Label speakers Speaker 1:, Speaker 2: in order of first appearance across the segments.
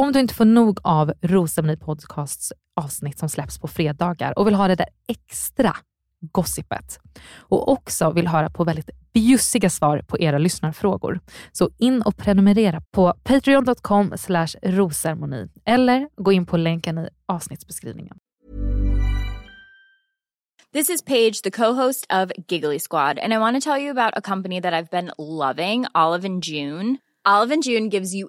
Speaker 1: Om du inte får nog av Rosceremoni Podcasts avsnitt som släpps på fredagar och vill ha det där extra gossipet och också vill höra på väldigt bjussiga svar på era lyssnarfrågor. Så in och prenumerera på patreon.com rosermoni eller gå in på länken i avsnittsbeskrivningen.
Speaker 2: This is Paige, the co-host of Giggly Squad, and I want to tell you about a company that I've been loving, Olive and June. Olive and June gives you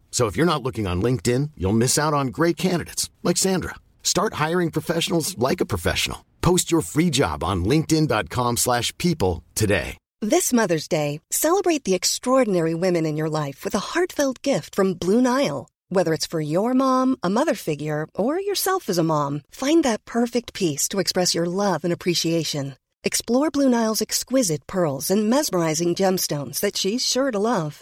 Speaker 3: So if you're not looking on LinkedIn, you'll miss out on great candidates like Sandra. Start hiring professionals like a professional. Post your free job on linkedin.com/people today.
Speaker 4: This Mother's Day, celebrate the extraordinary women in your life with a heartfelt gift from Blue Nile. Whether it's for your mom, a mother figure, or yourself as a mom, find that perfect piece to express your love and appreciation. Explore Blue Nile's exquisite pearls and mesmerizing gemstones that she's sure to love.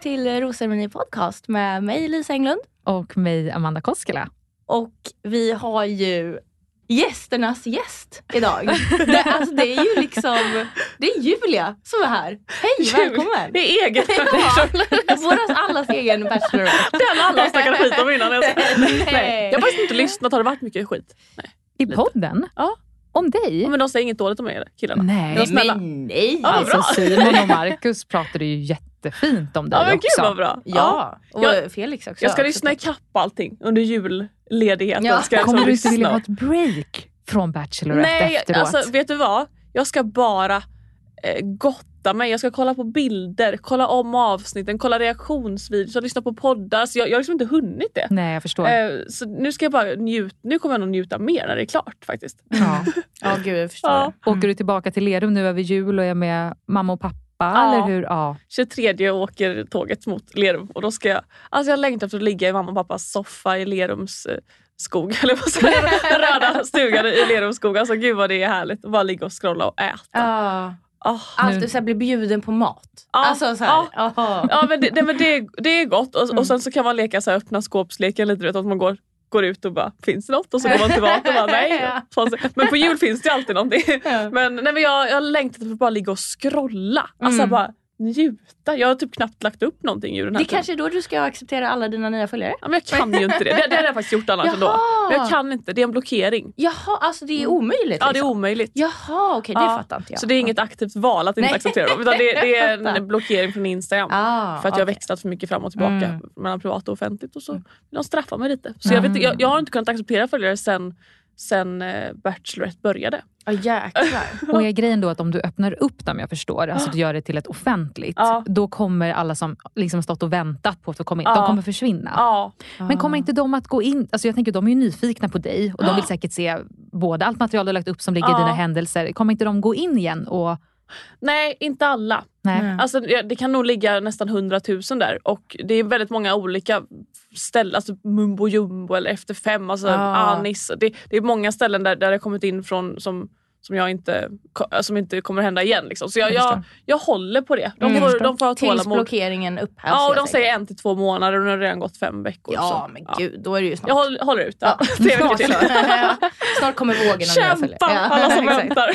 Speaker 5: till Rosceremoni podcast med mig Lisa Englund.
Speaker 1: Och mig, Amanda Koskela.
Speaker 5: Och vi har ju gästernas gäst idag. det, alltså, det är ju liksom, det är Julia som är här. Hej, välkommen!
Speaker 6: Det är egen
Speaker 5: Ja, Våras allas egen bachelorette.
Speaker 6: Den alla har snackat skit om innan.
Speaker 5: Nej.
Speaker 6: Nej. jag har faktiskt inte lyssnat. Har det varit mycket skit? Nej.
Speaker 1: I podden?
Speaker 6: Ja.
Speaker 1: Om dig?
Speaker 6: Ja, Men de säger inget dåligt om er killarna.
Speaker 1: Nej,
Speaker 6: De snälla.
Speaker 5: Men nej!
Speaker 6: Ja,
Speaker 1: alltså. Simon och Marcus pratade ju jättefint om dig
Speaker 6: Ja men
Speaker 1: också.
Speaker 6: gud vad bra.
Speaker 5: Ja, och
Speaker 6: Jag-
Speaker 5: Felix också.
Speaker 6: Jag ska lyssna ikapp allting under julledigheten.
Speaker 5: Ja.
Speaker 6: Ska jag
Speaker 1: Kommer
Speaker 6: liksom
Speaker 1: du inte vilja ha ett break från Bachelorette
Speaker 6: Nej,
Speaker 1: efteråt?
Speaker 6: alltså vet du vad? Jag ska bara eh, gotta mig. Jag ska kolla på bilder, kolla om avsnitten, kolla reaktionsvideos, lyssna på poddar. Så jag, jag har liksom inte hunnit det.
Speaker 1: Nej, jag förstår.
Speaker 6: Eh, så nu ska jag bara njuta. Nu kommer jag nog njuta mer när det är klart faktiskt.
Speaker 1: ja.
Speaker 5: Ja, gud jag förstår.
Speaker 6: Ja.
Speaker 1: Åker du tillbaka till Lerum nu över jul och är med mamma och pappa?
Speaker 6: Ja.
Speaker 1: Eller hur? Ja.
Speaker 6: 23 åker tåget mot Lerum och då ska jag... Alltså jag längtar efter att ligga i mamma och pappas soffa i Lerums eh, skog. Eller vad säger? Den röda stugan i Lerums skog. Alltså gud vad det är härligt att bara ligga och scrolla och äta.
Speaker 5: Ja.
Speaker 6: Ah.
Speaker 5: Alltid så här, bli bjuden på mat.
Speaker 6: Ja,
Speaker 5: Alltså så här. ja.
Speaker 6: Ja men det, det, men det, det är gott och,
Speaker 5: Mm.
Speaker 6: och sen så kan man leka så här, öppna skåpsleken lite. Vet, att man går, går ut och bara finns det något? Och så går man tillbaka och bara nej.
Speaker 5: Ja.
Speaker 6: Men på jul finns det alltid någonting.
Speaker 5: Ja.
Speaker 6: Men, nej, men jag, jag längtar efter att bara ligga och scrolla. Alltså
Speaker 5: Mm.
Speaker 6: bara njuta. Jag har typ knappt lagt upp någonting ur den här
Speaker 5: Det
Speaker 6: tiden.
Speaker 5: kanske är då du ska acceptera alla dina nya följare?
Speaker 6: Ja, men jag kan ju inte det. Det, det har jag faktiskt gjort annars ändå. Men jag kan inte, det är en blockering.
Speaker 5: Jaha, alltså det är omöjligt?
Speaker 6: Ja det är
Speaker 5: liksom.
Speaker 6: omöjligt.
Speaker 5: Jaha, okej det
Speaker 6: Ja,
Speaker 5: fattar inte jag.
Speaker 6: Så det är inget aktivt val att inte
Speaker 5: Nej.
Speaker 6: acceptera dem. Utan det, det är en blockering från Instagram.
Speaker 5: Ah,
Speaker 6: för att jag har växlat för mycket fram och tillbaka
Speaker 5: Mm.
Speaker 6: mellan privat och offentligt. Och så vill de straffa mig lite. Så jag, vet, jag, jag har inte kunnat acceptera följare sen, sen eh, Bachelorette började.
Speaker 5: Ja jäklar.
Speaker 1: Och är grejen då att om du öppnar upp dem, jag förstår, alltså du gör det till ett offentligt,
Speaker 6: Ja.
Speaker 1: då kommer alla som liksom stått och väntat på att få komma in,
Speaker 6: Ja.
Speaker 1: de kommer försvinna.
Speaker 6: Ja,
Speaker 1: Men kommer inte de att gå in, alltså jag tänker de är ju nyfikna på dig och de vill säkert se både allt material du har lagt upp som ligger i dina händelser. Kommer inte de gå in igen och...
Speaker 6: nej inte alla.
Speaker 1: Nej.
Speaker 6: Alltså, det det kan nog ligga nästan 100 000 där och det är väldigt många olika ställen, alltså Mumbo Jumbo eller Efter Fem, alltså
Speaker 5: Ah.
Speaker 6: Anis. Det, det är många ställen där, där det kommit in från som, som, jag inte, ko- som inte kommer hända igen. Liksom. Så jag,
Speaker 1: Jag
Speaker 6: jag, håller på det. De,
Speaker 5: Mm.
Speaker 6: får, de får ha
Speaker 5: Tills
Speaker 6: tålamod.
Speaker 5: blockeringen upphävs.
Speaker 6: Ja, och de säger en till två månader och nu har det redan gått fem veckor.
Speaker 5: Ja
Speaker 6: så,
Speaker 5: men gud, då är det ju snart.
Speaker 6: Jag håller, håller ut. Ja.
Speaker 5: Ja, snart,
Speaker 6: till.
Speaker 5: snart kommer följer.
Speaker 6: Kämpa alla som väntar.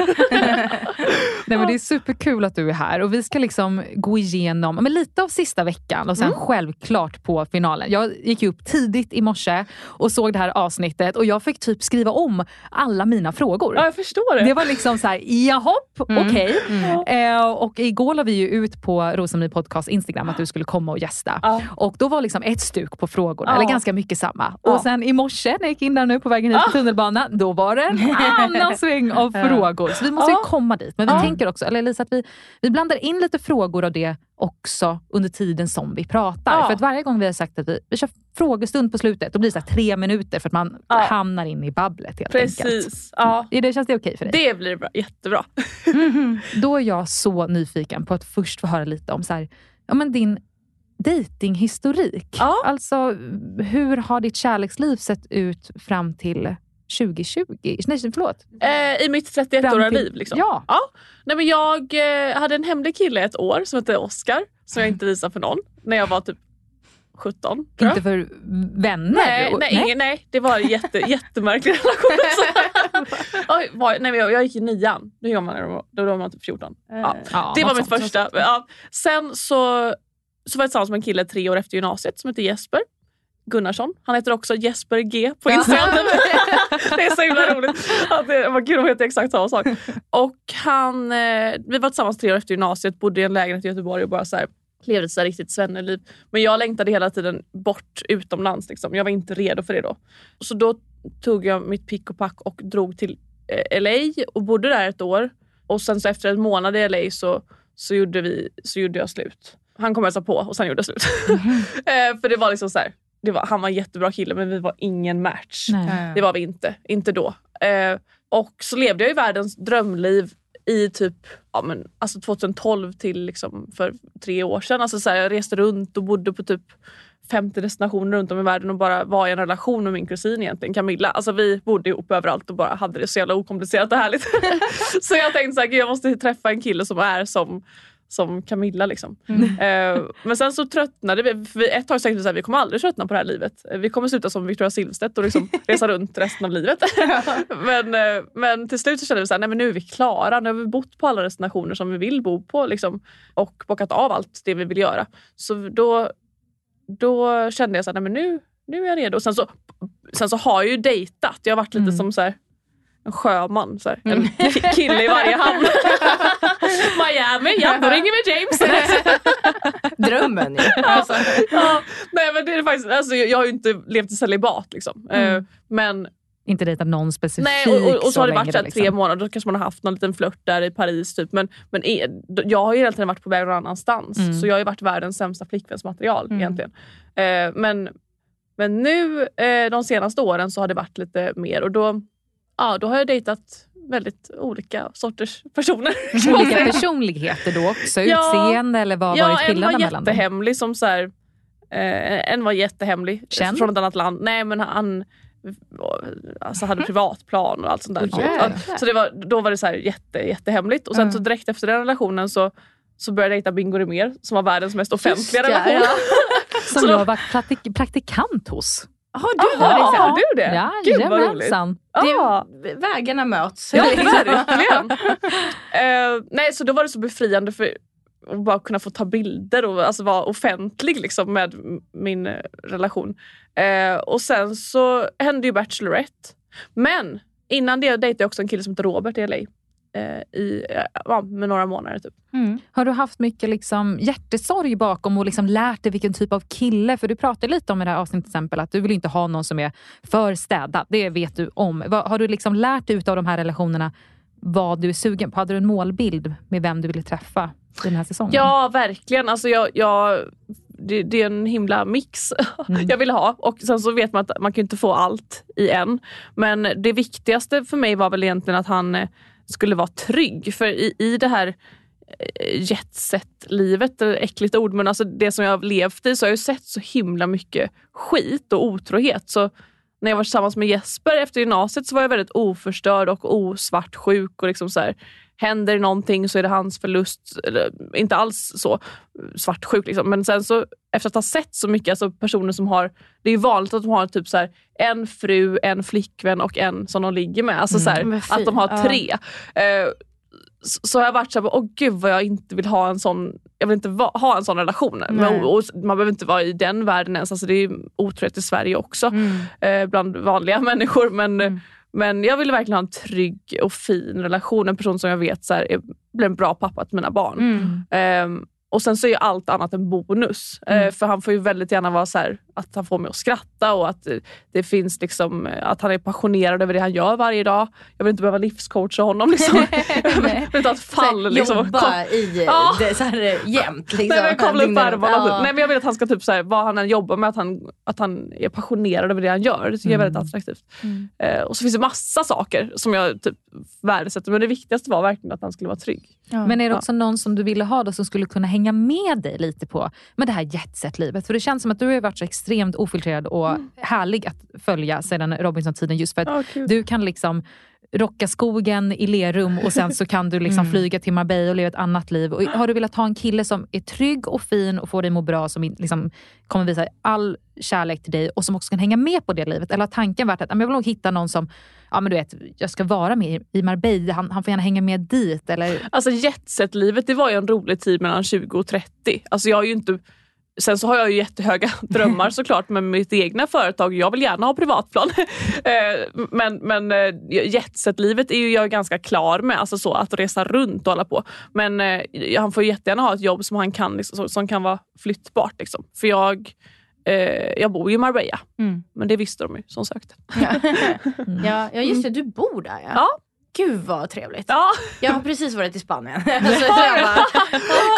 Speaker 1: Nej, men det är superkul att du är här och vi ska liksom gå igenom men lite av sista veckan och sen
Speaker 6: Mm.
Speaker 1: självklart på finalen. Jag gick upp tidigt i morse och såg det här avsnittet och jag fick typ skriva om alla mina frågor.
Speaker 6: Ja, jag förstår det.
Speaker 1: Det var liksom så här, jahopp,
Speaker 5: Mm.
Speaker 1: okej.
Speaker 5: Mm.
Speaker 1: Eh, och igår la vi ju ut på Rosamarie Podcast Instagram att du skulle komma och gästa.
Speaker 6: Ja.
Speaker 1: Och då var liksom ett stuk på frågorna,
Speaker 6: Ja.
Speaker 1: eller ganska mycket samma.
Speaker 6: Ja.
Speaker 1: Och sen i morse när jag gick in där nu på vägen hit på tunnelbanan, då var det en annan sväng av frågor. Så vi måste ju komma dit. Men vi tänker också, eller Lisa, att vi, vi blandar in lite frågor av det också under tiden som vi pratar.
Speaker 6: Ja.
Speaker 1: För att varje gång vi har sagt att vi, vi kör frågestund på slutet, då blir det så tre minuter för att man
Speaker 6: Ja.
Speaker 1: hamnar in i babblet helt enkelt.
Speaker 6: Precis. Ja.
Speaker 1: Är det, känns det okej för dig?
Speaker 6: Det blir bra. jättebra.
Speaker 1: Då är jag så nyfiken på att först få höra lite om så här, ja, men din datinghistorik.
Speaker 6: Ja.
Speaker 1: Alltså, hur har ditt kärleksliv sett ut fram till 2020? Nej, förlåt.
Speaker 6: Eh, I mitt
Speaker 1: Fram
Speaker 6: 31-åriga
Speaker 1: till-
Speaker 6: liv. Liksom.
Speaker 1: Ja.
Speaker 6: Nej, men jag eh, hade en hemlig kille ett år som hette Oscar som jag inte visade för någon när jag var typ 17. tror jag.
Speaker 1: Inte för vänner?
Speaker 6: Nej,
Speaker 1: Och-
Speaker 6: nej, ingen, nej, det var en jätte, jättemärklig relation. Oj, var, nej, jag, jag gick i nian. Då var man, då var man typ 14. Ja.
Speaker 1: Ja,
Speaker 6: Det var mitt
Speaker 1: sånt.
Speaker 6: första. Ja. Sen så, så var jag tillsammans med en kille tre år efter gymnasiet som heter Jesper Gunnarsson. Han heter också Jesper G på Instagram. det är så himla roligt. Att det, vad gud, de heter exakt samma sak. Och han, eh, vi var tillsammans tre år efter gymnasiet, bodde i en lägenhet i Göteborg och bara så här, levde ett så riktigt svenneliv. Men jag längtade hela tiden bort utomlands. Liksom. Jag var inte redo för det då. Så då tog jag mitt pick och pack och drog till eh, LA och bodde där ett år. Och sen så efter en månad i LA så, så, gjorde, vi, så gjorde jag slut. Han kom och hälsade på och sen gjorde jag slut. eh, för det var liksom så här, det var, han var en jättebra kille men vi var ingen match.
Speaker 1: Nej.
Speaker 6: Det var vi inte. Inte då. Eh, och så levde jag i världens drömliv i typ ja, men, alltså 2012 till liksom för tre år sedan. Alltså, så här, jag reste runt och bodde på typ 50 destinationer runt om i världen och bara var i en relation med min kusin egentligen, Camilla. Alltså vi bodde ihop överallt och bara hade det så jävla okomplicerat och härligt. så jag tänkte så här, "Gud, jag måste träffa en kille som är som som Camilla. Liksom. Eh, men sen så tröttnade vi. För vi ett tag tänkte vi här, vi kommer aldrig tröttna på det här livet. Vi kommer sluta som Victoria Silvstedt och liksom resa runt resten av livet. men, eh, men till slut så kände vi men nu är vi klara. Nu har vi bott på alla destinationer som vi vill bo på liksom, och bockat av allt det vi vill göra. Så då, då kände jag men nu, nu är jag redo. Sen så, sen så har jag ju dejtat. Jag har varit lite
Speaker 1: Mm.
Speaker 6: som så här, en sjöman. Så här. En ki- kille i varje hamn. Miami, ja då ringer vi James.
Speaker 5: Drömmen ju. Alltså.
Speaker 6: ja, nej men det är faktiskt, alltså, jag, har ju inte levt i celibat liksom.
Speaker 1: Mm.
Speaker 6: Eh, men
Speaker 1: Inte dejtat någon specifik
Speaker 6: nej, och, och, och så har det varit så
Speaker 1: då,
Speaker 6: tre
Speaker 1: liksom.
Speaker 6: månader, då kanske man har haft någon liten flört där i Paris. Typ. Men, men jag har ju hela tiden varit på väg någon annanstans.
Speaker 1: Mm.
Speaker 6: Så jag har ju varit världens sämsta flickvänsmaterial
Speaker 1: Mm.
Speaker 6: egentligen. Eh, men, men nu eh, de senaste åren så har det varit lite mer och då, ja, då har jag dejtat väldigt olika sorters personer.
Speaker 1: Olika personligheter då också?
Speaker 6: Ja.
Speaker 1: Utseende eller vad har varit
Speaker 6: en
Speaker 1: skillnaden
Speaker 6: var
Speaker 1: mellan dem?
Speaker 6: jättehemlig som så här, eh, En var jättehemlig
Speaker 1: Känd?
Speaker 6: från ett annat land. Nej men han alltså, hade privatplan och allt sånt där. Ja, så det var, då var det så här jätte, jättehemligt. Och sen
Speaker 1: Mm.
Speaker 6: så direkt efter den relationen så, så började jag dejta Bingo Rimér som var världens mest offentliga
Speaker 5: Just
Speaker 6: relation.
Speaker 5: ja.
Speaker 1: Som
Speaker 6: Så då-
Speaker 1: jag varit praktik- praktikant hos.
Speaker 5: Har du
Speaker 6: Jaha,
Speaker 5: varit
Speaker 6: har
Speaker 5: där?
Speaker 6: du det?
Speaker 1: Ja,
Speaker 6: Gud vad roligt. Ja.
Speaker 5: Det, vägarna möts.
Speaker 6: Ja, verkligen. Eh, nej, så då var det så befriande för att bara kunna få ta bilder och alltså vara offentlig liksom, med min eh, relation. Eh, och sen så hände ju Bachelorette. Men innan det dejtade jag också en kille som heter Robert i LA. Eh, i, eh, ja, med några månader. Typ.
Speaker 1: Mm. Har du haft mycket liksom hjärtesorg bakom och liksom lärt dig vilken typ av kille? För du pratade lite om i det här avsnittet till exempel att du vill inte ha någon som är för städad. Det vet du om. Har du liksom lärt dig av de här relationerna vad du är sugen på? Hade du en målbild med vem du ville träffa den här säsongen?
Speaker 6: Ja, verkligen. Alltså jag, jag, det, det är en himla mix
Speaker 1: Mm.
Speaker 6: jag ville ha. Och Sen så vet man att man kan inte få allt i en. Men det viktigaste för mig var väl egentligen att han eh, skulle vara trygg. För i, i det här eh, jetset-livet, äckligt ord, men alltså det som jag har levt i så har jag sett så himla mycket skit och otrohet. Så när jag var tillsammans med Jesper efter gymnasiet så var jag väldigt oförstörd och osvartsjuk. Och liksom så här, händer det någonting så är det hans förlust. Eller, inte alls så svartsjuk. Liksom. Men sen så efter att ha sett så mycket, alltså personer som har, det är vanligt att de har typ så här, en fru, en flickvän och en som de ligger med. Alltså så här, att de har tre. Eh, så, så har jag varit såhär, åh gud vad jag inte vill ha en sån jag vill inte va, ha en sån relation. Men, och, och, man behöver inte vara i den världen ens. Alltså, det är otroligt i Sverige också.
Speaker 5: Mm.
Speaker 6: Eh, bland vanliga människor. Men,
Speaker 1: Mm.
Speaker 6: Men jag vill verkligen ha en trygg och fin relation. En person som jag vet så här, är, blir en bra pappa till mina barn.
Speaker 5: Mm.
Speaker 6: Ehm, och sen så är ju allt annat en bonus. Eh, för han får ju väldigt gärna vara så här, att han får mig att skratta och att eh, det finns liksom, eh, att han är passionerad över det han gör varje dag. Jag vill inte behöva livscoacha honom. Liksom. jag vill inte ha ett fall.
Speaker 5: Så
Speaker 6: Liksom,
Speaker 5: Jobba i
Speaker 6: Ja.
Speaker 5: det, så här, jämt. Liksom.
Speaker 6: Nej, men kavla upp ärmarna. typ.
Speaker 5: Ja.
Speaker 6: Nej, men jag vill att han ska, typ, så här, vad han än jobbar med, att han, att han är passionerad över det han gör. Det tycker jag är väldigt attraktivt.
Speaker 5: Mm.
Speaker 6: Eh, och så finns det massa saker som jag typ, värdesätter. Men det viktigaste var verkligen att han skulle vara trygg.
Speaker 1: Men är det också någon som du ville ha då som skulle kunna hänga med dig lite på med det här jetset-livet? För det känns som att du har varit så extremt ofiltrerad och härlig att följa sedan Robinson-tiden just för att
Speaker 6: Ja, kul.
Speaker 1: du kan liksom rocka skogen i Lerum och sen så kan du liksom flyga till Marbella och leva ett annat liv. Och har du velat ha en kille som är trygg och fin och får dig må bra, som liksom kommer visa all kärlek till dig och som också kan hänga med på det livet? Eller har tanken varit att "Ja, men jag vill nog hitta någon som, ja men du vet, jag ska vara med i- i Marbella, han, han får gärna hänga med dit. Eller,
Speaker 6: Alltså jetset-livet det var ju en rolig tid mellan 20 och 30. Alltså jag har ju inte Sen så har jag ju jättehöga drömmar såklart med mitt egna företag. Jag vill gärna ha privatplan. Eh, men men eh, jetset-livet är ju jag ganska klar med. Alltså så att resa runt och hålla på. Men eh, han får jättegärna ha ett jobb som, han kan, liksom, som- kan vara flyttbart. Liksom. För jag, jag bor ju i Marbella.
Speaker 5: Mm.
Speaker 6: Men det visste de ju som sökte.
Speaker 5: ja, ja just det, du bor där ja.
Speaker 6: Ja.
Speaker 5: Gud vad trevligt.
Speaker 6: Ja.
Speaker 5: Jag har precis varit i Spanien. alltså, så jag bara,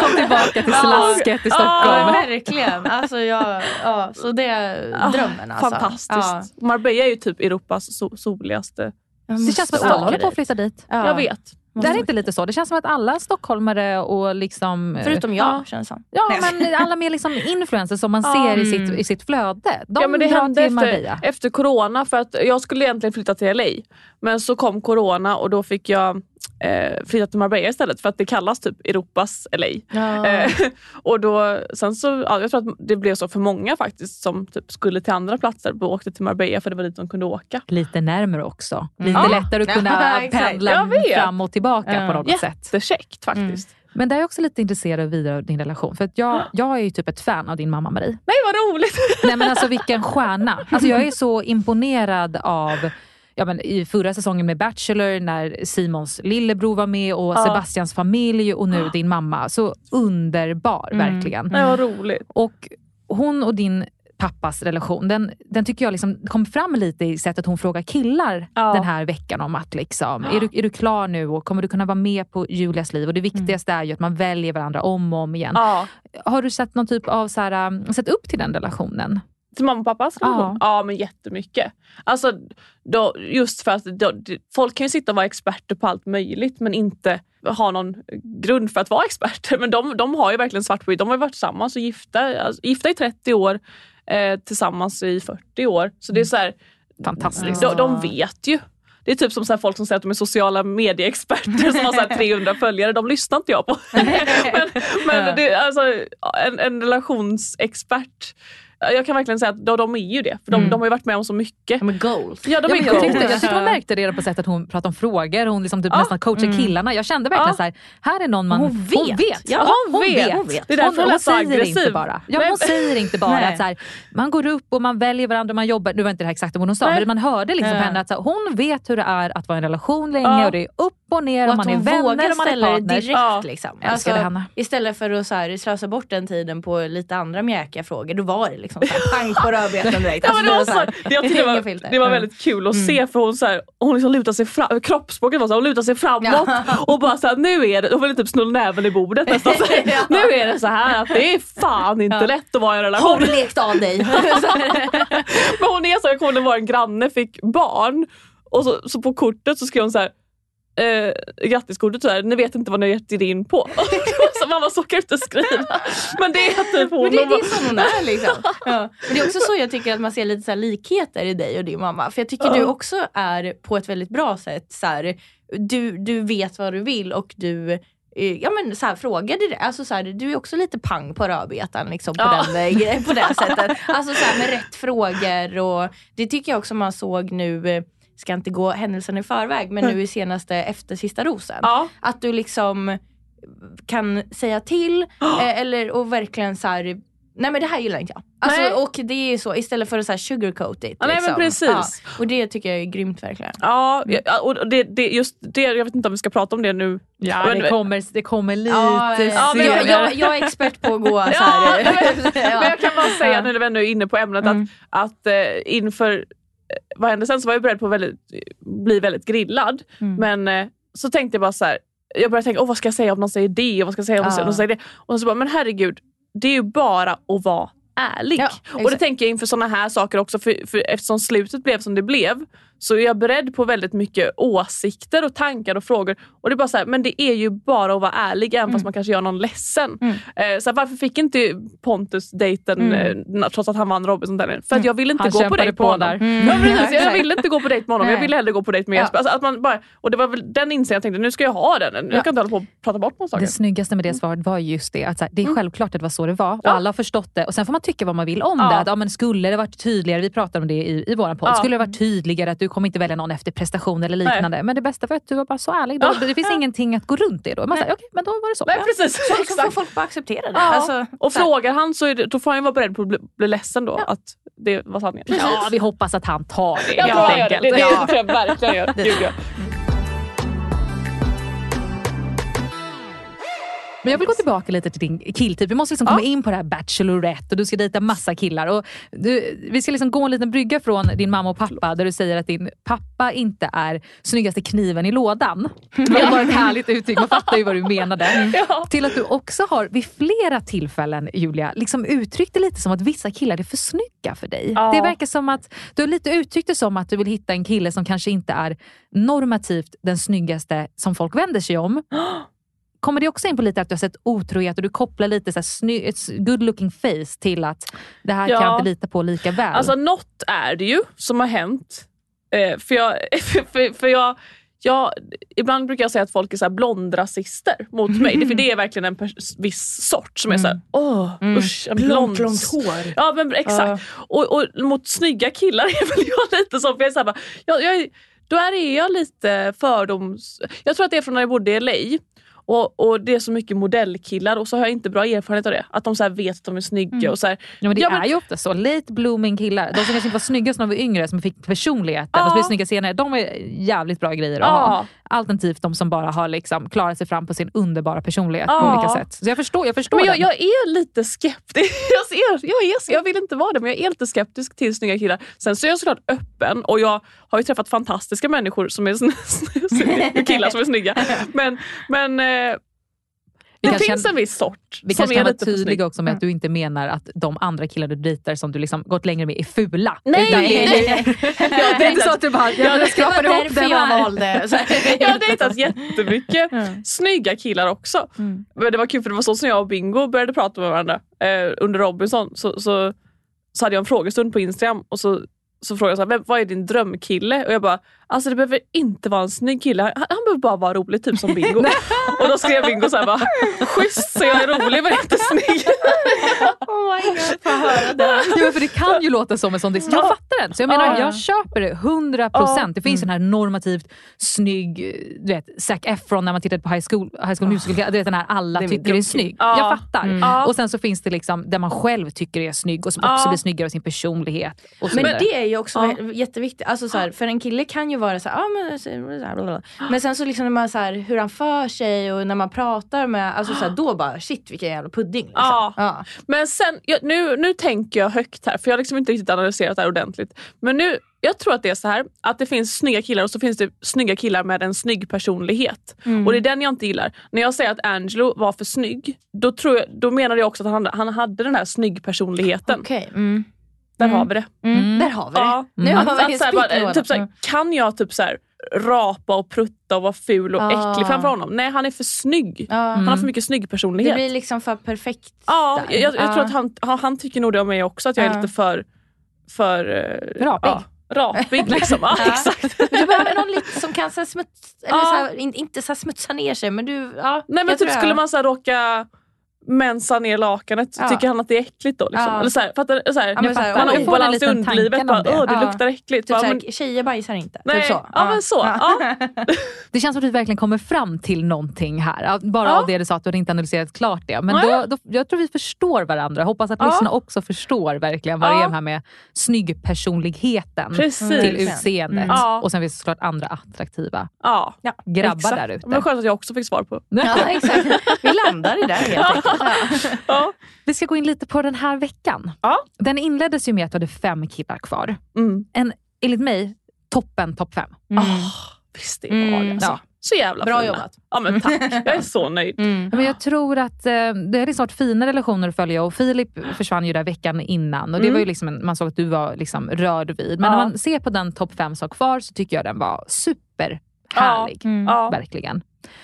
Speaker 1: Kom tillbaka till
Speaker 5: Ja.
Speaker 1: slasket i
Speaker 5: Ja,
Speaker 1: Stockholm.
Speaker 5: verkligen. Alltså, jag, ja, så det är drömmen. Alltså.
Speaker 6: Fantastiskt. Marbella är ju typ Europas so- soligaste.
Speaker 5: Ja.
Speaker 1: Det känns som att alla håller på att flytta dit.
Speaker 5: Ja.
Speaker 6: Jag vet.
Speaker 1: Det är inte lite så? Det känns som att alla stockholmare och liksom... eh,
Speaker 5: Förutom jag
Speaker 1: Ja.
Speaker 5: känns som.
Speaker 1: Ja, men alla mer liksom influencers som man ser i
Speaker 5: Mm.
Speaker 1: sitt, i sitt flöde. De
Speaker 6: ja, men det
Speaker 1: drar
Speaker 6: hände
Speaker 1: till
Speaker 6: efter,
Speaker 1: Marbella.
Speaker 6: efter corona för att jag skulle egentligen flytta till LA. Men så kom corona och då fick jag eh, flytta till Marbella istället för att det kallas typ Europas LA.
Speaker 5: Ja.
Speaker 6: Eh, och då, sen så, ja, jag tror att det blev så för många faktiskt som typ skulle till andra platser och åkte till Marbella för det var dit de kunde åka.
Speaker 1: Lite närmare också. Lite
Speaker 6: Ja.
Speaker 1: lättare att kunna pendla fram och tillbaka
Speaker 5: Ja.
Speaker 1: på något sätt.
Speaker 6: Jättekäckt faktiskt.
Speaker 1: Men där är jag också lite intresserad vidare av din relation. För att jag, jag är ju typ ett fan av din mamma Marie.
Speaker 6: Nej vad roligt!
Speaker 1: Nej men alltså vilken stjärna. Alltså jag är så imponerad av Ja, men I förra säsongen med Bachelor när Simons lillebror var med och
Speaker 6: Ja.
Speaker 1: Sebastians familj och nu din mamma. Så underbar
Speaker 5: Mm.
Speaker 1: verkligen.
Speaker 6: Nej vad roligt.
Speaker 1: Och hon och din pappas relation, den, den tycker jag liksom kom fram lite i sättet hon frågar killar
Speaker 6: Ja.
Speaker 1: den här veckan om att liksom, är, du, är du klar nu och kommer du kunna vara med på Julias liv? Och det viktigaste är ju att man väljer varandra om och om igen.
Speaker 6: Ja.
Speaker 1: Har du sett någon typ av så här, um, sett upp till den relationen?
Speaker 6: Till mamma och pappas relation? Ja. men jättemycket. Alltså, då, just för att då, folk kan ju sitta och vara experter på allt möjligt men inte ha någon grund för att vara experter. Men de, de har ju verkligen svart på vitt. De har varit tillsammans och gifta, alltså, gifta i 30 år, eh, tillsammans i 40 år. Så det är så här,
Speaker 1: Fantastiskt.
Speaker 6: de, de vet ju. Det är typ som så folk som säger att de är sociala medieexperter som har så här 300 följare. De lyssnar inte jag på. men men det, alltså, en, en relationsexpert jag kan verkligen säga att de, de är ju det. För de,
Speaker 1: Mm.
Speaker 6: de har ju varit med om så mycket.
Speaker 5: De är goals.
Speaker 6: Ja, de
Speaker 1: Ja,
Speaker 6: är
Speaker 1: men jag, tyckte, jag tyckte man märkte det på sättet att hon pratade om frågor. Hon liksom typ
Speaker 6: Ja.
Speaker 1: nästan coachar killarna. Jag kände verkligen
Speaker 6: Ja.
Speaker 1: så här, här är någon man...
Speaker 5: Hon vet.
Speaker 1: Ja,
Speaker 6: Ja,
Speaker 1: hon,
Speaker 6: vet.
Speaker 1: vet.
Speaker 6: Hon vet. Det är därför
Speaker 1: hon,
Speaker 6: hon
Speaker 1: hon säger inte bara. Ja,
Speaker 6: Nej.
Speaker 1: hon säger inte bara
Speaker 5: Nej.
Speaker 1: att så här, man går upp och man väljer varandra, man jobbar. Nu var inte det här exakt vad hon sa,
Speaker 6: Nej.
Speaker 1: men man hörde liksom på
Speaker 5: Ja.
Speaker 1: henne att så här, hon vet hur det är att vara i en relation länge
Speaker 6: Ja.
Speaker 1: och det är upp och ner och,
Speaker 5: Och
Speaker 1: man är
Speaker 5: hon
Speaker 1: vänner
Speaker 5: vågar
Speaker 1: och man är partners.
Speaker 5: direkt.
Speaker 6: Ja.
Speaker 5: Liksom.
Speaker 1: Henne.
Speaker 5: Istället för att så här, slösa bort den tiden på lite andra mjäkiga frågor, då var det liksom så här, pang på rödbetan direkt.
Speaker 6: Ja, men det, var
Speaker 5: Alltså,
Speaker 6: så,
Speaker 5: här,
Speaker 6: det, jag tyckte var, det var
Speaker 5: Ja.
Speaker 6: väldigt kul att se för hon, så här, hon liksom lutar sig fram, kroppsspråket var så här, hon lutar sig framåt och bara såhär nu är det, hon ville typ snulla näven i bordet nästan. Så, här,
Speaker 5: Ja.
Speaker 6: Nu är det så här att det är fan inte
Speaker 5: Ja.
Speaker 6: lätt att vara i en relation.
Speaker 5: Har du lekt av dig?
Speaker 6: Men hon är så, jag kommer ihåg när vår granne fick barn och så, så på kortet så skrev hon så här Eh, grattiskortet såhär, ni vet inte vad ni har gett er in på. så mamma så kan inte skriva. Men det är typ hon.
Speaker 5: Men det, det är så hon är liksom. Ja. Men det är också så jag tycker att man ser lite så likheter i dig och din mamma. För jag tycker du också är på ett väldigt bra sätt så här, du, du vet vad du vill och du eh, Ja men så här, fråga direkt. Alltså, så här, du är också lite pang på rödbetan liksom, på,
Speaker 6: Ja.
Speaker 5: den, på det sättet. Alltså så här, med rätt frågor och det tycker jag också man såg nu, eh, ska inte gå händelsen i förväg, men nu i senaste efter sista rosen.
Speaker 6: Ja.
Speaker 5: Att du liksom kan säga till eh, eller och verkligen så här. Nej men det här gillar inte jag.
Speaker 6: Nej.
Speaker 5: Alltså, och det är så istället för att så här sugarcoat it.
Speaker 6: Ja, nej, men
Speaker 5: liksom.
Speaker 6: precis.
Speaker 5: Ja, och det tycker jag är grymt verkligen.
Speaker 6: Ja, och det, det, just det, jag vet inte om vi ska prata om det nu.
Speaker 1: Ja,
Speaker 6: Men-
Speaker 1: det kommer, det kommer lite
Speaker 5: Ja,
Speaker 6: Ja, men
Speaker 5: jag,
Speaker 6: jag-
Speaker 5: jag, är expert på att gå så här.
Speaker 6: men, men jag kan bara säga
Speaker 5: Ja.
Speaker 6: nu när vi ändå är inne på ämnet
Speaker 5: Mm.
Speaker 6: att, att eh, inför vad hände sen så var jag beredd på att väldigt, bli väldigt grillad.
Speaker 5: Mm.
Speaker 6: Men eh, så tänkte jag bara så här. Jag började tänka, Åh, vad ska jag säga om någon säger det och vad ska jag säga om
Speaker 5: Ja.
Speaker 6: någon säger det. Och så bara, men herregud, det är ju bara att vara ärlig.
Speaker 5: Ja,
Speaker 6: och det tänker jag inför såna här saker också, för, för eftersom slutet blev som det blev så är jag beredd på väldigt mycket åsikter och tankar och frågor. Och det är bara så här, men det är ju bara att vara ärlig även
Speaker 5: Mm.
Speaker 6: fast man kanske gör någon ledsen. Eh, så här, varför fick inte Pontus dejten
Speaker 5: Mm.
Speaker 6: eh, trots att han vann Robinson tävlingen? För att jag ville inte
Speaker 1: Han
Speaker 6: gå på dejt
Speaker 1: på
Speaker 6: honom.
Speaker 1: där.
Speaker 5: Mm.
Speaker 6: Ja, jag ville inte gå på dejt med honom, jag ville hellre gå på dejt med
Speaker 5: Ja.
Speaker 6: Jesper. Alltså, att man bara, och det var väl den insikten jag tänkte, nu ska jag ha den. Jag
Speaker 5: Ja.
Speaker 6: kan inte hålla på och prata bort saker.
Speaker 1: Det snyggaste med det svaret var just det. Att här, det är självklart att det var så det var och
Speaker 6: Ja.
Speaker 1: alla har förstått det. Och Sen får man tycka vad man vill om
Speaker 6: Ja.
Speaker 1: det. Att, ja, men skulle det varit tydligare, vi pratade om det i, i vår podd,
Speaker 6: Ja.
Speaker 1: skulle det varit tydligare att du kommer inte välja någon efter prestation eller liknande. Men det bästa var att du var bara så ärlig. Då,
Speaker 6: Ja.
Speaker 1: Det finns
Speaker 6: Ja.
Speaker 1: ingenting att gå runt det då. Man säger, okej, men då var det så.
Speaker 6: Nej precis,
Speaker 5: Så, så får folk bara acceptera det.
Speaker 6: Ja.
Speaker 5: Alltså,
Speaker 6: och frågar han så det, då får han vara beredd på att bli, bli ledsen då. Att det var sanningen.
Speaker 1: Ja, vi hoppas att han tar det
Speaker 6: Jag
Speaker 1: helt
Speaker 6: gör det.
Speaker 1: enkelt.
Speaker 6: Det, det
Speaker 1: Ja.
Speaker 6: tror jag verkligen gör.
Speaker 1: Men jag vill gå tillbaka lite till din killtyp. Vi måste liksom komma in på det här Bachelorette och du ska dejta massa killar. Och du, vi ska liksom gå en liten brygga från din mamma och pappa där du säger att din pappa inte är snyggaste kniven i lådan. Det var bara ett härligt uttryck, man fattar ju vad du menade.
Speaker 6: Ja.
Speaker 1: Till att du också har vid flera tillfällen, Julia, liksom uttryckt det lite som att vissa killar är för snygga för dig.
Speaker 6: Ja.
Speaker 1: Det verkar som att du lite uttryckt det som att du vill hitta en kille som kanske inte är normativt den snyggaste som folk vänder sig om. Kommer det också in på lite att du har sett otrohet och du kopplar lite så här sny- good looking face till att det här kan
Speaker 6: Ja.
Speaker 1: jag inte lita på lika väl?
Speaker 6: Alltså något är det ju som har hänt. Eh, för jag, för, för, för jag, jag, ibland brukar jag säga att folk är så här blondrasister mot mig. Det, för det är verkligen en viss sort som är såhär, åh usch en blond.
Speaker 5: hår.
Speaker 6: Ja men exakt. Och, och mot snygga killar är väl jag lite så, för jag är så här, bara, jag, jag, då är jag lite fördoms... Jag tror att det är från när jag bodde i LA. Och, och det är så mycket modellkillar och så har jag inte bra erfarenhet av det. Att de så vet att de är snygga och så här,
Speaker 1: Ja, men det
Speaker 6: Ja, men-
Speaker 1: är ju ofta så. Late blooming killar, de som kanske inte var snygga när de var yngre, som fick personligheten
Speaker 6: Ja.
Speaker 1: och blev snygga senare, de är jävligt bra grejer att
Speaker 6: Ja.
Speaker 1: ha. Alternativt de som bara har liksom klarat sig fram på sin underbara personlighet på
Speaker 6: Ja.
Speaker 1: olika sätt. Så jag förstår, jag förstår
Speaker 6: Men jag,
Speaker 1: den.
Speaker 6: jag är lite skeptisk. Jag, ser, jag, är, jag vill inte vara det, men jag är lite skeptisk till snygga killar. Sen så är jag såklart öppen och jag har ju träffat fantastiska människor som är sn- sn- killar som är snygga. Men, men eh, det finns
Speaker 1: kan-
Speaker 6: en viss sort
Speaker 1: Vi kanske kan vara tydliga också med att du inte menar att de andra killarna du dejtar som du liksom gått längre med är fula.
Speaker 6: Nej,
Speaker 1: Utan-
Speaker 6: nej, nej. Jag har
Speaker 1: Det
Speaker 6: dejtat-
Speaker 1: att du bara,
Speaker 6: Ja,
Speaker 1: jag
Speaker 6: det
Speaker 1: skrapade
Speaker 5: det
Speaker 1: ihop den
Speaker 5: jag valde.
Speaker 6: Jag har dejtat jättemycket snygga killar också. Men det var kul för det var så som jag och Bingo började prata med varandra. Eh, under Robinson så, så, så hade jag en frågestund på Instagram och så så frågade jag så här, "Vem- vad är din drömkille? Och jag bara, alltså det behöver inte vara en snygg kille, han, han behöver bara vara rolig, typ som Bingo. och då skrev Bingo så här, bara, schysst så jag är rolig men inte snygg.
Speaker 5: Oh my god, få höra det.
Speaker 1: Ja, för det kan ju låta som en sån diss. Jag fattar den. Så jag menar,
Speaker 6: Ja.
Speaker 1: jag köper det 100%. Det finns den här normativt snygg, du vet, Zac Efron när man tittade på High School, high school Musical. Du vet den här alla
Speaker 5: Det
Speaker 1: tycker är snygg.
Speaker 6: Ja.
Speaker 1: Jag fattar.
Speaker 6: Ja.
Speaker 1: Och sen så finns det liksom där man själv tycker är snygg och som också blir snyggare av sin personlighet.
Speaker 5: Men det är ju också jätteviktigt. Alltså så här, för en kille kan ju vara så här, ah, men, så här, men sen så liksom när man så här, hur han för sig och när man pratar med, alltså så här, då bara shit vilken jävla pudding. Liksom.
Speaker 6: Ja.
Speaker 5: Ja.
Speaker 6: Men sen, jag, nu, nu tänker jag högt här för jag har liksom inte riktigt analyserat det här ordentligt. Men nu, jag tror att det är så här att det finns snygga killar och så finns det snygga killar med en snygg personlighet. Och det är den jag inte gillar. När jag säger att Angelo var för snygg, då, tror jag, då menar jag också att han, han hade den här snygg personligheten.
Speaker 5: Okej. Mm.
Speaker 6: Där
Speaker 5: Mm.
Speaker 6: har vi det.
Speaker 5: Mm. Där har vi det.
Speaker 6: Ja.
Speaker 5: Nu har
Speaker 6: att, så här, bara, typ, så här,
Speaker 5: Mm.
Speaker 6: kan jag typ så här, rapa och prutta och vara ful och
Speaker 5: Ah.
Speaker 6: äcklig framför honom? Nej, han är för snygg.
Speaker 5: Ja.
Speaker 6: Han har för mycket snygg
Speaker 5: Det
Speaker 6: personlighet.
Speaker 5: blir liksom för perfekt.
Speaker 6: Ja, jag, jag,
Speaker 5: Ja.
Speaker 6: tror att han, han, han tycker nog det om mig också, att jag är
Speaker 5: Ja.
Speaker 6: lite för, för eh,
Speaker 1: Rapig.
Speaker 6: Ja, rapig liksom. Ja,
Speaker 5: Ja.
Speaker 6: exakt.
Speaker 5: Du behöver någon lite som kan så här, smuts, eller
Speaker 6: Ja.
Speaker 5: så här, in, inte så smutsa ner sig men du, ja.
Speaker 6: Nej men typ skulle man så här råka mensa ner lakanet så
Speaker 5: Ja.
Speaker 6: tycker han att det är äckligt då. Liksom.
Speaker 5: Ja.
Speaker 6: Eller så här, fattar, så här,
Speaker 5: Ja, men så här,
Speaker 6: man har
Speaker 5: jag får en
Speaker 6: obalans i
Speaker 1: liten
Speaker 6: underlivet, bara,
Speaker 1: det.
Speaker 6: Åh, det
Speaker 5: Ja.
Speaker 6: luktar äckligt.
Speaker 5: Typ
Speaker 6: Bara,
Speaker 5: såhär,
Speaker 6: men,
Speaker 5: tjejer bajsar inte.
Speaker 6: nej,
Speaker 5: Typ så.
Speaker 6: ja, men så. Ja.
Speaker 1: Det känns som att vi verkligen kommer fram till någonting här. Bara
Speaker 6: Ja.
Speaker 1: av det du sa att du hade inte analyserat klart det. Men då, då, jag tror vi förstår varandra. Hoppas att
Speaker 6: Ja.
Speaker 1: lyssnarna också förstår verkligen vad det är här med snygg-personligheten
Speaker 6: Precis.
Speaker 1: till
Speaker 5: Mm.
Speaker 1: utseendet.
Speaker 6: Ja.
Speaker 1: Och sen finns det såklart andra attraktiva
Speaker 6: Ja.
Speaker 1: grabbar
Speaker 6: Exakt.
Speaker 1: där ute.
Speaker 6: Men skönt att jag också fick svar på.
Speaker 5: Ja, exakt. Vi landar i det helt enkelt. Ja.
Speaker 1: Vi ska gå in lite på den här veckan.
Speaker 6: Ja.
Speaker 1: Den inleddes ju med att du hade fem killar kvar.
Speaker 6: Mm.
Speaker 1: En, enligt mig, toppen topp fem.
Speaker 5: Mm.
Speaker 6: Oh, visst det var
Speaker 5: Mm.
Speaker 6: det alltså.
Speaker 1: Ja.
Speaker 6: Så jävla
Speaker 5: Bra
Speaker 6: fina.
Speaker 5: jobbat.
Speaker 6: Ja men tack, jag är så nöjd.
Speaker 5: Mm.
Speaker 1: Men jag tror att eh, det är snart fina relationer att följa och Filip försvann ju där veckan innan och det
Speaker 6: Mm.
Speaker 1: var ju liksom en, man såg att du var liksom rörd vid. Men
Speaker 6: Ja.
Speaker 1: när man ser på den topp fem som var kvar så tycker jag den var superhärlig.
Speaker 5: Mm.
Speaker 6: Ja.
Speaker 1: Verkligen.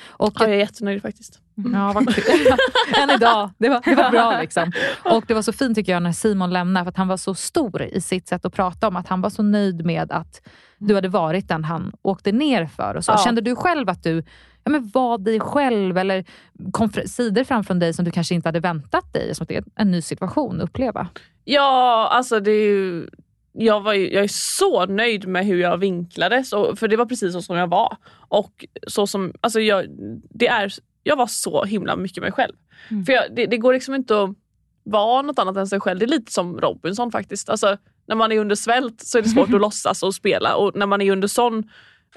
Speaker 1: Och
Speaker 6: ja, jag är jättenöjd faktiskt.
Speaker 1: Ja, vad kul. Än idag. Det var, det var bra liksom. Och det var så fint tycker jag när Simon lämnade för att han var så stor i sitt sätt att prata om att han var så nöjd med att du hade varit den han åkte ner för. Och så.
Speaker 6: Ja.
Speaker 1: Kände du själv att du ja, men var dig själv eller kom sidor framför dig som du kanske inte hade väntat dig? Som att det är en ny situation att uppleva.
Speaker 6: Ja, alltså det är ju... Jag, var ju, jag är så nöjd med hur jag vinklades, och, för det var precis så som jag var. Och så som, alltså jag, det är, jag var så himla mycket mig själv. För jag, det, det går liksom inte att vara något annat än sig själv. Det är lite som Robinson faktiskt. Alltså, när man är under svält så är det svårt att låtsas och spela och när man är under sån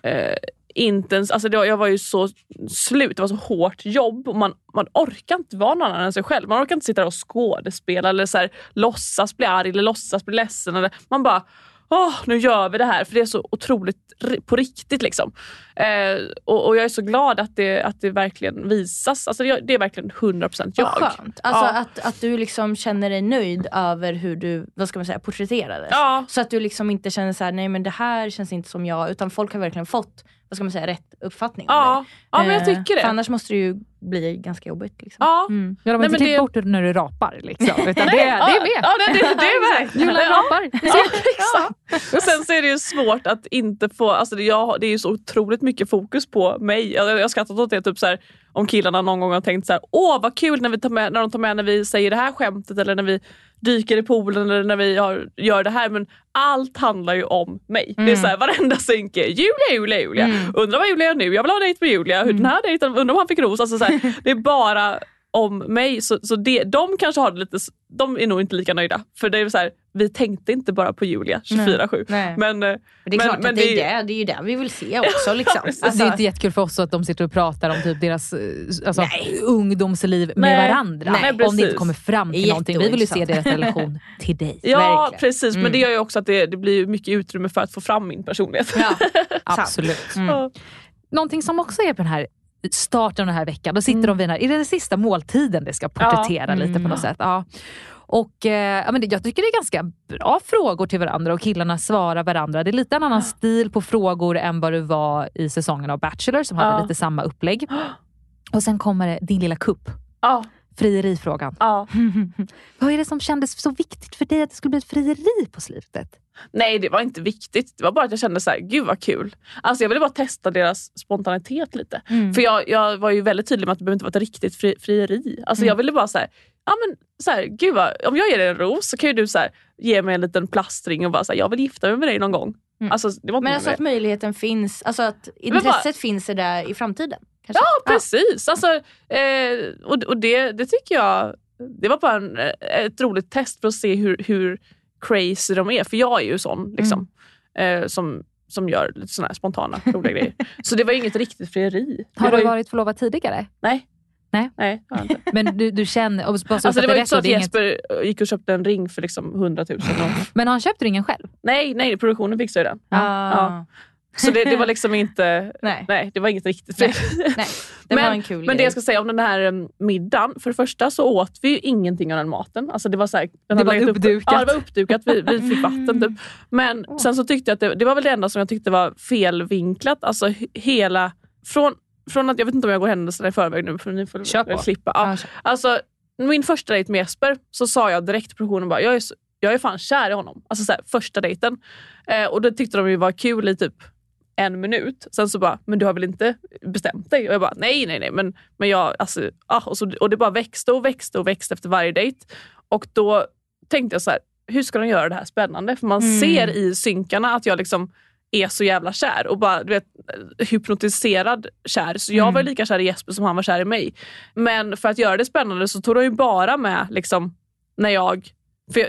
Speaker 6: eh, intens, alltså det, jag var ju så slut, det var så hårt jobb och man, man orkar inte vara någon annan än sig själv. Man orkar inte sitta där och skådespela eller så här, låtsas bli arg eller låtsas bli ledsen. Eller, man bara Åh, nu gör vi det här för det är så otroligt på riktigt. liksom. Eh, och, och jag är så glad att det, att det verkligen visas. Alltså det, det är verkligen 100% jag.
Speaker 5: Vad skönt. Alltså
Speaker 6: Ja.
Speaker 5: att, att du liksom känner dig nöjd över hur du vad ska man säga, porträtterades.
Speaker 6: Ja.
Speaker 5: Så att du liksom inte känner så här, nej men det här känns inte som jag. Utan folk har verkligen fått vad ska man säga, rätt uppfattning om
Speaker 6: Ja,
Speaker 5: dig.
Speaker 6: ja men jag
Speaker 5: Eh,
Speaker 6: tycker det.
Speaker 5: För annars måste det ju bli ganska jobbigt. Liksom.
Speaker 6: Ja.
Speaker 5: Mm.
Speaker 1: Ja, de har inte
Speaker 6: men
Speaker 1: klippt
Speaker 6: det-
Speaker 1: bort det när du rapar. Liksom, utan det, det är med.
Speaker 6: Ja, det, det, det är med.
Speaker 1: Julan
Speaker 6: Ja.
Speaker 1: rapar.
Speaker 6: Ja, exakt. Och sen så är det ju svårt att inte få, alltså det, jag, det är ju så otroligt mycket fokus på mig. Jag, jag har skrattat åt det typ så här, om killarna någon gång har tänkt så här, åh vad kul när, vi tar med, när de tar med när vi säger det här skämtet eller när vi dyker i poolen eller när vi har, gör det här. Men allt handlar ju om mig. Det är så här, varenda synk är Julia, Julia, Julia. Undrar vad Julia gör nu? Jag vill ha dejt med Julia. Hur den här dejten, undrar om han fick ros. Alltså så här, det är bara om mig. Så, så det, de kanske har det lite, de är nog inte lika nöjda. För det är så här, vi tänkte inte bara på Julia 24-7.
Speaker 5: Nej.
Speaker 6: Men, eh,
Speaker 5: Men det är
Speaker 6: men,
Speaker 5: klart
Speaker 6: men
Speaker 5: att det är,
Speaker 6: ju-
Speaker 5: det, det är ju det vi vill se också. Liksom.
Speaker 1: Alltså, det är inte jättekul för oss att de sitter och pratar om typ deras eh, alltså,
Speaker 5: Nej.
Speaker 1: ungdomsliv med
Speaker 6: Nej.
Speaker 1: varandra.
Speaker 6: Nej,
Speaker 1: om det inte kommer fram till någonting. Vi vill ju se deras relation till dig.
Speaker 6: Ja
Speaker 5: Verkligen.
Speaker 6: precis, men
Speaker 5: Mm.
Speaker 6: det gör ju också att det, det blir mycket utrymme för att få fram min personlighet.
Speaker 5: Ja,
Speaker 1: Absolut.
Speaker 6: Ja.
Speaker 1: Någonting som också är på den här starten av den här veckan, då sitter de vid den här, är det den sista måltiden det ska porträttera
Speaker 5: Ja.
Speaker 1: lite på
Speaker 5: Mm.
Speaker 1: något sätt? Ja. Och eh, ja, men det, Jag tycker det är ganska bra frågor till varandra och killarna svarar varandra. Det är lite en annan stil på frågor än vad det var i säsongen av Bachelor som hade lite samma upplägg. Och sen kommer det din lilla kupp. Frierifrågan.
Speaker 6: Ja.
Speaker 1: Vad är det som kändes så viktigt för dig att det skulle bli ett frieri på slutet?
Speaker 6: Nej, det var inte viktigt. Det var bara att jag kände så här, gud vad kul. Alltså jag ville bara testa deras spontanitet lite.
Speaker 5: Mm.
Speaker 6: För jag, jag var ju väldigt tydlig med att det behöver inte vara ett riktigt fri, frieri. Alltså
Speaker 5: Mm.
Speaker 6: jag ville bara så här, ja men så här, gud vad, om jag ger dig en ros så kan ju du så här, ge mig en liten plastring och bara säga jag vill gifta mig med dig någon gång.
Speaker 5: Mm.
Speaker 6: Alltså, det var inte
Speaker 5: Men alltså
Speaker 6: mer.
Speaker 5: att möjligheten finns, alltså att
Speaker 6: Men bara-
Speaker 5: intresset finns där i framtiden. Kanske.
Speaker 6: Ja precis. Alltså, eh, och och det, det tycker jag, det var bara en, eh, ett roligt test för att se hur, hur crazy de är. För jag är ju sån liksom,
Speaker 5: Mm.
Speaker 6: eh, som, som gör lite såna spontana roliga grejer. Så det var inget riktigt frieri.
Speaker 1: Har du
Speaker 6: ju,
Speaker 1: varit förlovad tidigare?
Speaker 6: Nej.
Speaker 1: Nej.
Speaker 6: Nej.
Speaker 1: Men du, du känner... Och bara så
Speaker 6: Alltså det var ju inte så att
Speaker 1: är inget-
Speaker 6: Jesper gick och köpte en ring för liksom 100 000. Och,
Speaker 1: Men har han köpt ringen själv?
Speaker 6: nej, nej, produktionen fixade den.
Speaker 5: Ah.
Speaker 6: Ja. Så det, det var liksom inte,
Speaker 5: Nej.
Speaker 6: nej det var inget riktigt
Speaker 5: Nej. Nej, det
Speaker 6: men,
Speaker 5: var en kul
Speaker 6: Men det jag ska säga om den här um, middagen. För det första så åt vi ju ingenting av den maten. Alltså det var, så här, den
Speaker 1: Det var
Speaker 6: lagt upp-
Speaker 1: uppdukat.
Speaker 6: Ja, det var uppdukat. Vi, vi fick vatten typ. Men sen så tyckte jag att det, det var väl det enda som jag tyckte var felvinklat. Alltså he- hela... Från, från att, jag vet inte om jag går händelserna i förväg nu för ni får
Speaker 1: Kör på.
Speaker 6: klippa. Ja. Alltså, min första dejt med Jesper så sa jag direkt till produktionen bara, jag är, så, jag är fan kär i honom. Alltså så här, första dejten. Eh, och det tyckte de ju var kul i typ en minut. Sen så bara, men du har väl inte bestämt dig? Och jag bara, nej nej nej. Men, men jag, alltså, ah, och, så, och det bara växte och växte och växte efter varje dejt. Och då tänkte jag så här, hur ska de göra det här spännande? För man
Speaker 5: Mm.
Speaker 6: ser i synkarna att jag liksom är så jävla kär och bara du vet, hypnotiserad kär. Så jag var lika kär i Jesper som han var kär i mig. Men för att göra det spännande så tog de ju bara med liksom, när jag för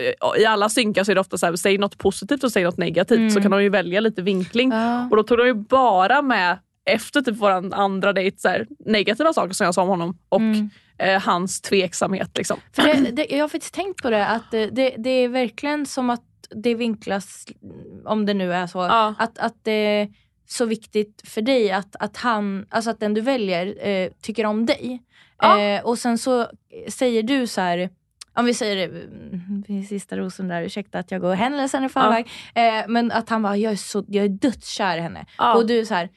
Speaker 6: I alla synkar så är det ofta så här, säg något positivt och säg något negativt så kan de ju välja lite vinkling.
Speaker 5: Ja.
Speaker 6: Och då tog de ju bara med efter typ vår andra dejt så här, negativa saker som jag sa om honom och
Speaker 5: Mm.
Speaker 6: eh, hans tveksamhet. Liksom.
Speaker 5: För det, det, jag har faktiskt tänkt på det, att det, det, det är verkligen som att det vinklas, om det nu är så,
Speaker 6: Ja.
Speaker 5: att, att det är så viktigt för dig att, att han, alltså att den du väljer eh, tycker om dig.
Speaker 6: Ja.
Speaker 5: Eh, och sen så säger du så här, om vi säger det, mm, vid sista rosen där, ursäkta att jag går händelsen i förväg. Eh, men att han bara, jag är, så, jag är dödskär i henne.
Speaker 6: Ja.
Speaker 5: Och du är så här,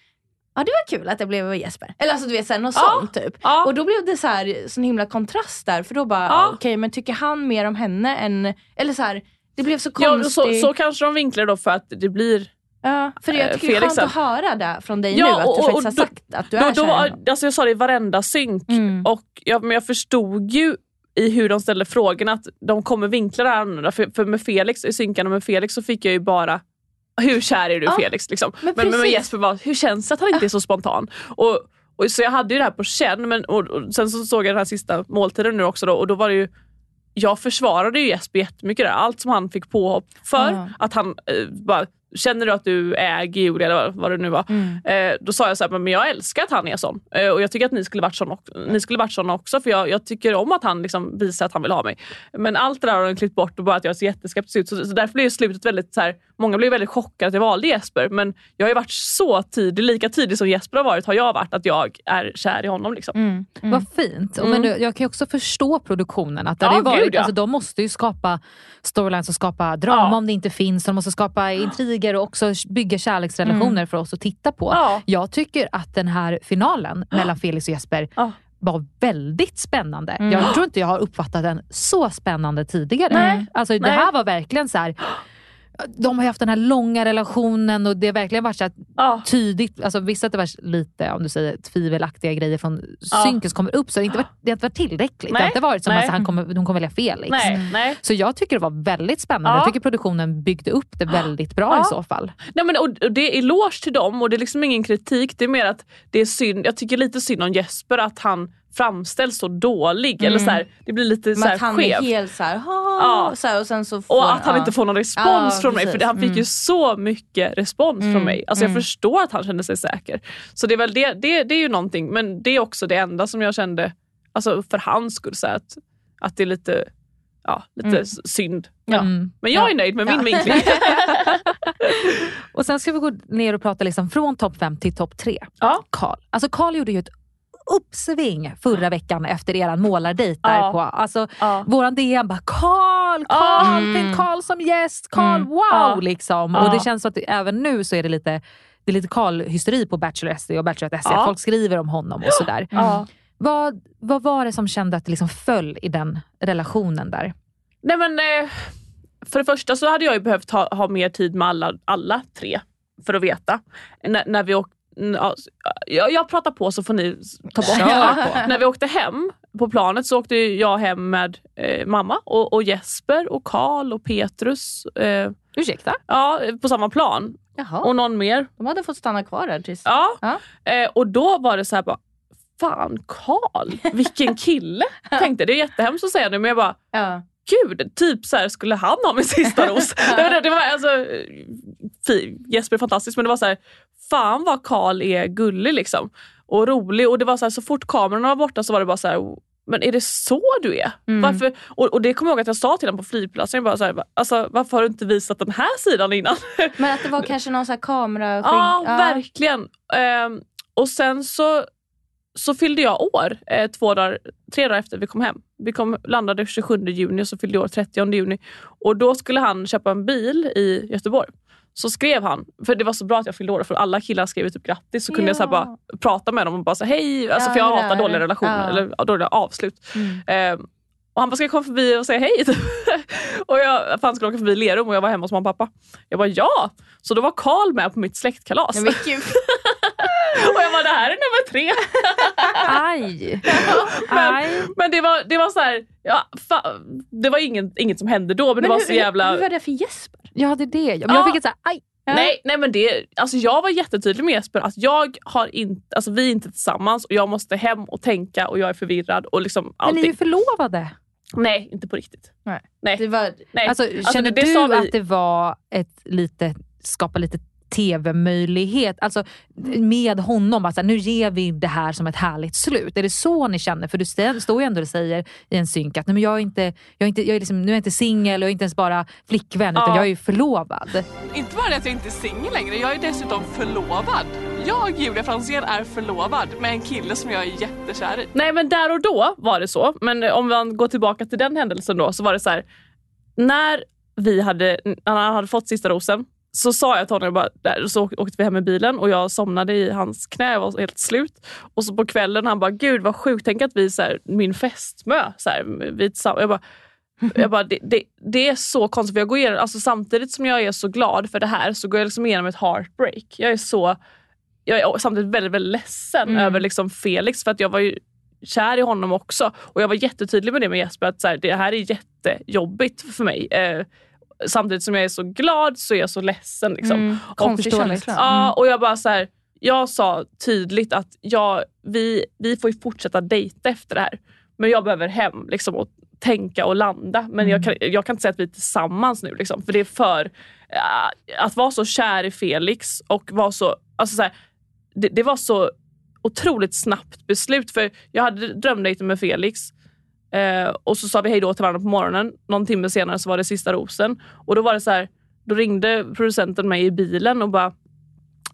Speaker 5: ja det var kul att det blev Jesper. Eller alltså du vet, så här, något
Speaker 6: Ja.
Speaker 5: sånt typ.
Speaker 6: Ja.
Speaker 5: Och då blev det så här, sån himla kontrast där. För då bara,
Speaker 6: Ja.
Speaker 5: okej men tycker han mer om henne än... Eller så här, det blev så
Speaker 6: Ja,
Speaker 5: konstigt.
Speaker 6: så, så kanske de vinklar då för att det blir
Speaker 5: ja, för jag
Speaker 6: eh,
Speaker 5: tycker det är skönt att höra det från dig
Speaker 6: Ja,
Speaker 5: nu. Att
Speaker 6: och-
Speaker 5: du
Speaker 6: och
Speaker 5: faktiskt har
Speaker 6: då-
Speaker 5: sagt att du
Speaker 6: då,
Speaker 5: är
Speaker 6: då
Speaker 5: kär
Speaker 6: var,
Speaker 5: honom.
Speaker 6: alltså Jag sa det i varenda synk
Speaker 5: Mm.
Speaker 6: och jag, men jag förstod ju i hur de ställde frågorna att de kommer vinkla det här annorlunda. För, för med Felix, i synkarna med Felix så fick jag ju bara hur kär är du
Speaker 5: Ja,
Speaker 6: Felix? Liksom.
Speaker 5: men
Speaker 6: Men, men med. Jesper var hur känns det att han inte är så spontan? Och, och, så jag hade ju det här på känn men, och, och sen så såg jag den här sista måltiden nu också då, och då var det ju jag försvarade ju Jesper jättemycket där. Allt som han fick påhopp för.
Speaker 5: Ja.
Speaker 6: Att han eh, bara, känner du att du äger Julia eller vad, det nu var.
Speaker 5: Mm.
Speaker 6: Eh, då sa jag så här, men jag älskar att han är sån. Eh, och jag tycker att ni skulle varit sån, ni skulle varit såna också. För jag, jag tycker om att han liksom visar att han vill ha mig. Men allt det där har de klippt bort och bara att jag ser jätteskeptisk ut. Så, så därför blev slutet väldigt så här, många blev väldigt chockade att jag valde Jesper. Men jag har ju varit så tidig, lika tidig som Jesper har varit har jag varit att jag är kär i honom. Liksom.
Speaker 5: Mm. Mm.
Speaker 1: Vad fint. Och Men du, jag kan ju också förstå produktionen. Att det
Speaker 6: Ja,
Speaker 1: varit,
Speaker 6: gud, ja.
Speaker 1: alltså, de måste ju skapa storylines och skapa drama
Speaker 6: Ja.
Speaker 1: om det inte finns. De måste skapa intriger och också bygga kärleksrelationer för oss att titta på.
Speaker 6: Ja.
Speaker 1: Jag tycker att den här finalen mellan Felix och Jesper
Speaker 6: Ja.
Speaker 1: var väldigt spännande.
Speaker 5: Mm.
Speaker 1: Jag tror inte jag har uppfattat den så spännande tidigare.
Speaker 6: Nej.
Speaker 1: Alltså, det
Speaker 6: Nej.
Speaker 1: här var verkligen så här. De har ju haft den här långa relationen och det har verkligen varit så
Speaker 6: Ja.
Speaker 1: tydligt, alltså vissa att det var lite om du säger tvivelaktiga grejer från
Speaker 6: Ja.
Speaker 1: som kommer upp så det inte varit, det har inte varit tillräckligt. Det har
Speaker 6: Nej.
Speaker 1: inte varit som
Speaker 6: Nej.
Speaker 1: att han kommer, de kommer välja Felix.
Speaker 6: Nej, nej.
Speaker 1: Så jag tycker det var väldigt spännande.
Speaker 6: Ja.
Speaker 1: Jag tycker produktionen byggde upp det väldigt bra
Speaker 6: Ja.
Speaker 1: i så fall.
Speaker 6: Nej, men, och, och det är eloge till dem och det är liksom ingen kritik. Det är mer att det är synd. Jag tycker lite synd om Jesper att han framställs så dålig. Eller så här, det blir lite så
Speaker 5: Men
Speaker 6: här
Speaker 5: att han
Speaker 6: skevt.
Speaker 5: är helt såhär,
Speaker 6: Ja.
Speaker 5: så här och sen så får
Speaker 6: Och att han
Speaker 5: ja.
Speaker 6: inte får någon respons
Speaker 5: Ja,
Speaker 6: från mig. För
Speaker 5: precis.
Speaker 6: han fick ju
Speaker 5: Mm.
Speaker 6: så mycket respons från
Speaker 5: Mm,
Speaker 6: mig. Alltså
Speaker 5: mm.
Speaker 6: Jag förstår att han kände sig säker. Så det är väl det, det, det är ju någonting. Men det är också det enda som jag kände, alltså för hans skull, så här, att, att det är lite, ja, lite
Speaker 5: Mm.
Speaker 6: synd. Ja.
Speaker 1: Mm.
Speaker 6: Men jag är
Speaker 1: Ja.
Speaker 6: nöjd med min
Speaker 5: Ja.
Speaker 6: vinkling.
Speaker 1: Och sen ska vi gå ner och prata liksom från topp 5 till topp 3.
Speaker 6: Ja.
Speaker 1: Karl. Alltså Karl gjorde ju ett uppsving förra veckan efter eran målardejt där
Speaker 6: Ja.
Speaker 1: på. Alltså,
Speaker 6: Ja.
Speaker 1: Våran DM bara Karl. Karl,
Speaker 5: Mm.
Speaker 1: tänk Karl som gäst, Karl,
Speaker 5: Mm.
Speaker 1: wow!
Speaker 6: Ja.
Speaker 1: Liksom. Och det känns som att även nu så är det lite det är lite Karl-hysteri på Bachelor SD och Bachelorette SD.
Speaker 6: Ja.
Speaker 1: Folk skriver om honom och sådär.
Speaker 6: Ja.
Speaker 1: Vad, vad var det som kände att det liksom föll i den relationen där?
Speaker 6: Nej men eh, för det första så hade jag ju behövt ha, ha mer tid med alla, alla tre för att veta. N när vi åkte jag, jag pratar på så får ni ta bort det. När vi åkte hem på planet så åkte jag hem med eh, mamma och, och, Jesper och Karl och Petrus. Eh,
Speaker 1: Ursäkta?
Speaker 6: Ja, på samma plan.
Speaker 5: Jaha.
Speaker 6: Och någon mer.
Speaker 5: De hade fått stanna kvar där tills...
Speaker 6: Ja,
Speaker 5: Ja.
Speaker 6: Eh, och då var det så här bara, fan Karl, vilken kille. Tänkte det är jättehemskt att säga nu men jag bara,
Speaker 5: Ja.
Speaker 6: Gud, typ så här, skulle han ha min sista ros? det var, det var, alltså, fi, Jesper är fantastisk men det var så här, fan vad Karl är gullig liksom. Och rolig och det var så här, så fort kamerorna var borta så var det bara så här, men är det så du är?
Speaker 5: Mm.
Speaker 6: Varför? Och, och det kommer jag ihåg att jag sa till honom på flygplatsen. Jag bara så här, alltså, varför har du inte visat den här sidan innan?
Speaker 5: Men att det var kanske någon sån här kamera...
Speaker 6: Ja, verkligen. Ehm, och sen så, så fyllde jag år eh, två dagar, tre dagar efter vi kom hem. Vi kom, landade 27 juni och så fyllde jag år 30 juni. Och då skulle han köpa en bil i Göteborg. Så skrev han, för det var så bra att jag fyllde år för alla killar skrev typ grattis så kunde jag så
Speaker 5: Ja.
Speaker 6: bara prata med dem och bara säga hej. Alltså,
Speaker 5: Ja,
Speaker 6: för jag hatar dåliga relationer
Speaker 5: Ja.
Speaker 6: eller ja, dåliga avslut.
Speaker 5: Mm.
Speaker 6: Ehm, och han bara, ska jag komma förbi och säga hej? Och jag, för han skulle åka förbi Lerum och jag var hemma hos mamma och pappa. Jag bara ja! Så då var Karl med på mitt släktkalas.
Speaker 5: Ja.
Speaker 6: och jag bara, det här är nummer tre.
Speaker 1: Aj! Aj.
Speaker 6: Men det var, det var så här, ja, fa, det var inget, inget som hände då men, det var
Speaker 5: hur,
Speaker 6: så jävla...
Speaker 5: hur var det för Jesper?
Speaker 1: Ja, det är det. Men
Speaker 6: Ja.
Speaker 1: jag fick ett så här, aj.
Speaker 6: Nej, nej men det, alltså jag var jättetydlig med Jesper att jag har inte, alltså vi är inte tillsammans och jag måste hem och tänka och jag är förvirrad och liksom
Speaker 1: Men ni är
Speaker 6: allting.
Speaker 1: ju förlovade.
Speaker 6: Nej, inte på riktigt.
Speaker 5: Nej.
Speaker 6: Nej.
Speaker 5: Det var...
Speaker 6: nej.
Speaker 1: Alltså, känner
Speaker 6: det- det sa
Speaker 1: du
Speaker 6: vi-
Speaker 1: att det var ett lite, skapa lite tv-möjlighet alltså, med honom? Alltså, nu ger vi det här som ett härligt slut. Är det så ni känner? För du står ju ändå och säger i en synk att Nej, men jag är inte, jag är inte, jag är liksom, nu är jag inte singel och jag är inte ens bara flickvän utan
Speaker 6: Ja.
Speaker 1: jag är ju förlovad.
Speaker 7: Inte bara det att jag inte är singel längre, jag är dessutom förlovad. Jag, Julia Franzén, är förlovad med en kille som jag är jättekär i.
Speaker 6: Nej men där och då var det så. Men om man går tillbaka till den händelsen då så var det så här. När vi hade, när han hade fått sista rosen så sa jag till honom, jag bara, där, så åkte vi hem med bilen och jag somnade i hans knä, jag var helt slut. Och så på kvällen han bara, gud vad sjukt, tänk att vi så här, min fästmö, så här, vi tillsammans. Jag bara, jag bara, det, det, det är så konstigt för jag går igenom, alltså samtidigt som jag är så glad för det här så går jag liksom igenom ett heartbreak. Jag är så jag är samtidigt väldigt, väldigt ledsen
Speaker 5: Mm.
Speaker 6: över liksom Felix för att jag var ju kär i honom också. Och jag var jättetydlig med det med Jesper att så här, det här är jättejobbigt för mig. Eh, samtidigt som jag är så glad så är jag så ledsen. Liksom.
Speaker 5: Mm, konstig känsla.
Speaker 6: Ja, och jag bara så här, jag sa tydligt att jag, vi, vi får fortsätta dejta efter det här. Men jag behöver hem liksom, och tänka och landa. Men jag, kan, jag kan inte säga att vi är tillsammans nu. Liksom, för det är för... ja, att vara så kär i Felix och vara så... Alltså så här, det, det var så otroligt snabbt beslut. För Jag hade drömdejten med Felix eh, och så sa vi hej då till varandra på morgonen. Någon timme senare så var det sista rosen. Och då var det så här, då ringde producenten mig i bilen och bara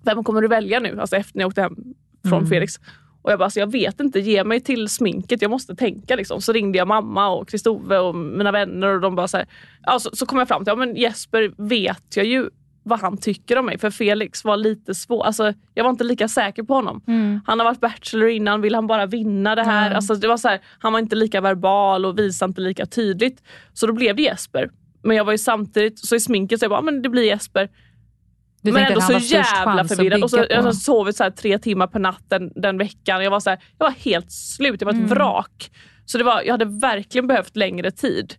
Speaker 6: vem kommer du välja nu? Alltså efter när jag åkte hem från
Speaker 1: Mm.
Speaker 6: Felix. Och jag bara, alltså, jag vet inte, ge mig till sminket, jag måste tänka. Liksom. Så ringde jag mamma och Kristove och mina vänner och de bara så här, ja, så, så kom jag fram till, ja men Jesper vet jag ju vad han tycker om mig. För Felix var lite svår, alltså, jag var inte lika säker på honom.
Speaker 5: Mm.
Speaker 6: Han har varit bachelor innan, vill han bara vinna det här?
Speaker 1: Mm.
Speaker 6: Alltså, det var så här, han var inte lika verbal och visade inte lika tydligt. Så då blev det Jesper. Men jag var ju samtidigt, så i sminket så jag bara, men det blir Jesper.
Speaker 1: Du
Speaker 6: men ändå så jävla förvirrad. Och så, jag har sovit så här tre timmar per natt den, den veckan. Jag var, så här, jag var helt slut, jag var ett
Speaker 1: Mm.
Speaker 6: vrak. Så det var, jag hade verkligen behövt längre tid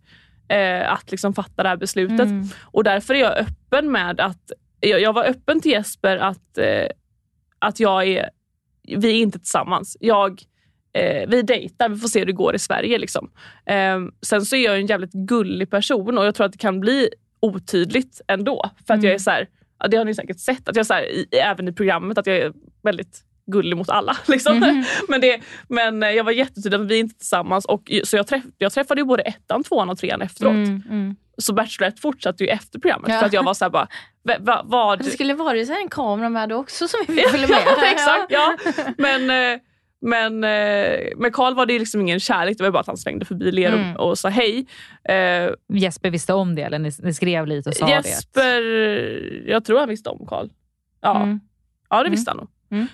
Speaker 6: eh, att liksom fatta det här beslutet.
Speaker 5: Mm.
Speaker 6: Och därför är jag öppen med att, jag, jag var öppen till Jesper att, eh, att jag är, vi är inte tillsammans. Jag, eh, vi dejtar, vi får se hur det går i Sverige. Liksom. Eh, sen så är jag en jävligt gullig person och jag tror att det kan bli otydligt ändå. För att jag är så här, det har ni säkert sett, att jag är så här, i, även i programmet, att jag är väldigt gullig mot alla. Liksom. men, det, men eh, jag var jättetydlig att vi är inte tillsammans. Och, så jag, träff, jag träffade ju både ettan, tvåan och trean efteråt.
Speaker 5: Mm, mm.
Speaker 6: Så Bachelorette fortsatte ju efter programmet.
Speaker 5: Ja.
Speaker 6: För att jag var så här bara, va, va, vad...
Speaker 5: Det skulle varit så här en kamera med då också som vi följa med.
Speaker 6: ja, exakt. Ja. Men, eh, men eh, med Karl var det liksom ingen kärlek, det var bara att han svängde förbi Lerum
Speaker 5: Mm.
Speaker 6: och sa hej. Eh,
Speaker 1: Jesper visste om det eller ni, ni skrev lite och sa
Speaker 6: Jesper, jag tror han visste om Karl. Ja,
Speaker 5: Mm.
Speaker 6: ja det visste han nog.
Speaker 5: Mm.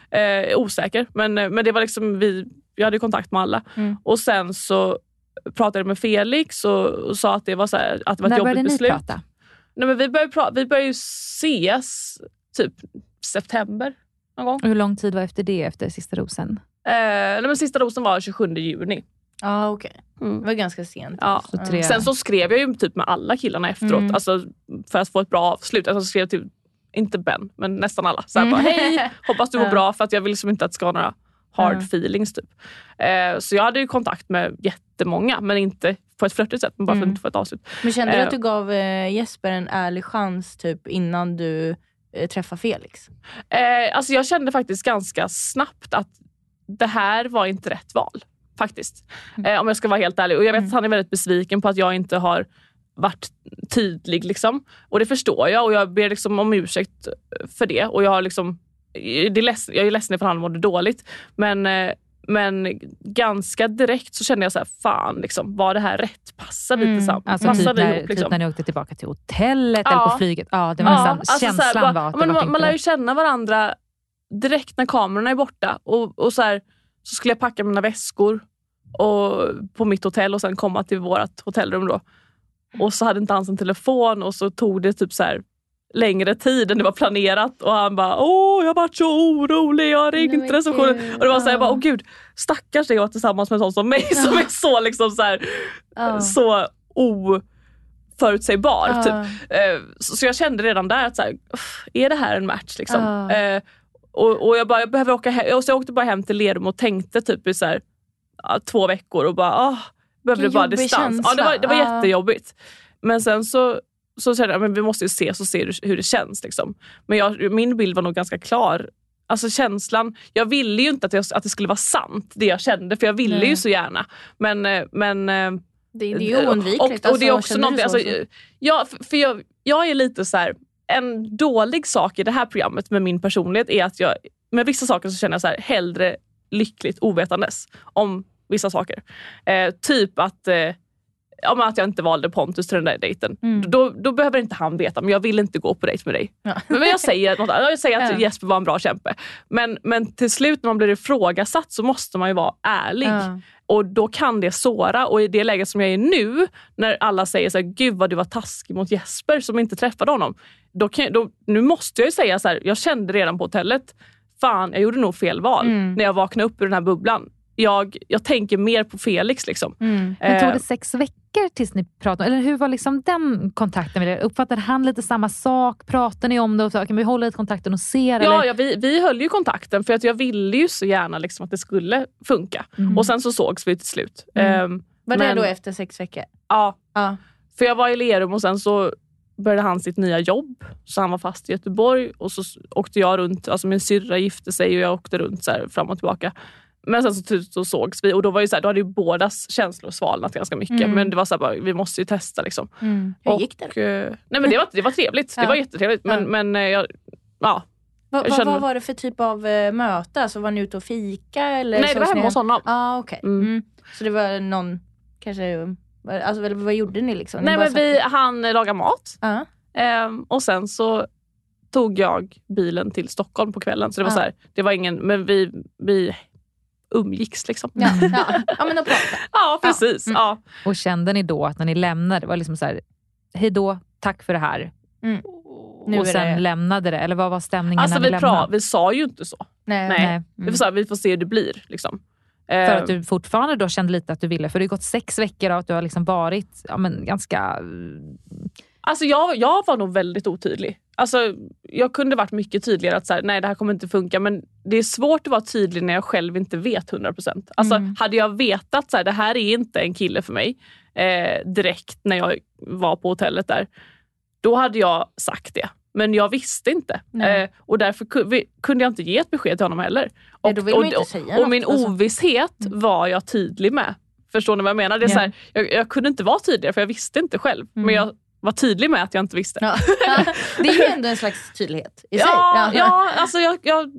Speaker 6: Eh, osäker, men, men det var liksom vi jag hade kontakt med alla.
Speaker 5: Mm.
Speaker 6: Och sen så pratade med Felix och, och sa att det var, så här, att det var ett
Speaker 1: När
Speaker 6: jobbigt
Speaker 1: började ni
Speaker 6: beslut.
Speaker 1: prata?
Speaker 6: Nej, men vi började, pra- vi började ju ses typ september någon gång.
Speaker 1: Och hur lång tid var efter det, efter sista rosen?
Speaker 6: Eh, nej, men sista rosen var 27 juni.
Speaker 5: Ja okej.
Speaker 6: Mm.
Speaker 5: Det var ganska sent.
Speaker 6: Ja.
Speaker 1: Tre...
Speaker 6: Sen så skrev jag ju typ med alla killarna efteråt
Speaker 5: Mm.
Speaker 6: alltså, för att få ett bra avslut. Alltså, så skrev jag till, inte Ben, men nästan alla. Så här
Speaker 5: Mm.
Speaker 6: bara, Hej, hoppas du mår bra för att jag vill liksom inte att det ska vara några hard
Speaker 5: Mm.
Speaker 6: feelings. Typ. Eh, så jag hade ju kontakt med jättemånga men inte på ett flörtigt sätt, men bara för att
Speaker 5: Mm.
Speaker 6: inte få ett avslut.
Speaker 5: Men kände du
Speaker 6: Eh.
Speaker 5: att du gav eh, Jesper en ärlig chans typ innan du eh, träffade Felix?
Speaker 6: Eh, alltså jag kände faktiskt ganska snabbt att det här var inte rätt val. Faktiskt. Eh, om jag ska vara helt ärlig. Och jag vet
Speaker 5: Mm.
Speaker 6: att han är väldigt besviken på att jag inte har varit tydlig. Liksom. Och det förstår jag och jag ber liksom om ursäkt för det. Och jag, har liksom, det är ledsen, jag är ledsen ifall han mådde dåligt. Men, eh, men ganska direkt så kände jag så här, fan liksom, var det här rätt? Passar vi
Speaker 5: Mm.
Speaker 6: tillsammans?
Speaker 1: Alltså
Speaker 6: Passar
Speaker 1: typ
Speaker 6: vi
Speaker 1: när,
Speaker 6: ihop? Liksom?
Speaker 1: typ när ni åkte tillbaka till hotellet
Speaker 6: Ja.
Speaker 1: eller på flyget. Ja, det var nästan,
Speaker 6: alltså så här,
Speaker 1: känslan
Speaker 6: bara-
Speaker 1: var att det
Speaker 6: men
Speaker 1: var
Speaker 6: man,
Speaker 1: inte
Speaker 6: man lär ju känna varandra direkt när kamerorna är borta. Och, och så, här, så skulle jag packa mina väskor och, på mitt hotell och sen komma till vårt hotellrum. Då. Och så hade inte han sin telefon och så tog det typ så här längre tid än det var planerat och han bara åh jag vart så orolig, jag har ringt receptionen. Och det var så här, jag bara,
Speaker 5: ja.
Speaker 6: åh gud stackars dig att vara tillsammans med en sån som mig som är så liksom så här,
Speaker 5: Ja.
Speaker 6: så oförutsägbar.
Speaker 5: Ja.
Speaker 6: Typ. Eh, Så, jag kände redan där att så här, "Uff, är det här en match? Liksom?
Speaker 5: Ja.
Speaker 6: Eh, och, och jag, bara, jag behöver åka hem. Och så jag åkte bara hem till Lerum och tänkte typ i så här, ja, två veckor och bara, ah, behövde bara distans. Ja, det var, det var.
Speaker 5: Ja.
Speaker 6: jättejobbigt. Men sen så, så kände jag men vi måste ju ses och se hur, det känns. Liksom. Men jag, min bild var nog ganska klar. Alltså känslan, jag ville ju inte att, jag, att det skulle vara sant det jag kände för jag ville
Speaker 5: Nej.
Speaker 6: ju så gärna. Men, eh, men eh,
Speaker 5: Det, det är ju oundvikligt.
Speaker 6: och, och det är
Speaker 5: alltså,
Speaker 6: också
Speaker 5: så,
Speaker 6: alltså,
Speaker 5: så-
Speaker 6: ja, för jag, jag är lite så här, en dålig sak i det här programmet med min personlighet är att jag med vissa saker så känner jag så här, hellre lyckligt ovetandes om vissa saker. Eh, typ att, eh, men att jag inte valde Pontus till den där dejten.
Speaker 5: Mm.
Speaker 6: Då, då behöver inte han veta, men jag vill inte gå på dejt med dig.
Speaker 5: Ja.
Speaker 6: Men jag säger, något, jag säger att
Speaker 5: Ja.
Speaker 6: Jesper var en bra kämpe. Men, men till slut när man blir ifrågasatt så måste man ju vara ärlig.
Speaker 5: Ja.
Speaker 6: Och då kan det såra. Och i det läget som jag är nu, när alla säger så här, gud vad du var taskig mot Jesper som inte träffade honom. Då kan, då, nu måste jag ju säga så här, jag kände redan på hotellet, fan jag gjorde nog fel val
Speaker 5: Mm.
Speaker 6: när jag vaknade upp ur den här bubblan. Jag, jag tänker mer på Felix. Liksom.
Speaker 5: Mm.
Speaker 1: Men tog
Speaker 6: Eh,
Speaker 1: det sex veckor tills ni pratade? Eller hur var liksom den kontakten med er? Uppfattade han lite samma sak? Pratade ni om det? Och så, kan vi hålla lite kontakten och se?
Speaker 6: Ja,
Speaker 1: eller?
Speaker 6: ja vi, vi höll ju kontakten för att jag ville ju så gärna liksom att det skulle funka.
Speaker 1: Mm.
Speaker 6: Och sen så sågs vi till slut.
Speaker 5: Mm.
Speaker 6: Ehm,
Speaker 5: Var det
Speaker 6: men-
Speaker 5: då efter sex veckor?
Speaker 6: ja,
Speaker 5: Ja.
Speaker 6: För jag var i Lerum och sen så började han sitt nya jobb. Så han var fast i Göteborg och så åkte jag runt. Alltså min syrra gifte sig och jag åkte runt så här fram och tillbaka. Men sen så, slut så sågs vi och då, var ju så här, då hade ju bådas känslor svalnat ganska mycket.
Speaker 5: Mm.
Speaker 6: Men det var så här, bara, vi måste ju testa. Liksom.
Speaker 5: Mm. Hur
Speaker 6: och,
Speaker 5: gick det?
Speaker 6: eh, nej men det var, det var trevligt. Det
Speaker 5: Ja.
Speaker 6: var jättetrevligt. Men,
Speaker 5: Ja.
Speaker 6: men eh, jag, ja.
Speaker 5: Va, va,
Speaker 6: känner-
Speaker 5: vad var det för typ av eh, möte? Alltså, var ni ute och fika? Eller
Speaker 6: Nej det var hemma hos honom.
Speaker 5: Ah, okej.
Speaker 6: Mm.
Speaker 5: Mm. Så det var någon, kanske, alltså vad, vad gjorde ni liksom? Ni
Speaker 6: Nej men vi, han lagade mat.
Speaker 5: Ja.
Speaker 6: Ehm, och sen så tog jag bilen till Stockholm på kvällen. Så det var,
Speaker 5: Ja.
Speaker 6: så här, det var ingen, men vi, vi umgicks liksom.
Speaker 5: Ja, ja. ja men och prata.
Speaker 6: Ja precis.
Speaker 5: Mm.
Speaker 6: Ja.
Speaker 1: Och kände ni då att när ni lämnade, det var liksom så här, hej då, tack för det här.
Speaker 5: Mm. Nu
Speaker 1: och sen
Speaker 5: det-
Speaker 1: lämnade det? Eller vad var stämningen
Speaker 6: Alltså
Speaker 1: när
Speaker 6: vi,
Speaker 1: ni
Speaker 6: pra-
Speaker 1: lämnade?
Speaker 6: vi sa ju inte så.
Speaker 5: Nej.
Speaker 6: Nej.
Speaker 1: Nej.
Speaker 6: Vi, får, så här, vi får se hur det blir. Liksom.
Speaker 1: För att du fortfarande då kände lite att du ville, för det har gått sex veckor och att du har liksom varit ja, men ganska...
Speaker 6: Alltså jag, jag var nog väldigt otydlig. Alltså, jag kunde varit mycket tydligare att så här, nej det här kommer inte funka men det är svårt att vara tydlig när jag själv inte vet 100%. Alltså,
Speaker 5: Mm.
Speaker 6: Hade jag vetat att det här är inte en kille för mig eh, direkt när jag var på hotellet där, då hade jag sagt det. Men jag visste inte
Speaker 5: Nej.
Speaker 6: eh, och därför kunde jag inte ge ett besked till honom heller.
Speaker 5: Nej,
Speaker 6: Och,
Speaker 5: man
Speaker 6: och, och, och min
Speaker 5: alltså.
Speaker 6: ovisshet var jag tydlig med. Förstår ni vad jag menar? Det är
Speaker 1: Ja.
Speaker 6: så här, jag, jag kunde inte vara tydligare för jag visste inte själv.
Speaker 5: Mm.
Speaker 6: Men jag var tydlig med att jag inte visste.
Speaker 5: Ja. det är ju ändå en slags tydlighet i sig.
Speaker 6: Ja, ja alltså jag, jag,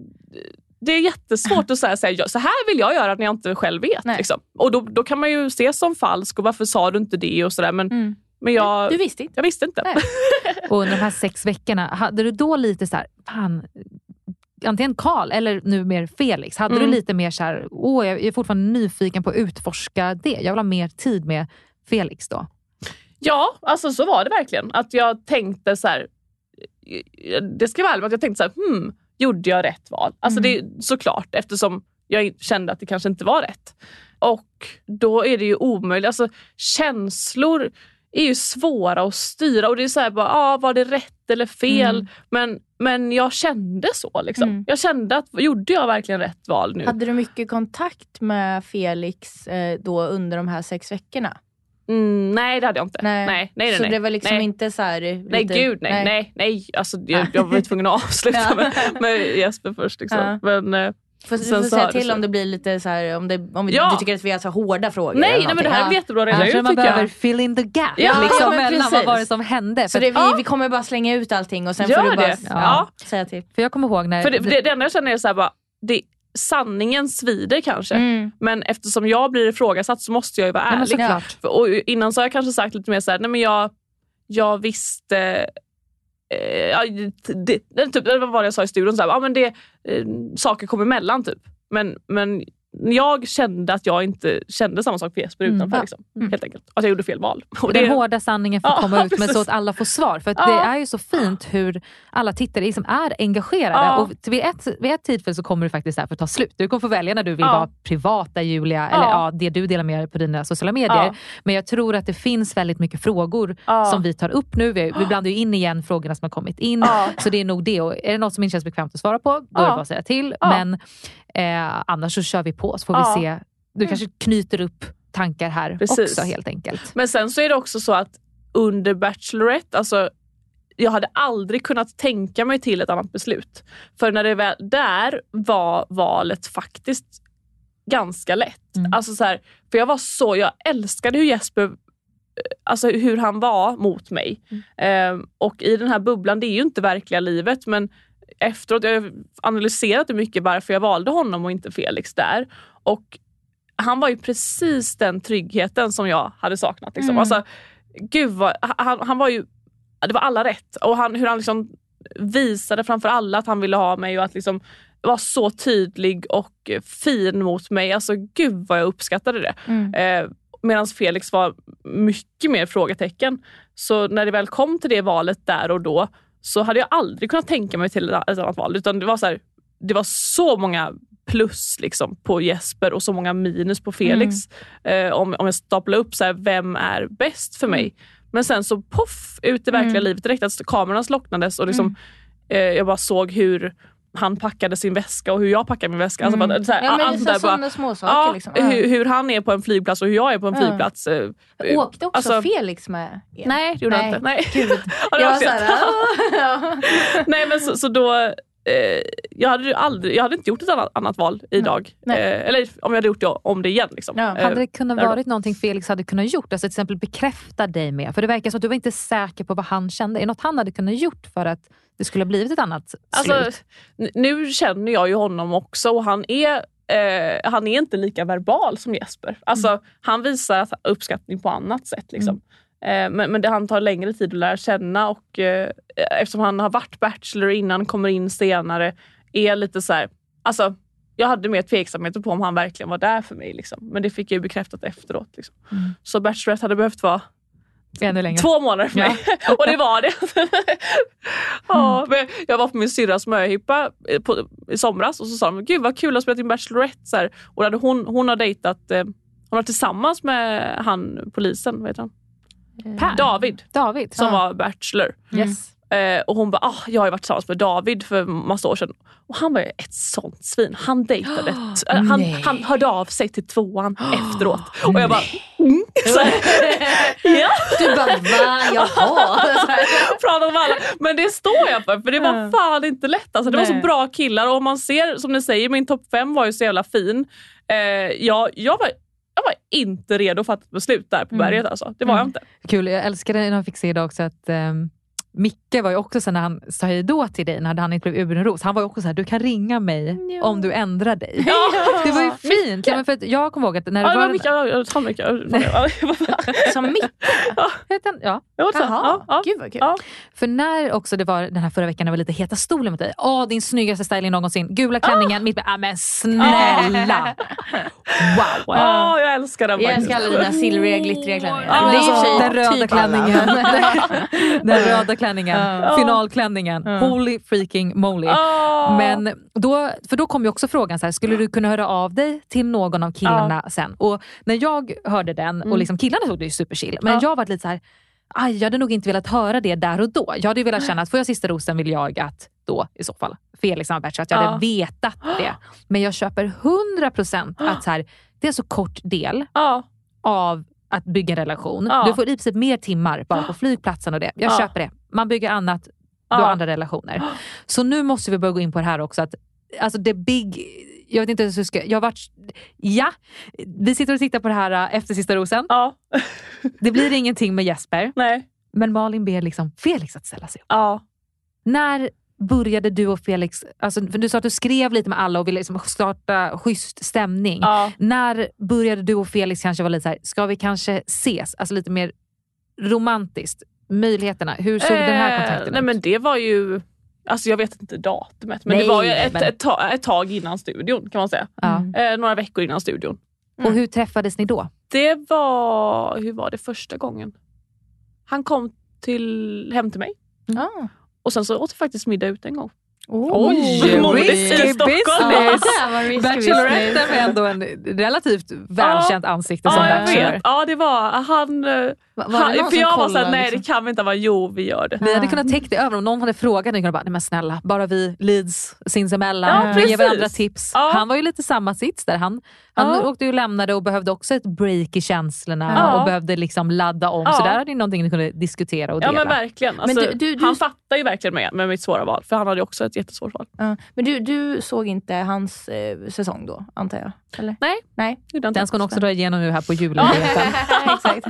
Speaker 6: det är jättesvårt att säga, så här vill jag göra när jag inte själv vet. Liksom. Och då, då kan man ju se som falsk och varför sa du inte det och sådär. Men,
Speaker 5: Mm.
Speaker 6: men jag,
Speaker 5: Du visste inte.
Speaker 6: jag visste inte.
Speaker 5: Nej.
Speaker 1: Och under de här sex veckorna, hade du då lite så här, fan, antingen Karl eller nu mer Felix? Hade
Speaker 6: Mm.
Speaker 1: du lite mer så här, åh jag är fortfarande nyfiken på att utforska det. Jag vill ha mer tid med Felix då.
Speaker 6: Ja, alltså så var det verkligen. Att jag tänkte så här. Det ska vara ärligt, att jag tänkte så här, hmm, gjorde jag rätt val? Alltså det är såklart eftersom jag kände att det kanske inte var rätt. Och då är det ju omöjligt. Alltså känslor är ju svåra att styra och det är så här bara, ah, var det rätt eller fel?
Speaker 5: Mm.
Speaker 6: Men, men jag kände så. Liksom.
Speaker 5: Mm.
Speaker 6: Jag kände att, gjorde jag verkligen rätt val nu?
Speaker 5: Hade du mycket kontakt med Felix eh, då under de här sex veckorna?
Speaker 6: Mm, nej det hade jag inte. Nej, nej, nej,
Speaker 5: så
Speaker 6: nej.
Speaker 5: det var liksom
Speaker 6: nej.
Speaker 5: inte så här...
Speaker 6: Nej
Speaker 5: lite-
Speaker 6: gud nej. nej. nej, Alltså, jag, jag var tvungen att avsluta
Speaker 5: Ja.
Speaker 6: med, med Jesper först. Liksom.
Speaker 5: Ja.
Speaker 6: Men, eh,
Speaker 5: Får, du
Speaker 6: sen
Speaker 5: får
Speaker 6: så
Speaker 5: säga till
Speaker 6: så.
Speaker 5: om det blir lite så här, om, det, om vi,
Speaker 6: Ja.
Speaker 5: du tycker att vi har så hårda frågor.
Speaker 6: nej,
Speaker 5: eller
Speaker 6: nej men det här är väl jättebra
Speaker 1: Jag
Speaker 6: redan
Speaker 1: tror
Speaker 6: ut
Speaker 1: man behöver
Speaker 6: jag.
Speaker 1: fill in the gap.
Speaker 6: Ja,
Speaker 1: liksom,
Speaker 5: ja,
Speaker 1: mellan vad
Speaker 5: precis.
Speaker 1: var det som hände.
Speaker 5: Så det, vi,
Speaker 6: Ja.
Speaker 5: vi kommer bara slänga ut allting och sen
Speaker 6: Gör
Speaker 5: får du bara ja,
Speaker 6: Ja.
Speaker 5: säga till.
Speaker 1: för jag kommer ihåg när...
Speaker 6: För det, det, det enda jag känner är så här bara, det, sanningen svider kanske.
Speaker 5: Mm.
Speaker 6: Men eftersom jag blir ifrågasatt så måste jag ju vara
Speaker 1: Ja,
Speaker 6: ärlig. För- Och innan så har jag kanske sagt lite mer så här, nej men jag, jag visste eh, ja, det, det, typ, det var vad jag sa i studion, så här, ja, men det, eh, saker kom emellan typ. Men, men jag kände att jag inte kände samma sak för Jesper
Speaker 1: Mm.
Speaker 6: utanför. Liksom, Helt enkelt. Att jag gjorde fel val. Och
Speaker 1: den
Speaker 6: det-
Speaker 1: hårda sanningen får
Speaker 6: Ja,
Speaker 1: komma ut, men så att alla får svar. För
Speaker 6: Ja.
Speaker 1: det är ju så fint hur alla tittare liksom är engagerade.
Speaker 6: Ja.
Speaker 1: Och vid, ett, vid ett tillfälle så kommer du faktiskt här för att ta slut. Du kommer få välja när du vill vara privata Julia, eller
Speaker 6: Ja.
Speaker 1: det du delar med dig på dina sociala medier. Men jag tror att det finns väldigt mycket frågor som vi tar upp nu. Vi, vi blandar ju in igen frågorna som har kommit in. Så det är nog det. Och är det något som inte känns bekvämt att svara på, då är det bara att säga till. Men eh, annars så kör vi på så får
Speaker 6: Ja.
Speaker 1: vi se. Du kanske knyter upp tankar här
Speaker 6: Precis.
Speaker 1: också helt enkelt.
Speaker 6: Men sen så är det också så att under Bachelorette, alltså jag hade aldrig kunnat tänka mig till ett annat beslut. För när det väl, där var valet faktiskt ganska lätt.
Speaker 1: Mm.
Speaker 6: Alltså så här, för jag var så, jag älskade hur Jesper eh, Alltså hur han var mot mig.
Speaker 1: Mm.
Speaker 6: Eh, och i den här bubblan, det är ju inte verkliga livet men efteråt, jag har analyserat mycket varför jag valde honom och inte Felix där. Och han var ju precis den tryggheten som jag hade saknat. Liksom.
Speaker 5: Mm.
Speaker 6: Alltså, gud vad, han, han var ju, det var alla rätt. Och han, hur han liksom visade framför alla att han ville ha mig och att liksom var så tydlig och fin mot mig. Alltså gud vad jag uppskattade det.
Speaker 5: Mm.
Speaker 6: Eh, Medan Felix var mycket mer frågetecken. Så när det väl kom till det valet där och då så hade jag aldrig kunnat tänka mig till ett annat val. Utan det var så, här, det var så många plus liksom, på Jesper och så många minus på Felix. Eh, om, om jag staplar upp så här, vem är bäst för mig. Men sen så poff ut i verkliga
Speaker 5: Mm.
Speaker 6: livet direkt. Att kameran slocknades och liksom, eh, jag bara såg hur han packade sin väska och hur jag packade min väska. Alltså, bara, så här,
Speaker 5: Ja,
Speaker 6: allt där bara,
Speaker 5: sådana små saker.
Speaker 6: Ja,
Speaker 5: liksom.
Speaker 6: hur, hur han är på en flygplats och hur jag är på en
Speaker 5: Ja.
Speaker 6: flygplats. eh,
Speaker 5: Åkte också
Speaker 6: alltså-
Speaker 5: Felix med er?
Speaker 6: Nej, det gjorde han
Speaker 5: Nej.
Speaker 6: inte. Nej.
Speaker 5: Gud.
Speaker 6: Ja, det
Speaker 5: jag
Speaker 6: var
Speaker 5: såhär, ja.
Speaker 6: Nej men så, så då, eh, jag, hade ju aldrig, jag hade inte gjort ett annat, annat val idag.
Speaker 5: Nej.
Speaker 6: Eh, eller om jag hade gjort det om det igen. Liksom.
Speaker 5: Ja.
Speaker 6: Eh,
Speaker 1: Hade det kunnat
Speaker 6: där då.
Speaker 1: varit någonting Felix hade kunnat gjort? Alltså till exempel bekräfta dig med? För det verkar som att du var inte säker på vad han kände. Är det något han hade kunnat gjort för att det skulle ha blivit ett annat
Speaker 6: Alltså,
Speaker 1: slut?
Speaker 6: n- nu känner jag ju honom också och han är, eh, han är inte lika verbal som Jesper. Alltså,
Speaker 1: Mm.
Speaker 6: Han visar att uppskattning på annat sätt. Liksom. Eh, men, men det han tar längre tid att lära känna och eh, eftersom han har varit bachelor innan, kommer in senare, är lite så här, alltså jag hade mer tveksamheter på om han verkligen var där för mig. Liksom. Men det fick jag ju bekräftat efteråt. Liksom.
Speaker 1: Mm.
Speaker 6: Så Bachelorette hade behövt vara. Två månader för mig. och det var det. ja, men jag var på min syrras möhippa eh, i somras och så sa de gud vad kul att spela in Bachelorette. Så här. Och hade hon, hon har dejtat, eh, hon var tillsammans med han polisen, vad heter han?
Speaker 1: Per?
Speaker 6: David
Speaker 1: David?
Speaker 6: som
Speaker 1: Ja.
Speaker 6: var Bachelor.
Speaker 1: Yes.
Speaker 6: Eh, och hon bara, ah, jag har ju varit tillsammans med David för massa år sedan. Och han var ju ett sånt svin. Han dejtade, t- eh, han,
Speaker 1: Nej.
Speaker 6: han hörde av sig till tvåan efteråt. Och jag bara, mm. ja.
Speaker 5: Du bara va? Jaha?
Speaker 6: Pratat med alla. Men det står jag för, för det var fan inte lätt. Alltså, det var så
Speaker 5: Nej.
Speaker 6: bra killar och om man ser, som ni säger, min topp fem var ju så jävla fin. Eh, jag, jag, var, jag var inte redo för att beslut där på
Speaker 5: Mm.
Speaker 6: berget. Alltså. Det var jag
Speaker 1: Mm.
Speaker 6: inte.
Speaker 1: Kul, jag älskade när jag fick se idag också att ehm, Micke var ju också så när han sa hej då till dig, när han inte blev Ubenros, han var ju också så här, du kan ringa mig
Speaker 5: Ja.
Speaker 1: om du ändrar dig.
Speaker 6: Ja.
Speaker 1: Det var ju fint. Ja, men för jag kommer ihåg att när det
Speaker 6: Ja,
Speaker 1: var...
Speaker 6: Ja, jag mycket.
Speaker 5: Som mitt?
Speaker 1: Utan- ja.
Speaker 6: Ja,
Speaker 5: Jaha,
Speaker 6: ja,
Speaker 5: gud vad kul.
Speaker 6: Ja.
Speaker 1: För när också det var den här förra veckan när det var lite heta stolen mot dig. Åh, din snyggaste styling någonsin. Gula klänningen, mitt med... Ah, men snälla! Wow!
Speaker 6: Ja, jag älskar den
Speaker 5: Jag älskar alla dina silvriga, glittriga klänningar. Sig
Speaker 1: den röda
Speaker 5: typ
Speaker 1: klänningen. den röda klänningen.
Speaker 5: Ja.
Speaker 1: Finalklänningen. Holy freaking moly.
Speaker 6: Ja.
Speaker 1: Men då, för då kom ju också frågan, så här, skulle du kunna höra av dig till någon av killarna sen? Och när jag hörde den, och liksom killarna såg det ju superchill, men
Speaker 6: Ja.
Speaker 1: jag var lite så här. Aj, jag hade nog inte velat höra det där och då. Jag hade ju velat känna att får jag sista rosen vill jag att då i så fall Felix har bachelor, att jag
Speaker 6: Ja.
Speaker 1: hade vetat det. Men jag köper 100% att så här, det är så kort del av att bygga en relation.
Speaker 6: Ja.
Speaker 1: Du får i princip mer timmar bara på flygplatsen och det. Jag
Speaker 6: Ja.
Speaker 1: köper det. Man bygger annat, du har andra relationer. Så nu måste vi börja gå in på det här också. Att, alltså det big... Jag vet inte hur jag ska... Jag har varit, ja, vi sitter och tittar på det här äh, efter sista rosen.
Speaker 6: Ja.
Speaker 1: Det blir ingenting med Jesper,
Speaker 6: Nej.
Speaker 1: men Malin ber liksom Felix att ställa sig upp.
Speaker 6: Ja.
Speaker 1: När började du och Felix, alltså, för du sa att du skrev lite med alla och ville liksom starta schysst stämning.
Speaker 6: Ja.
Speaker 1: När började du och Felix kanske vara lite så här, ska vi kanske ses? Alltså lite mer romantiskt. Möjligheterna, hur såg den här
Speaker 6: Eh,
Speaker 1: kontakten
Speaker 6: Nej
Speaker 1: ut?
Speaker 6: men det var ju, alltså jag vet inte datumet, men
Speaker 1: Nej,
Speaker 6: det var ju ett,
Speaker 1: men-
Speaker 6: ett, tag, ett tag innan studion kan man säga.
Speaker 1: ja.
Speaker 6: Eh, några veckor innan studion.
Speaker 1: Och hur träffades ni då?
Speaker 6: Det var, hur var det första gången? Han kom till, hem till mig
Speaker 5: Ah.
Speaker 6: och sen så åt vi faktiskt middag ute en gång.
Speaker 1: Oj,
Speaker 6: modigt
Speaker 1: risky business.
Speaker 5: Ja, det var
Speaker 1: ändå en relativt välkänt ansikte som
Speaker 6: Ja jag
Speaker 1: bachelor.
Speaker 6: vet. Ja det var han. eh,
Speaker 5: Var-
Speaker 6: han för jag var såhär, nej
Speaker 5: liksom?
Speaker 6: det kan vi inte vara. Jo vi gör det.
Speaker 1: Vi hade kunnat täcka det över om någon hade frågat. Ni kunde bara, nej men snälla, bara vi leads sinsemellan.
Speaker 6: Ja,
Speaker 1: vi ger varandra tips.
Speaker 6: Ja.
Speaker 1: Han var ju lite samma sits där. Han, han
Speaker 6: Ja.
Speaker 1: åkte ju och lämnade och behövde också ett break i känslorna
Speaker 6: Ja.
Speaker 1: och behövde liksom ladda om.
Speaker 6: Ja.
Speaker 1: Så där hade ni någonting ni kunde diskutera och
Speaker 6: Ja
Speaker 1: dela.
Speaker 6: men verkligen. Alltså,
Speaker 5: du- du- du-
Speaker 6: Han fattar ju verkligen med, med mitt svåra val för han hade ju också ett jättesvårt val.
Speaker 5: Ja. Men du, du såg inte hans eh, säsong då, antar jag? Eller?
Speaker 6: Nej.
Speaker 5: Nej.
Speaker 1: Den ska hon också dra igenom nu här på
Speaker 6: Ja.
Speaker 1: julledigheten.
Speaker 5: Exakt.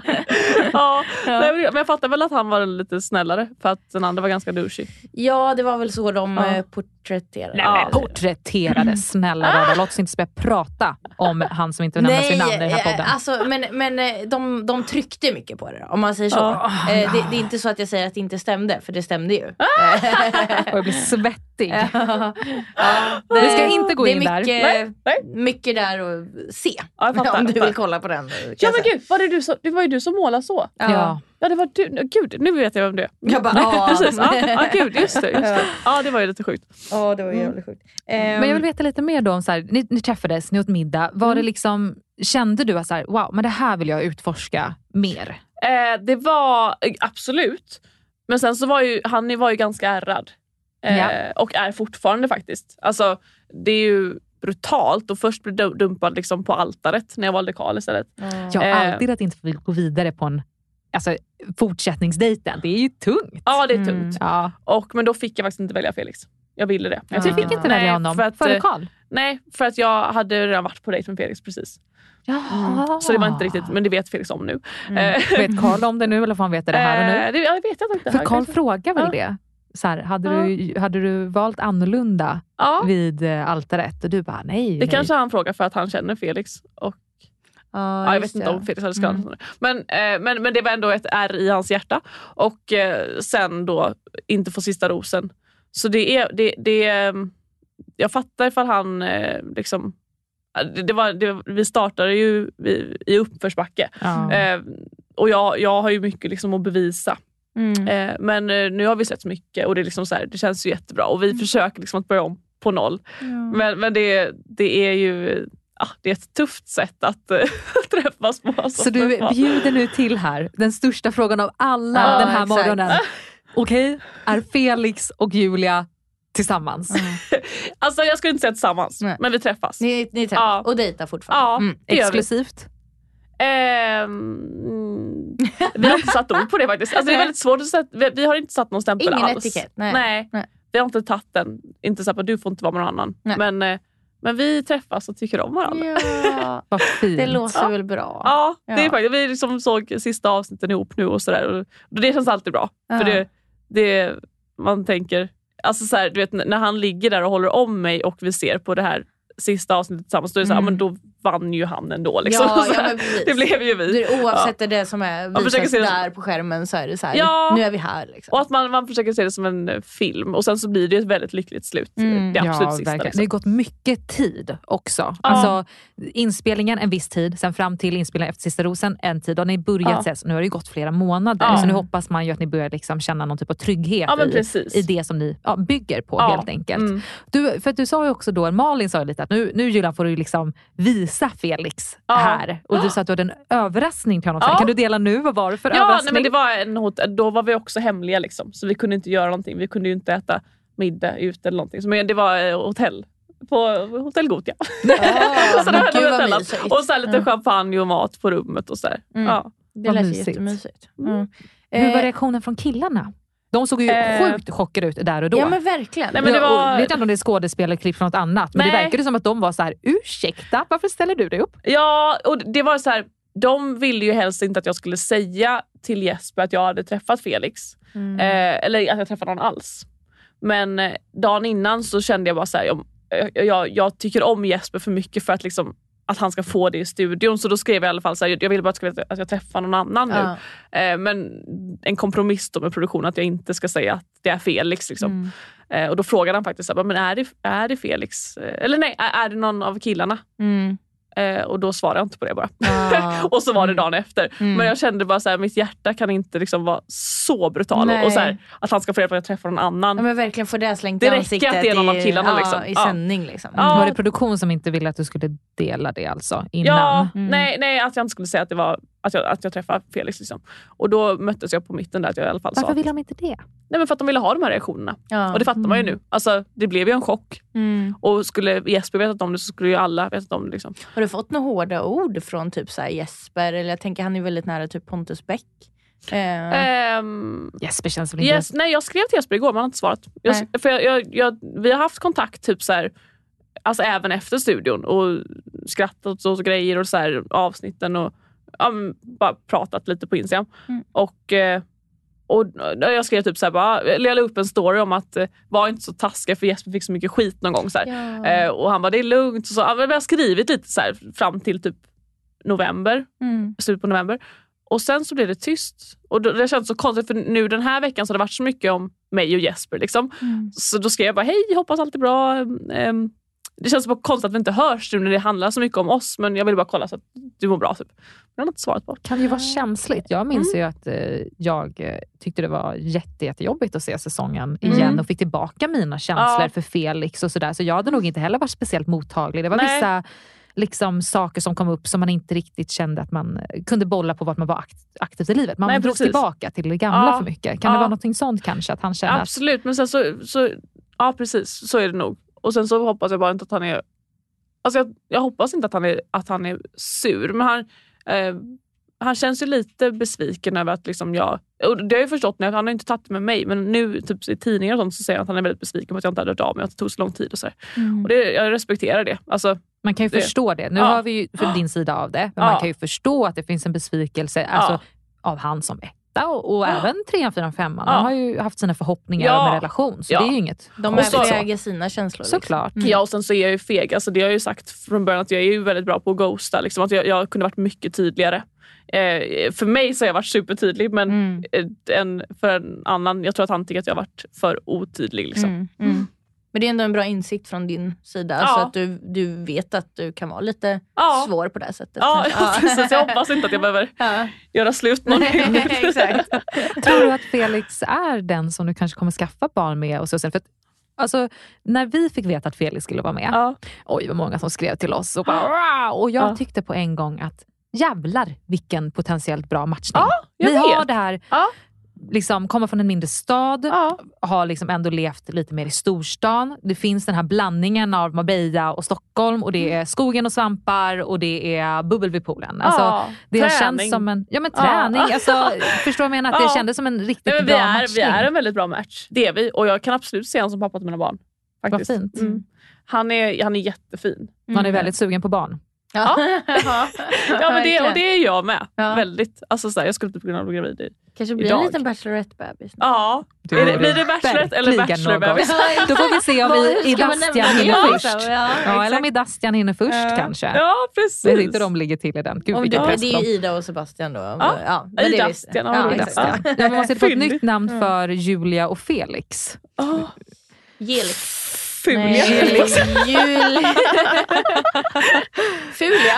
Speaker 6: ja, nej, men jag fattar väl att han var lite snällare för att den andra var ganska douchey.
Speaker 5: Ja, det var väl så de
Speaker 6: Ja.
Speaker 5: eh, porträtterade.
Speaker 1: Nej, porträtterade, snälla rara. Låt oss inte börja prata om han som inte vill nämnas vid namn i den här
Speaker 5: eh,
Speaker 1: podden.
Speaker 5: Alltså, men, men eh, de, de tryckte mycket på det om man säger så. Eh, det, det är inte så att jag säger att det inte stämde, för det stämde ju.
Speaker 1: Och jag blir svettig.
Speaker 5: Ja,
Speaker 1: Vi ska inte gå
Speaker 5: det
Speaker 1: in
Speaker 5: är
Speaker 1: där.
Speaker 5: mycket,
Speaker 6: Nej, nej.
Speaker 5: mycket där att se.
Speaker 6: Ja, jag fattar,
Speaker 5: om du vill kolla på den.
Speaker 6: Ja men gud, var det, du som, det var ju du som målade så.
Speaker 1: Ja.
Speaker 6: Ja det var du. Gud, nu vet jag vem det är.
Speaker 5: Jag bara, ja.
Speaker 6: Precis. Ja, ja, gud, just det, just det. Ja det var ju lite sjukt.
Speaker 5: Ja, det var jävligt sjukt.
Speaker 1: Men jag vill veta lite mer då om, så här, ni, ni träffades, ni åt middag. Var det liksom, kände du att så här, wow, men det här vill jag utforska mer?
Speaker 6: Eh, det var eh, absolut. Men sen så var ju han var ju ganska ärrad. Eh,
Speaker 1: Ja.
Speaker 6: Och är fortfarande faktiskt. Alltså det är ju brutalt och först bli du- dumpad liksom på altaret när jag valde Karl istället.
Speaker 1: Jag har
Speaker 6: Eh.
Speaker 1: alltid att inte få gå vidare på en alltså, fortsättningsdejten. Det är ju tungt.
Speaker 6: Ja det är
Speaker 5: Mm.
Speaker 6: tungt.
Speaker 1: Ja.
Speaker 6: Och, men då fick jag faktiskt inte välja Felix. Jag ville det. Jag
Speaker 1: fick inte välja
Speaker 6: Nej,
Speaker 1: honom
Speaker 6: För att,
Speaker 1: före
Speaker 6: eh,
Speaker 1: Karl?
Speaker 6: nej, för att jag hade redan varit på dejt med Felix precis.
Speaker 1: Jaha.
Speaker 6: Så det var inte riktigt, men det vet Felix om nu. Eh,
Speaker 1: Vet Karl om det nu eller får han veta det här och nu?
Speaker 6: eh, det, jag vet jag inte.
Speaker 1: För Karl frågar väl
Speaker 6: Ja.
Speaker 1: det? Så här, hade,
Speaker 6: Ja.
Speaker 1: du, hade du valt annorlunda
Speaker 6: Ja,
Speaker 1: vid eh, altaret? Och du bara nej.
Speaker 6: det
Speaker 1: nej.
Speaker 6: kanske han frågar för att han känner Felix. Och,
Speaker 5: Ja,
Speaker 6: ja, jag vet inte om Felix hade skadat
Speaker 5: Mm.
Speaker 6: men, eh, men, men det var ändå ett ärr i hans hjärta. Och eh, sen då inte få sista rosen. Så det är... Det, det, eh, jag fattar ifall han eh, liksom... Det, var, det, vi startade ju i, i uppförsbacke.
Speaker 1: Ja.
Speaker 6: Eh, och jag, jag har ju mycket liksom att bevisa.
Speaker 5: Mm.
Speaker 6: Eh, men eh, nu har vi sett mycket och det, är liksom så här, det känns ju jättebra. Och vi försöker liksom att börja om på noll. Men, men det, det är ju ah, det är ett tufft sätt att träffas på. alltså.
Speaker 1: Så du bjuder nu till här, den största frågan av alla
Speaker 5: Ja,
Speaker 1: den här
Speaker 5: exakt.
Speaker 1: morgonen. Okej, är Felix och Julia tillsammans?
Speaker 6: Alltså jag skulle inte säga tillsammans,
Speaker 5: Nej.
Speaker 6: men vi träffas.
Speaker 5: Ni, ni träffas
Speaker 6: Ja.
Speaker 5: och dejtar fortfarande?
Speaker 6: Ja,
Speaker 5: Mm.
Speaker 1: Exklusivt?
Speaker 6: Mm, vi har inte satt ord på det faktiskt. Alltså, det är väldigt svårt att sätta, vi, vi har inte satt någon stämpel
Speaker 5: Ingen
Speaker 6: alls.
Speaker 5: etikett, nej.
Speaker 6: Nej.
Speaker 5: Nej.
Speaker 6: Vi har inte tagit den. Inte så att du får inte vara med någon annan.
Speaker 5: Nej.
Speaker 6: Men, eh, men vi träffas och tycker om varandra.
Speaker 5: Ja,
Speaker 1: Vad fint.
Speaker 5: det låter
Speaker 6: Ja.
Speaker 5: väl bra.
Speaker 6: Ja, det är
Speaker 5: Ja.
Speaker 6: faktiskt. Vi liksom såg sista avsnitten ihop nu och sådär. Och det känns alltid bra.
Speaker 5: Ja.
Speaker 6: För det, det, man tänker, alltså så här, du vet när han ligger där och håller om mig och vi ser på det här sista avsnittet tillsammans, då är det så här,
Speaker 5: Mm.
Speaker 6: men då vann ju han ändå. Liksom.
Speaker 5: Ja,
Speaker 6: Så
Speaker 5: ja,
Speaker 6: det blev ju vi.
Speaker 5: Det, oavsett
Speaker 6: Ja.
Speaker 5: det som är
Speaker 6: Man försöker
Speaker 5: visas
Speaker 6: se det som-
Speaker 5: där på skärmen så är det så här,
Speaker 6: Ja.
Speaker 5: nu är vi här. Liksom.
Speaker 6: Och att man, man försöker se det som en eh, film och sen så blir det ett väldigt lyckligt slut.
Speaker 5: Mm.
Speaker 6: Det absolut
Speaker 1: ja,
Speaker 6: sista. Liksom.
Speaker 1: Det har gått mycket tid också. Alltså, inspelningen en viss tid, sen fram till inspelningen efter Sista rosen en tid. Och ni börjat
Speaker 6: Ja.
Speaker 1: ses, nu har det ju gått flera månader.
Speaker 6: Ja.
Speaker 1: Så nu hoppas man ju att ni börjar liksom känna någon typ av trygghet
Speaker 6: Ja, men
Speaker 1: i, i det som ni ja, bygger på
Speaker 6: Ja.
Speaker 1: helt enkelt.
Speaker 6: Mm.
Speaker 1: Du, för att du sa ju också då, Malin sa ju lite att nu, nu Julian får du liksom visa Felix
Speaker 6: Ja.
Speaker 1: här. Och du sa att du hade en överraskning till honom.
Speaker 6: Ja.
Speaker 1: Kan du dela nu? Vad var det för
Speaker 6: Ja, nej,
Speaker 1: överraskning?
Speaker 6: men det var en hot då var vi också hemliga liksom, så vi kunde inte göra någonting. Vi kunde ju inte äta middag ute eller någonting. Så, men det var eh, hotell. På Hotell Gotia.
Speaker 5: Ja,
Speaker 6: så
Speaker 5: vad
Speaker 6: hade och så här lite
Speaker 5: Ja.
Speaker 6: champagne och mat på rummet. och så där.
Speaker 5: Mm.
Speaker 6: Ja.
Speaker 5: Det lät
Speaker 1: mysigt.
Speaker 5: jättemysigt.
Speaker 6: Mm.
Speaker 5: Mm.
Speaker 1: Hur var
Speaker 5: Eh,
Speaker 1: reaktionen från killarna? De såg ju
Speaker 6: Eh.
Speaker 1: sjukt chockade ut där och då.
Speaker 5: Ja men verkligen.
Speaker 6: Nej, men det var-
Speaker 1: och vet inte om det är skådespelarklipp från något annat, men det
Speaker 6: Nej.
Speaker 1: verkade som att de var så här: ursäkta, varför ställer du dig upp?
Speaker 6: Ja, och det var så här. De ville ju helst inte att jag skulle säga till Jesper att jag hade träffat Felix.
Speaker 5: Mm.
Speaker 6: Eh, eller att jag träffade någon alls. Men eh, dagen innan så kände jag bara så här, jag, jag, jag tycker om Jesper för mycket för att, liksom, att han ska få det i studion. Så då skrev jag i alla fall så här, jag vill bara att, jag träffar någon annan nu. Eh, men en kompromiss då med produktionen att jag inte ska säga att det är Felix. Liksom.
Speaker 5: Mm.
Speaker 6: Eh, och då frågade han faktiskt, så här, men är det, är det Felix? Eh, Eller nej, är, är det någon av killarna?
Speaker 5: Mm.
Speaker 6: Eh, och då svarade jag inte på det bara.
Speaker 5: Ja.
Speaker 6: och så var det dagen efter.
Speaker 5: Mm.
Speaker 6: Men jag kände bara så här, mitt hjärta kan inte liksom vara så brutal.
Speaker 5: Nej.
Speaker 6: Och så här, att han ska få reda på att jag träffar någon annan.
Speaker 5: Ja, men verkligen få det slängt
Speaker 6: Det
Speaker 5: i
Speaker 6: räcker
Speaker 5: ansiktet
Speaker 6: att det är någon av killarna,
Speaker 5: ja,
Speaker 6: liksom.
Speaker 5: i
Speaker 6: Ja.
Speaker 5: sändning. Liksom.
Speaker 6: Ja.
Speaker 1: Var det produktion som inte ville att du skulle dela det alltså? Innan?
Speaker 6: Ja,
Speaker 5: Mm.
Speaker 6: nej, nej, att jag inte skulle säga att, det var, att, jag, att jag träffade Felix. Liksom. Och då möttes jag på mitten där att jag i alla fall
Speaker 1: Varför
Speaker 6: sa
Speaker 1: ville
Speaker 6: att,
Speaker 1: de inte det?
Speaker 6: nej, men för att de ville ha de här reaktionerna.
Speaker 5: Ja.
Speaker 6: Och det fattar man ju nu. Alltså, det blev ju en chock.
Speaker 5: Mm.
Speaker 6: Och skulle Jesper vetat om det så skulle ju alla vetat om det. Liksom.
Speaker 5: Har du fått några hårda ord från typ så här Jesper? Eller jag tänker han är väldigt nära typ Pontus Beck. Eh,
Speaker 6: Ehm,
Speaker 1: Jesper känns väl inte...
Speaker 6: Yes, nej, jag skrev till Jesper igår men han har inte svarat. Jag, för jag, jag, jag, vi har haft kontakt typ så här, alltså även efter studion och skrattat och så grejer och så här, avsnitten och ja, bara pratat lite på Instagram.
Speaker 5: Mm.
Speaker 6: Och, eh, och jag skrev typ så här, bara, eller jag la upp en story om att eh, var inte så taskiga för Jesper fick så mycket skit någon gång. Så
Speaker 5: ja.
Speaker 6: Eh, och han bara, det är lugnt. Och så, ja, men vi har skrivit lite så här, fram till typ november
Speaker 5: mm.
Speaker 6: slutet på november. Och sen så blev det tyst. Och det känns så konstigt för nu den här veckan så har det varit så mycket om mig och Jesper. Liksom.
Speaker 5: Mm.
Speaker 6: Så då skrev jag bara hej, hoppas allt är bra. Ehm, det känns bara konstigt att vi inte hörs nu när det handlar så mycket om oss men jag vill bara kolla så att du mår bra. Typ. Men har inte svarat på.
Speaker 1: kan ju vara känsligt. Jag minns ju att eh, jag eh, tyckte det var jätte, jättejobbigt att se säsongen igen
Speaker 6: Mm.
Speaker 1: och fick tillbaka mina känslor
Speaker 6: Ja.
Speaker 1: för Felix och sådär. Så jag hade nog inte heller varit speciellt mottaglig. Det var
Speaker 6: Nej.
Speaker 1: vissa liksom, saker som kom upp som man inte riktigt kände att man eh, kunde bolla på vart man var akt, aktivt i livet. Man
Speaker 6: Nej,
Speaker 1: drog
Speaker 6: precis.
Speaker 1: tillbaka till det gamla
Speaker 6: Ja.
Speaker 1: för mycket. Kan det
Speaker 6: Ja.
Speaker 1: vara något sånt kanske? Att han känner att
Speaker 6: Absolut, men sen så, så, ja precis så är det nog. Och sen så hoppas jag bara inte att han är, alltså jag, jag hoppas inte att han är, att han är sur men han, eh, han känns ju lite besviken över att liksom jag, och det har jag förstått nu, han har inte tagit med mig men nu typ i tidningar och sånt så säger han att han är väldigt besviken på att jag inte hade hört av mig att det tog så lång tid. Och så.
Speaker 5: Mm.
Speaker 6: Och det, jag respekterar det. Alltså,
Speaker 1: Man kan ju
Speaker 6: Det-
Speaker 1: förstå det. Nu
Speaker 6: Ja.
Speaker 1: har vi ju för din sida av det, men
Speaker 6: Ja.
Speaker 1: man kan ju förstå att det finns en besvikelse alltså, av han som etta och, och även trean, fyran, femman.
Speaker 6: Ja.
Speaker 1: Han har ju haft sina förhoppningar
Speaker 6: Ja.
Speaker 1: om en relation, så
Speaker 6: Ja.
Speaker 1: det är ju inget
Speaker 5: De överväger sina känslor. liksom.
Speaker 1: Såklart.
Speaker 5: Mm.
Speaker 6: Ja och sen så är jag ju feg. Alltså, det har jag ju sagt från början att jag är ju väldigt bra på att ghosta. Liksom, att jag, jag kunde varit mycket tydligare. Eh, för mig så har jag varit supertydlig men
Speaker 5: Mm.
Speaker 6: eh, en, för en annan, jag tror att han tycker att jag har varit för otydlig. Liksom.
Speaker 5: Mm. Men det är ändå en bra insikt från din sida.
Speaker 6: Ja.
Speaker 5: Så att du, du vet att du kan vara lite
Speaker 6: Ja.
Speaker 5: svår på det sättet.
Speaker 6: Ja, precis. Jag hoppas inte att jag behöver
Speaker 5: Ja.
Speaker 6: göra slut någon
Speaker 5: exakt.
Speaker 1: Tror du att Felix är den som du kanske kommer skaffa barn med? Och så sen? För att, alltså, när vi fick veta att Felix skulle vara med,
Speaker 6: Ja.
Speaker 1: oj vad många som skrev till oss. Och, bara, och jag
Speaker 6: Ja.
Speaker 1: tyckte på en gång att jävlar vilken potentiellt bra matchning.
Speaker 6: Ja, jag
Speaker 1: Ni
Speaker 6: vet.
Speaker 1: har det här,
Speaker 6: Ja.
Speaker 1: Liksom, komma från en mindre stad,
Speaker 6: Ja.
Speaker 1: har liksom ändå levt lite mer i storstan. Det finns den här blandningen av Marbella och Stockholm och det är skogen och svampar och det är bubbel vid poolen. Alltså,
Speaker 6: Ja,
Speaker 1: det
Speaker 6: träning.
Speaker 1: känts som en ja, men
Speaker 6: Ja.
Speaker 1: träning. Alltså, förstår du vad jag menar? Att
Speaker 6: Ja.
Speaker 1: Det kändes som en riktigt
Speaker 6: Nej,
Speaker 1: bra
Speaker 6: är,
Speaker 1: matchning.
Speaker 6: vi är en väldigt bra match. Det är vi. Och jag kan absolut se honom som pappa till mina barn. Faktiskt.
Speaker 1: Vad fint.
Speaker 6: Mm. Han, är, han är jättefin.
Speaker 1: Man är väldigt sugen på barn.
Speaker 5: Ja,
Speaker 6: Ja, men det, och det är jag med.
Speaker 5: Ja.
Speaker 6: Väldigt. Alltså, så här, jag skulle inte kunna bli gravid. i-
Speaker 5: Kanske blir
Speaker 6: idag.
Speaker 5: en liten Bachelorette-bebis.
Speaker 6: Ja,
Speaker 1: Du
Speaker 6: är det,
Speaker 1: är
Speaker 6: blir det Bachelorette eller Bachelor-bebis?
Speaker 1: Då får vi se om vi, i Dastian hinner
Speaker 5: det?
Speaker 1: först.
Speaker 5: Ja,
Speaker 1: Ja, eller om i Dastian hinner först kanske.
Speaker 6: Ja, precis.
Speaker 1: Jag vet inte de ligger till i den. Gud
Speaker 5: Om du,
Speaker 1: press
Speaker 5: det är ju. Ida och Sebastian då.
Speaker 6: Ja,
Speaker 5: men det
Speaker 6: Ida
Speaker 5: visste-
Speaker 6: Astian, ja,
Speaker 5: ja.
Speaker 1: Ja, man måste få ett nytt namn för Julia och Felix.
Speaker 6: Oh,
Speaker 5: Gelix.
Speaker 6: Fulia.
Speaker 5: Nej, Jul... Fulia.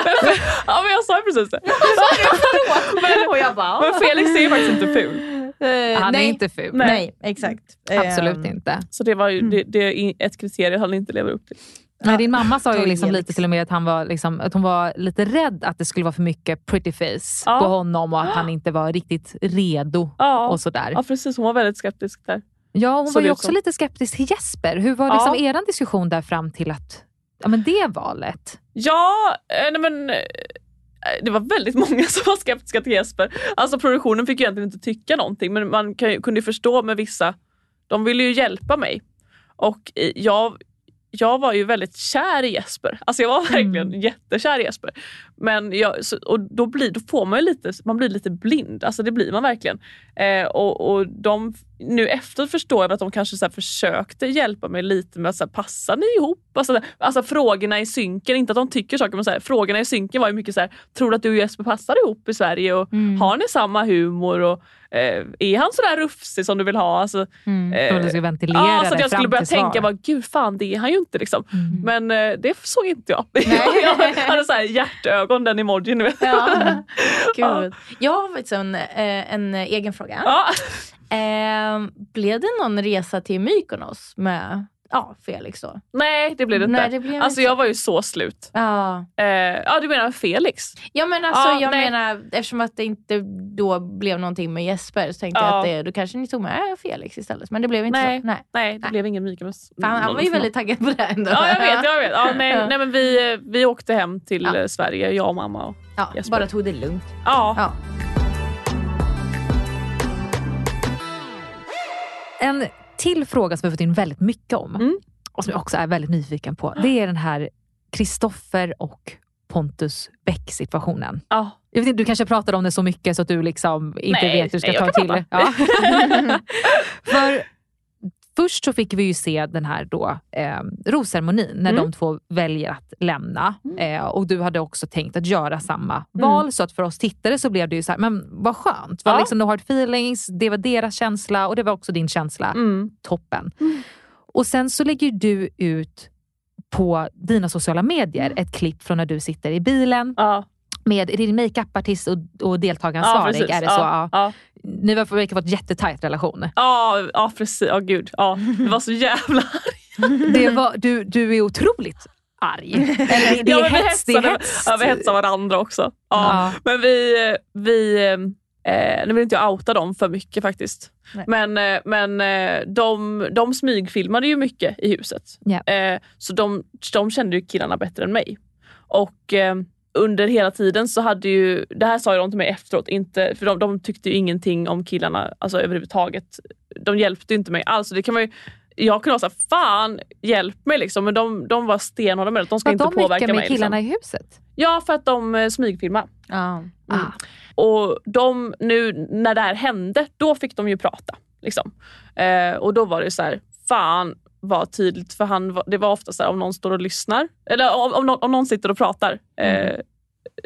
Speaker 6: ja, men jag sa ju precis det.
Speaker 5: och jag bara...
Speaker 6: Men Felix är ju faktiskt inte ful.
Speaker 5: Eh,
Speaker 1: Han
Speaker 5: nej.
Speaker 1: är inte ful.
Speaker 5: Nej, exakt.
Speaker 1: Absolut
Speaker 5: Ehm,
Speaker 1: inte.
Speaker 6: Så det, var ju, det, det är ett kriterium han inte lever upp till.
Speaker 1: Nej, din mamma sa ju liksom lite till och med att, han var liksom, att hon var lite rädd att det skulle vara för mycket pretty face
Speaker 6: Ja.
Speaker 1: på honom och att han inte var riktigt redo.
Speaker 6: Ja,
Speaker 1: och sådär.
Speaker 6: ja precis. Hon var väldigt skeptisk där.
Speaker 1: Ja, hon var ju också
Speaker 6: som.
Speaker 1: lite skeptisk till Jesper. Hur var liksom
Speaker 6: Ja.
Speaker 1: er diskussion där fram till att ja, men det valet?
Speaker 6: Ja, eh, nej men eh, det var väldigt många som var skeptiska till Jesper. Alltså produktionen fick ju egentligen inte tycka någonting men man kan, kunde ju förstå med vissa, de ville ju hjälpa mig. Och jag, jag var ju väldigt kär i Jesper. Alltså jag var verkligen jättekär i Jesper. Men jag, så, och då, blir, då får man ju lite, man blir lite blind. Alltså det blir man verkligen. Eh, och, och de, nu efteråt förstår jag att de kanske så försökte hjälpa mig lite med att så här, passar ni ihop? Alltså, alltså frågorna i synken, inte att de tycker saker men så här, frågorna i synken var ju mycket så här, tror du att du och Jesper passar ihop i Sverige? Och Har ni samma humor? Och, eh, är han sådär rufsig som du vill ha? Alltså,
Speaker 1: Mm. Och du ska ventilera
Speaker 6: Ja, så att jag skulle börja tänka, bara, gud fan det är han ju inte. Liksom.
Speaker 1: Mm.
Speaker 6: Men eh, det såg inte jag. jag hade så här hjärtögon, den emojin.
Speaker 5: Ja.
Speaker 6: Ja.
Speaker 5: Gud. Jag har faktiskt en, eh, en egen fråga.
Speaker 6: Ja.
Speaker 5: Eh, blev det någon resa till Mykonos med ja, Felix då?
Speaker 6: Nej det blev det inte.
Speaker 5: Nej, det blev
Speaker 6: alltså
Speaker 5: inte.
Speaker 6: jag var ju så slut.
Speaker 5: Ja.
Speaker 6: Eh, ja du menar Felix?
Speaker 5: Ja men alltså
Speaker 6: Ja,
Speaker 5: jag
Speaker 6: nej.
Speaker 5: menar eftersom att det inte då blev någonting med Jesper så tänkte
Speaker 6: Ja.
Speaker 5: jag att det, då kanske ni tog med Felix istället. Men det blev inte
Speaker 6: Nej.
Speaker 5: så. Nej.
Speaker 6: Nej det
Speaker 5: Nej.
Speaker 6: blev ingen Mykonos.
Speaker 5: Fan, han var ju väldigt taggad på det ändå.
Speaker 6: Ja jag vet, jag vet. Ja, nej, nej, men vi, vi åkte hem till eh, Sverige, jag och mamma. Och,
Speaker 5: Ja,
Speaker 6: Jesper.
Speaker 5: bara tog det lugnt.
Speaker 6: ja.
Speaker 1: En till fråga som vi har fått in väldigt mycket om
Speaker 6: Mm.
Speaker 1: och som jag också är väldigt nyfiken på. Det är den här Kristoffer och Pontus Beck situationen.
Speaker 6: Ja.
Speaker 1: Jag vet inte, du kanske pratar om det så mycket så att du liksom inte
Speaker 6: Nej,
Speaker 1: vet hur du ska
Speaker 6: nej,
Speaker 1: ta
Speaker 6: jag
Speaker 1: till. Ja. För först så fick vi ju se den här då, eh, rosceremonin när
Speaker 6: Mm.
Speaker 1: de två väljer att lämna. Eh, och du hade också tänkt att göra samma val. Så att för oss tittare så blev det ju så här, men vad skönt. Var
Speaker 6: Ja.
Speaker 1: liksom no hard feelings, det var deras känsla och det var också din känsla.
Speaker 6: Mm.
Speaker 1: Toppen. Och sen så lägger du ut på dina sociala medier ett klipp från när du sitter i bilen
Speaker 6: Ja.
Speaker 1: Med är det din makeupartist och, och deltagaransvarig.
Speaker 6: precis.
Speaker 1: är det så?
Speaker 6: Ja,
Speaker 1: Ja.
Speaker 6: ja.
Speaker 1: Ni verkar verkar ha fått jättetajt relation.
Speaker 6: Ja, ja precis. Ja gud. Ja, det var så jävla
Speaker 1: Det var, du, du är otroligt arg. Eller det,
Speaker 6: Ja,
Speaker 1: är
Speaker 6: men vi
Speaker 1: hets. Det är hets.
Speaker 6: Ja, vi hetsar varandra också. Ja.
Speaker 1: Ja.
Speaker 6: Men vi, vi eh, nu vill inte jag outa dem för mycket faktiskt.
Speaker 5: Nej.
Speaker 6: Men, eh, men eh, de, de smygfilmade ju mycket i huset.
Speaker 1: Ja.
Speaker 6: Eh, så de, de kände ju killarna bättre än mig. Och eh, under hela tiden så hade ju, det här sa ju de till mig efteråt, inte, för de, de tyckte ju ingenting om killarna alltså överhuvudtaget. De hjälpte inte mig alls. Det kan man ju, jag kunde vara såhär, fan hjälp mig liksom. Men de, de var stenhårda med det. De ska
Speaker 1: Var
Speaker 6: inte
Speaker 1: de
Speaker 6: påverka
Speaker 1: mycket med
Speaker 6: mig.
Speaker 1: killarna
Speaker 6: Liksom.
Speaker 1: i huset?
Speaker 6: Ja, för att de eh, smygfilmade.
Speaker 5: Ja.
Speaker 1: Ah.
Speaker 6: Och de, nu när det här hände, då fick de ju prata. Liksom. Eh, och då var det så här, fan vad tydligt, för han, var- det var ofta så här om någon står och lyssnar, eller om, om, någon, om någon sitter och pratar, eh,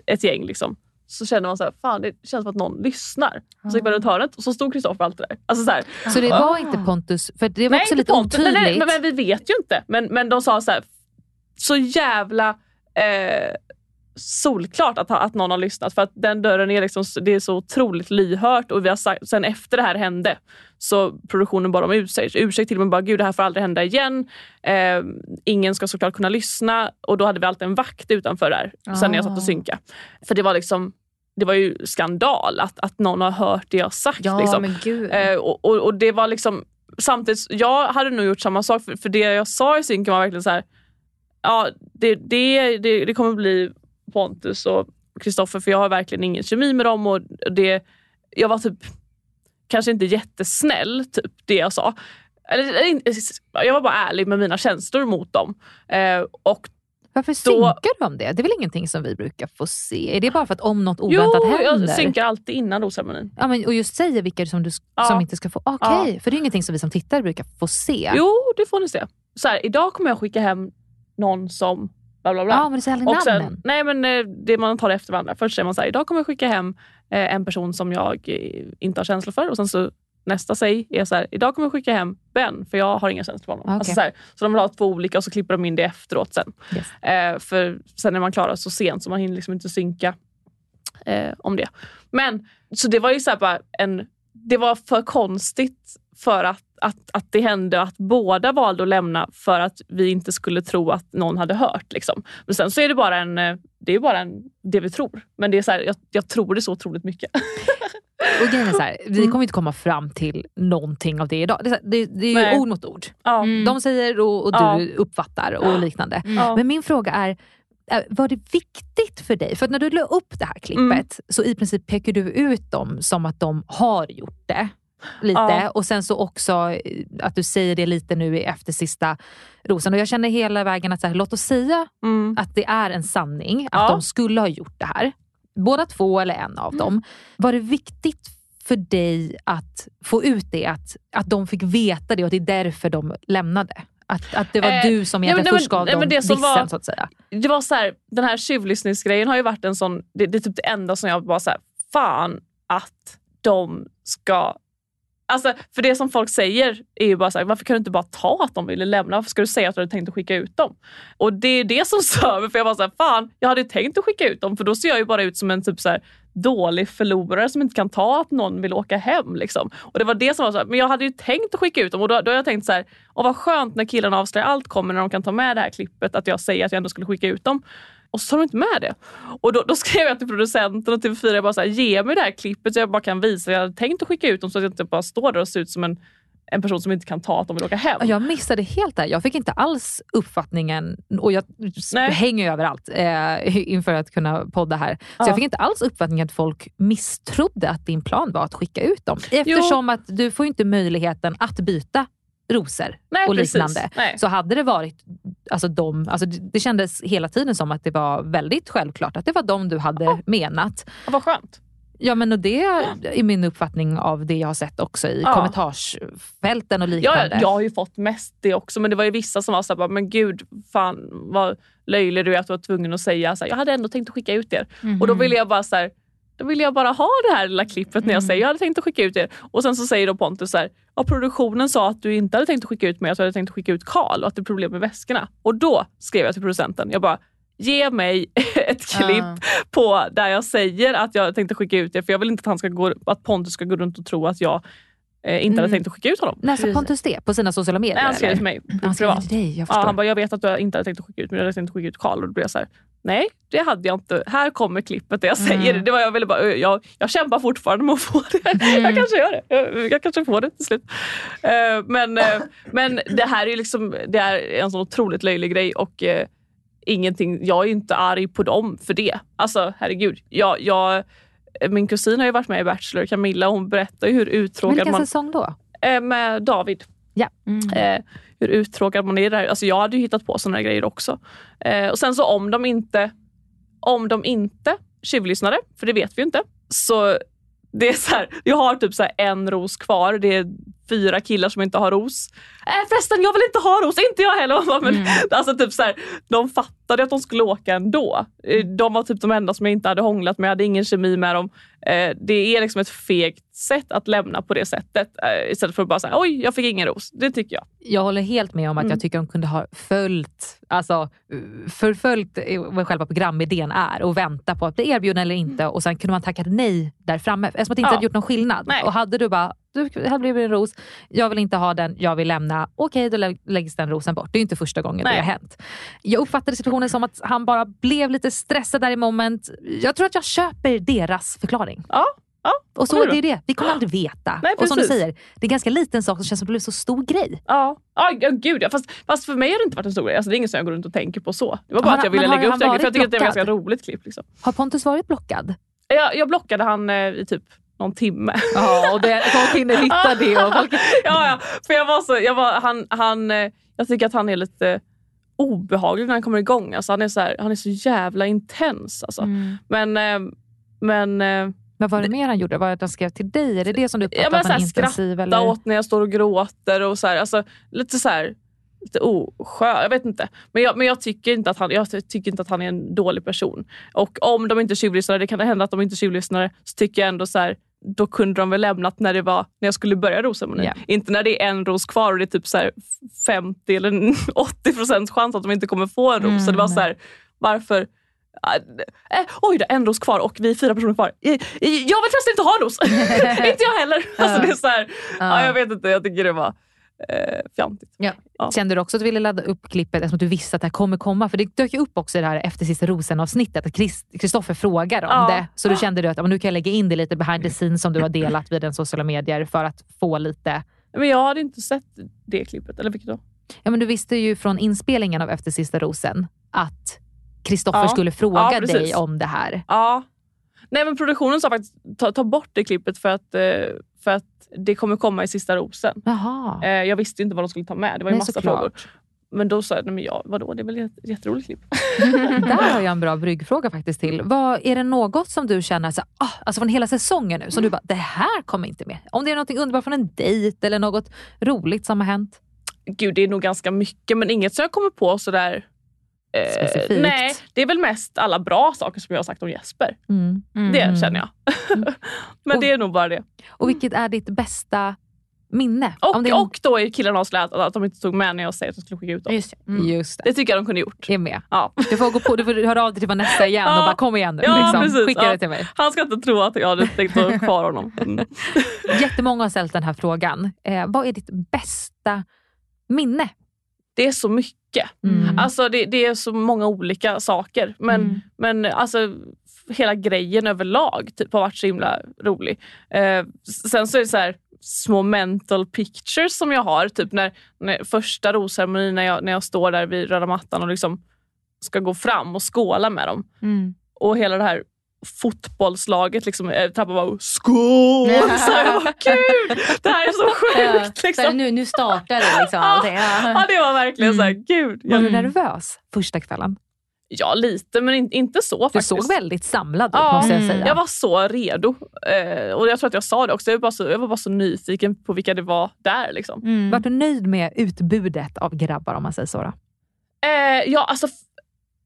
Speaker 6: ett gäng liksom, så känner man så här, fan det känns som att någon lyssnar. Så gick man runt hörnet och så stod Kristoffer alltid där. Alltså så här,
Speaker 1: Så det var inte Pontus, för det var också
Speaker 6: inte
Speaker 1: lite
Speaker 6: Pontus.
Speaker 1: otydligt.
Speaker 6: Nej, nej, men, men vi vet ju inte. Men, men de sa så här, så jävla eh, solklart att, att någon har lyssnat. För att den dörren är liksom, det är så otroligt lyhört. Och vi har sagt, sen efter det här hände så produktionen bad om ursäkt. Ursäkt till och med bara, gud det här får aldrig hända igen. Eh, ingen ska såklart kunna lyssna. Och då hade vi alltid en vakt utanför där. Sen när jag satt och synka. För det var liksom det var ju skandal att, att någon har hört det jag sagt.
Speaker 5: Ja
Speaker 6: liksom. Eh, och, och, och det var liksom samtidigt, jag hade nog gjort samma sak för, för det jag sa i synken var verkligen så här. Ja, det, det, det, det kommer bli Pontus och Kristoffer för jag har verkligen ingen kemi med dem och det, jag var typ kanske inte jättesnäll, typ det jag sa. Eller, jag var bara ärlig med mina känslor mot dem. Eh, och
Speaker 1: Varför synkar du om det? Det är väl ingenting som vi brukar få se? Är det bara för att om något
Speaker 6: Jo,
Speaker 1: oväntat händer?
Speaker 6: jag synkar alltid innan rosceremonin.
Speaker 1: Ja, men, och just säger vilka som, du,
Speaker 6: Ja.
Speaker 1: som inte ska få... Okej, för det är ingenting som vi som tittare brukar få se.
Speaker 6: Jo, det får ni se. Så här, idag kommer jag skicka hem någon som bla bla bla.
Speaker 1: Ja, men du säger
Speaker 6: Och sen, nej men eh, det man tar efter varandra. Först säger man så här, idag kommer jag skicka hem eh, en person som jag eh, inte har känslor för. Och sen så nästa säg är så här, idag kommer jag skicka hem Ben för jag har inga känslor för honom.
Speaker 1: Okej.
Speaker 6: Alltså så, här, så de vill ha två olika och så klipper de in det efteråt sen.
Speaker 1: Yes.
Speaker 6: Eh, för sen är man klara så sent så man hinner liksom inte synka eh, om det. Men så det var ju så bara en, det var för konstigt för att, att, att det hände att båda valde att lämna för att vi inte skulle tro att någon hade hört. Liksom. Men sen så är det bara en, eh, det är bara en, det vi tror. Men det är så här, jag, jag tror det så otroligt mycket.
Speaker 1: Och grejen är så här,
Speaker 6: Mm.
Speaker 1: vi kommer inte komma fram till någonting av det idag. Det är, det, det är
Speaker 6: Nej.
Speaker 1: ord mot ord.
Speaker 6: Ja.
Speaker 1: De säger och, och du
Speaker 6: Ja.
Speaker 1: uppfattar och liknande.
Speaker 6: Ja.
Speaker 1: Men min fråga är, eh, var det viktigt för dig? För när du la upp det här klippet
Speaker 6: Mm.
Speaker 1: så i princip pekar du ut dem som att de har gjort det. Lite.
Speaker 6: Ja.
Speaker 1: Och sen så också eh, att du säger det lite nu efter sista rosen. Och jag känner hela vägen att så här, låt oss säga
Speaker 6: Mm.
Speaker 1: att det är en sanning, att
Speaker 6: Ja.
Speaker 1: de skulle ha gjort det här. Båda två eller en av dem. Var det viktigt för dig att få ut det, att, att de fick veta det och det är därför de lämnade? Att, att det var
Speaker 6: Eh,
Speaker 1: du som
Speaker 6: nej,
Speaker 1: egentligen
Speaker 6: men-
Speaker 1: först gav
Speaker 6: nej,
Speaker 1: dem
Speaker 6: det
Speaker 1: dissen
Speaker 6: var-
Speaker 1: så att säga?
Speaker 6: det var så här, den här tjuvlyssningsgrejen har ju varit en sån, det, det är typ det enda som jag bara så här, fan att de ska Alltså, för det som folk säger är ju bara så här, varför kan du inte bara ta att de ville lämna? Varför ska du säga att du hade tänkt att skicka ut dem? Och det är det som stör mig, för jag var så här, fan, jag hade tänkt att skicka ut dem för då ser jag ju bara ut som en typ så här, dålig förlorare som inte kan ta att någon vill åka hem. Liksom. Och det var det som var så här, men jag hade ju tänkt att skicka ut dem och då, då har jag tänkt så här, vad skönt när killarna avslöjar allt kommer när de kan ta med det här klippet att jag säger att jag ändå skulle skicka ut dem. Och så tar de inte med det. Och då, då skrev jag till producenten och TV4, jag bara så här, ge mig det här klippet så jag bara kan visa. Jag hade tänkt att skicka ut dem så att jag inte bara står där och ser ut som en, en person som inte kan ta att de vill åka hem.
Speaker 1: Jag missade helt det. Jag fick inte alls uppfattningen, och jag
Speaker 6: Nej.
Speaker 1: hänger ju överallt eh, inför att kunna podda här. Så
Speaker 6: Ja.
Speaker 1: jag fick inte alls uppfattningen att folk misstrodde att din plan var att skicka ut dem. Eftersom att du får inte möjligheten att byta rosor
Speaker 6: Nej,
Speaker 1: och liknande. Så hade det varit alltså de, alltså det kändes hela tiden som att det var väldigt självklart att det var de du hade menat.
Speaker 6: Ja, vad skönt.
Speaker 1: Ja men och det är min uppfattning av det jag har sett också i
Speaker 6: Ja.
Speaker 1: kommentarsfälten och liknande.
Speaker 6: ja, jag har ju fått mest det också men det var ju vissa som var såhär, men gud fan vad löjlig du är att du var tvungen att säga så här, jag hade ändå tänkt att skicka ut er. Och
Speaker 1: Mhm.
Speaker 6: då ville jag bara så här, då ville jag bara ha det här lilla klippet när jag säger jag hade tänkt att skicka ut er. Och sen så säger då Pontus så här, ja, produktionen sa att du inte hade tänkt att skicka ut mig, att du hade tänkt att skicka ut Karl och att det är problem med väskorna. Och då skrev jag till producenten, jag bara Ge mig ett klipp på där jag säger att jag tänkte skicka ut er för jag vill inte att, han ska gå, att Pontus ska gå runt och tro att jag eh, inte hade tänkt att skicka ut honom.
Speaker 1: När sa Pontus det? På sina sociala medier?
Speaker 6: Nej, han skrev till mig
Speaker 1: Han
Speaker 6: privat.
Speaker 1: till dig, jag
Speaker 6: Ja, han bara, jag vet att du inte hade tänkt att skicka ut mig, jag hade tänkt att skicka ut Karl. Och då blev jag så här, nej det hade jag inte. Här kommer klippet där jag säger
Speaker 1: Mm.
Speaker 6: det. det var jag, ville bara, jag, jag kämpar fortfarande med att få det.
Speaker 1: Mm.
Speaker 6: Jag kanske gör det. Jag, jag kanske får det till slut. Eh, men, eh, men det här är, liksom, det är en sån otroligt löjlig grej och eh, ingenting, jag är inte arg på dem för det. Alltså herregud. Jag, jag, min kusin har ju varit med i Bachelor, Camilla, och hon berättar ju hur uttråkad
Speaker 1: vilken
Speaker 6: man...
Speaker 1: säsong då?
Speaker 6: Med David.
Speaker 1: Ja.
Speaker 6: Eh, hur uttråkad man är där. Alltså jag hade ju hittat på här grejer också. Eh, och sen så om de inte om de inte tjuvlyssnade, för det vet vi ju inte, så det är så här, jag har typ så en ros kvar. Det är fyra killar som inte har ros. Äh, förresten, jag vill inte ha ros, inte jag heller. Men, alltså, typ så här, de fattade att de skulle åka ändå. Eh, De var typ de enda som jag inte hade hånglat med, jag hade ingen kemi med dem. Eh, det är liksom ett fegt sätt att lämna på det sättet. Eh, istället för att bara säga oj, jag fick ingen ros. Det tycker jag.
Speaker 1: Jag håller helt med om att
Speaker 6: Mm.
Speaker 1: jag tycker de kunde ha följt, alltså förföljt vad själva programidén är och vänta på att bli erbjuden eller inte och sen kunde man tacka nej där framme eftersom att det inte
Speaker 6: Ja.
Speaker 1: hade gjort någon skillnad.
Speaker 6: Nej.
Speaker 1: Och hade du bara, du, här blir en ros, jag vill inte ha den, jag vill lämna. Okej, då lä- läggs den rosen bort. Det är inte första gången
Speaker 6: Nej.
Speaker 1: det har hänt. Jag uppfattade situationen som att han bara blev lite stressad där i moment. Jag tror att jag köper deras förklaring.
Speaker 6: Ja, ja.
Speaker 1: Och så
Speaker 6: Håller
Speaker 1: det är det, vi kommer aldrig veta.
Speaker 6: Nej,
Speaker 1: och som du säger, det är en ganska liten sak som känns som det blev så stor grej.
Speaker 6: Ja, ja, gud ja. Fast, fast för mig har det inte varit en stor grej. Alltså, det är inget som jag går runt och tänker på så. Det var bara
Speaker 1: Har
Speaker 6: att jag ville lägga upp det. För jag tycker att det är ett ganska roligt klipp. Liksom.
Speaker 1: Har Pontus varit blockad?
Speaker 6: Jag, jag blockade han eh, i typ någon timme.
Speaker 1: Ja, och det, folk hinner hitta det. Och folk...
Speaker 6: ja, ja, för jag var så, jag var, han, han, eh, jag tycker att han är lite obehaglig när han kommer igång. Alltså, han, är så här, han är så jävla intens. Alltså.
Speaker 5: Mm.
Speaker 6: Men, eh, men eh,
Speaker 1: Vad var det mer han gjorde? Var det att han skrev till dig? Är det det som du
Speaker 6: Ja,
Speaker 1: uppfattar
Speaker 6: men
Speaker 1: att han intensiv?
Speaker 6: skratta
Speaker 1: Eller?
Speaker 6: åt när jag står och gråter och så här, alltså, lite så här lite oskön. Jag vet inte. Men jag, men jag, tycker inte att han, jag tycker inte att han är en dålig person. Och om de inte tjuvlyssnar, det kan hända att de inte tjuvlyssnar, så tycker jag ändå så här, då kunde de väl lämnat när det var när jag skulle börja rosceremonin.
Speaker 1: Ja.
Speaker 6: Inte när det är en ros kvar och det är typ så här 50 eller 80 procents chans att de inte kommer få en ros.
Speaker 5: Mm,
Speaker 6: så det var så här, varför Äh, oj då, en ros kvar och vi är fyra personer kvar. Eh, Jag vill förresten inte ha en ros. inte jag heller. Alltså, det är så här, ja, jag vet inte, jag tycker det var eh, fjantigt.
Speaker 1: Kände du också att du ville ladda upp klippet eftersom du visste att det här kommer komma? För det dök ju upp också i det här efter sista rosen-avsnittet, att Kristoffer frågar om
Speaker 6: Ja.
Speaker 1: det. Så då kände du att ja, nu kan jag lägga in det lite behind the scenes som du har delat via den sociala medier för att få lite...
Speaker 6: Men jag hade inte sett det klippet. Eller vilket då?
Speaker 1: Ja, men du visste ju från inspelningen av Efter sista rosen att Kristoffer
Speaker 6: Ja.
Speaker 1: skulle fråga
Speaker 6: Ja,
Speaker 1: dig om det här.
Speaker 6: Ja. Nej men produktionen sa faktiskt ta, ta bort det klippet för att, eh, för att det kommer komma i sista rosen.
Speaker 1: Jaha.
Speaker 6: Eh, jag visste inte vad de skulle ta med. Det var ju
Speaker 1: Nej,
Speaker 6: massa
Speaker 1: såklart.
Speaker 6: frågor. Men då sa jag, men ja, vadå, det är väl ett jätteroligt klipp.
Speaker 1: Där har jag en bra bryggfråga faktiskt till. Vad, är det något som du känner, så, ah, alltså från hela säsongen nu, som du bara, det här kommer inte med? Om det är något underbart från en dejt eller något roligt som har hänt?
Speaker 6: Gud, det är nog ganska mycket men inget som jag kommer på sådär
Speaker 1: Specifikt.
Speaker 6: Nej, det är väl mest alla bra saker som jag har sagt om Jesper.
Speaker 1: Mm.
Speaker 6: Det känner jag. men
Speaker 1: Och-
Speaker 6: det är nog bara det.
Speaker 1: Och vilket är ditt bästa minne?
Speaker 6: Och,
Speaker 1: är-
Speaker 6: och då är killarna avslöjat att de inte tog med när jag säger att jag skulle skicka ut dem.
Speaker 5: Just det. Mm.
Speaker 1: Just det.
Speaker 6: Det tycker jag de kunde gjort.
Speaker 1: är med.
Speaker 6: Ja.
Speaker 1: Du får, gå på, du får höra av dig till Vanessa igen
Speaker 6: Ja.
Speaker 1: och bara kom igen nu.
Speaker 6: Ja,
Speaker 1: liksom.
Speaker 6: precis.
Speaker 1: Skicka
Speaker 6: Ja.
Speaker 1: det till mig.
Speaker 6: Han ska inte tro att jag hade tänkt att ha kvar honom. Mm.
Speaker 1: Jättemånga har ställt den här frågan. Eh, vad är ditt bästa minne?
Speaker 6: Det är så mycket.
Speaker 1: Mm.
Speaker 6: Alltså det, det är så många olika saker. Men,
Speaker 5: Mm.
Speaker 6: men alltså, hela grejen överlag typ, har varit så himla rolig. Eh, sen så är det så här små mental pictures som jag har. Typ när, när första rosceremonin när jag, när jag står där vid röda mattan och liksom ska gå fram och skåla med dem.
Speaker 5: Mm.
Speaker 6: Och hela det här fotbollslaget liksom, eh, tappar bara skål! Så här, vad kul! Det här är så
Speaker 5: Ja,
Speaker 6: sjukt!
Speaker 5: så här,
Speaker 6: Liksom.
Speaker 5: nu, nu startar det liksom allting.
Speaker 6: Ja,
Speaker 5: Ja.
Speaker 6: det var verkligen så här, gud.
Speaker 1: Var du nervös första kvällen?
Speaker 6: ja, lite men in, inte så
Speaker 1: Du
Speaker 6: faktiskt.
Speaker 1: såg väldigt samlad ut
Speaker 6: Ja,
Speaker 1: måste jag
Speaker 5: mm.
Speaker 1: säga.
Speaker 6: Jag var så redo. Eh, och jag tror att jag sa det också. Jag var bara så, jag var bara så nyfiken på vilka det var där. Liksom.
Speaker 5: Mm.
Speaker 1: Var du nöjd med utbudet av grabbar om man säger så? Då?
Speaker 6: Eh, ja, alltså,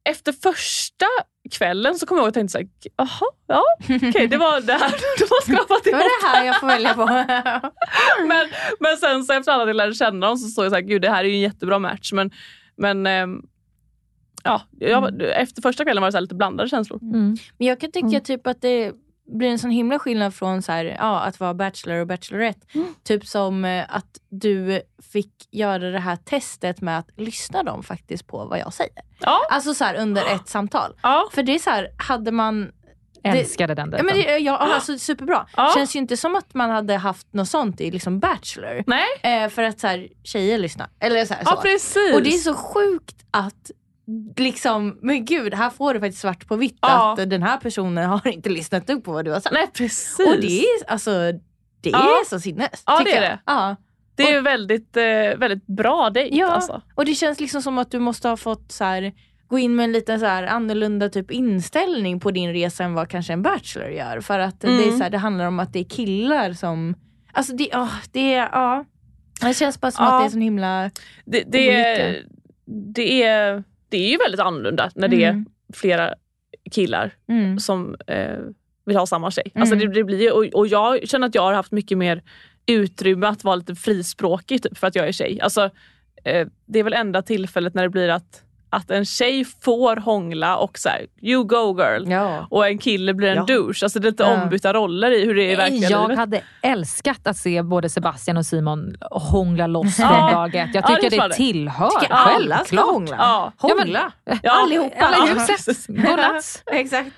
Speaker 6: efter första kvällen så kom jag ihåg att jag tänkte så här, jaha, ja, okej det var det här de har skapat
Speaker 5: Det var det här jag får välja på.
Speaker 6: men, men sen så efter alla jag lärde känna dem så såg jag så här, gud det här är ju en jättebra match. Men, men ehm, ja, jag, var- efter första kvällen var det så här lite blandade känslor.
Speaker 1: Mm.
Speaker 5: Men jag kan tycka
Speaker 1: Mm.
Speaker 5: typ att det blir en sån himla skillnad från så här, ja, att vara bachelor och bachelorette.
Speaker 1: Mm.
Speaker 5: Typ som eh, att du fick göra det här testet med att lyssna dem faktiskt på vad jag säger.
Speaker 6: Ja,
Speaker 5: Alltså så här under ett samtal.
Speaker 6: ja.
Speaker 5: För det är så här, hade man
Speaker 1: Älskade den dejten.
Speaker 5: men det, ja, alltså, superbra.
Speaker 6: Ja.
Speaker 5: Känns ju inte som att man hade haft något sånt i liksom Bachelor.
Speaker 6: Nej,
Speaker 5: Eh, för att så här, tjejer lyssnar. Eller så här,
Speaker 6: ja
Speaker 5: så.
Speaker 6: precis.
Speaker 5: Och det är så sjukt att liksom, men gud, här får du faktiskt svart på vitt
Speaker 6: Ja.
Speaker 5: att den här personen har inte lyssnat upp på vad du har sagt.
Speaker 6: Nej, precis.
Speaker 5: Och det är, alltså, det
Speaker 6: Ja.
Speaker 5: är så sinnes.
Speaker 6: Ja, det är det.
Speaker 5: Ja.
Speaker 6: Det är ju väldigt, eh, väldigt bra dejt.
Speaker 5: Ja,
Speaker 6: Alltså.
Speaker 5: och det känns liksom som att du måste ha fått så här, gå in med en liten så här annorlunda typ inställning på din resa än vad kanske en bachelor gör. För att det, är
Speaker 6: Mm.
Speaker 5: så här, det handlar om att det är killar som... Alltså det, oh, det, ja. det känns bara som att det är så himla...
Speaker 6: Det, det, är,
Speaker 5: Olika.
Speaker 6: det, är, det är ju väldigt annorlunda när det är
Speaker 5: Mm.
Speaker 6: flera killar
Speaker 5: Mm.
Speaker 6: som eh, vill ha samma tjej.
Speaker 5: Mm.
Speaker 6: Alltså det, det blir, och, och jag känner att jag har haft mycket mer utrymme att vara lite frispråkig typ, för att jag är tjej. Alltså, eh, det är väl enda tillfället när det blir att, att en tjej får hångla och så här, you go girl.
Speaker 5: Ja.
Speaker 6: Och en kille blir en
Speaker 5: Ja.
Speaker 6: douche. Alltså det är lite
Speaker 5: Ja.
Speaker 6: ombytta roller i hur det är i verkliga
Speaker 1: jag
Speaker 6: livet.
Speaker 1: hade älskat att se både Sebastian och Simon hångla loss
Speaker 6: Ja.
Speaker 1: från dag ett. Jag
Speaker 6: Ja,
Speaker 1: tycker
Speaker 6: det
Speaker 1: det
Speaker 6: det.
Speaker 1: tillhör.
Speaker 5: Tycker alla ska hångla.
Speaker 6: Ja.
Speaker 5: Hångla.
Speaker 6: Ja.
Speaker 5: Allihopa.
Speaker 1: Alla i
Speaker 6: Ja,
Speaker 1: huset. Godnatt.
Speaker 5: Exakt.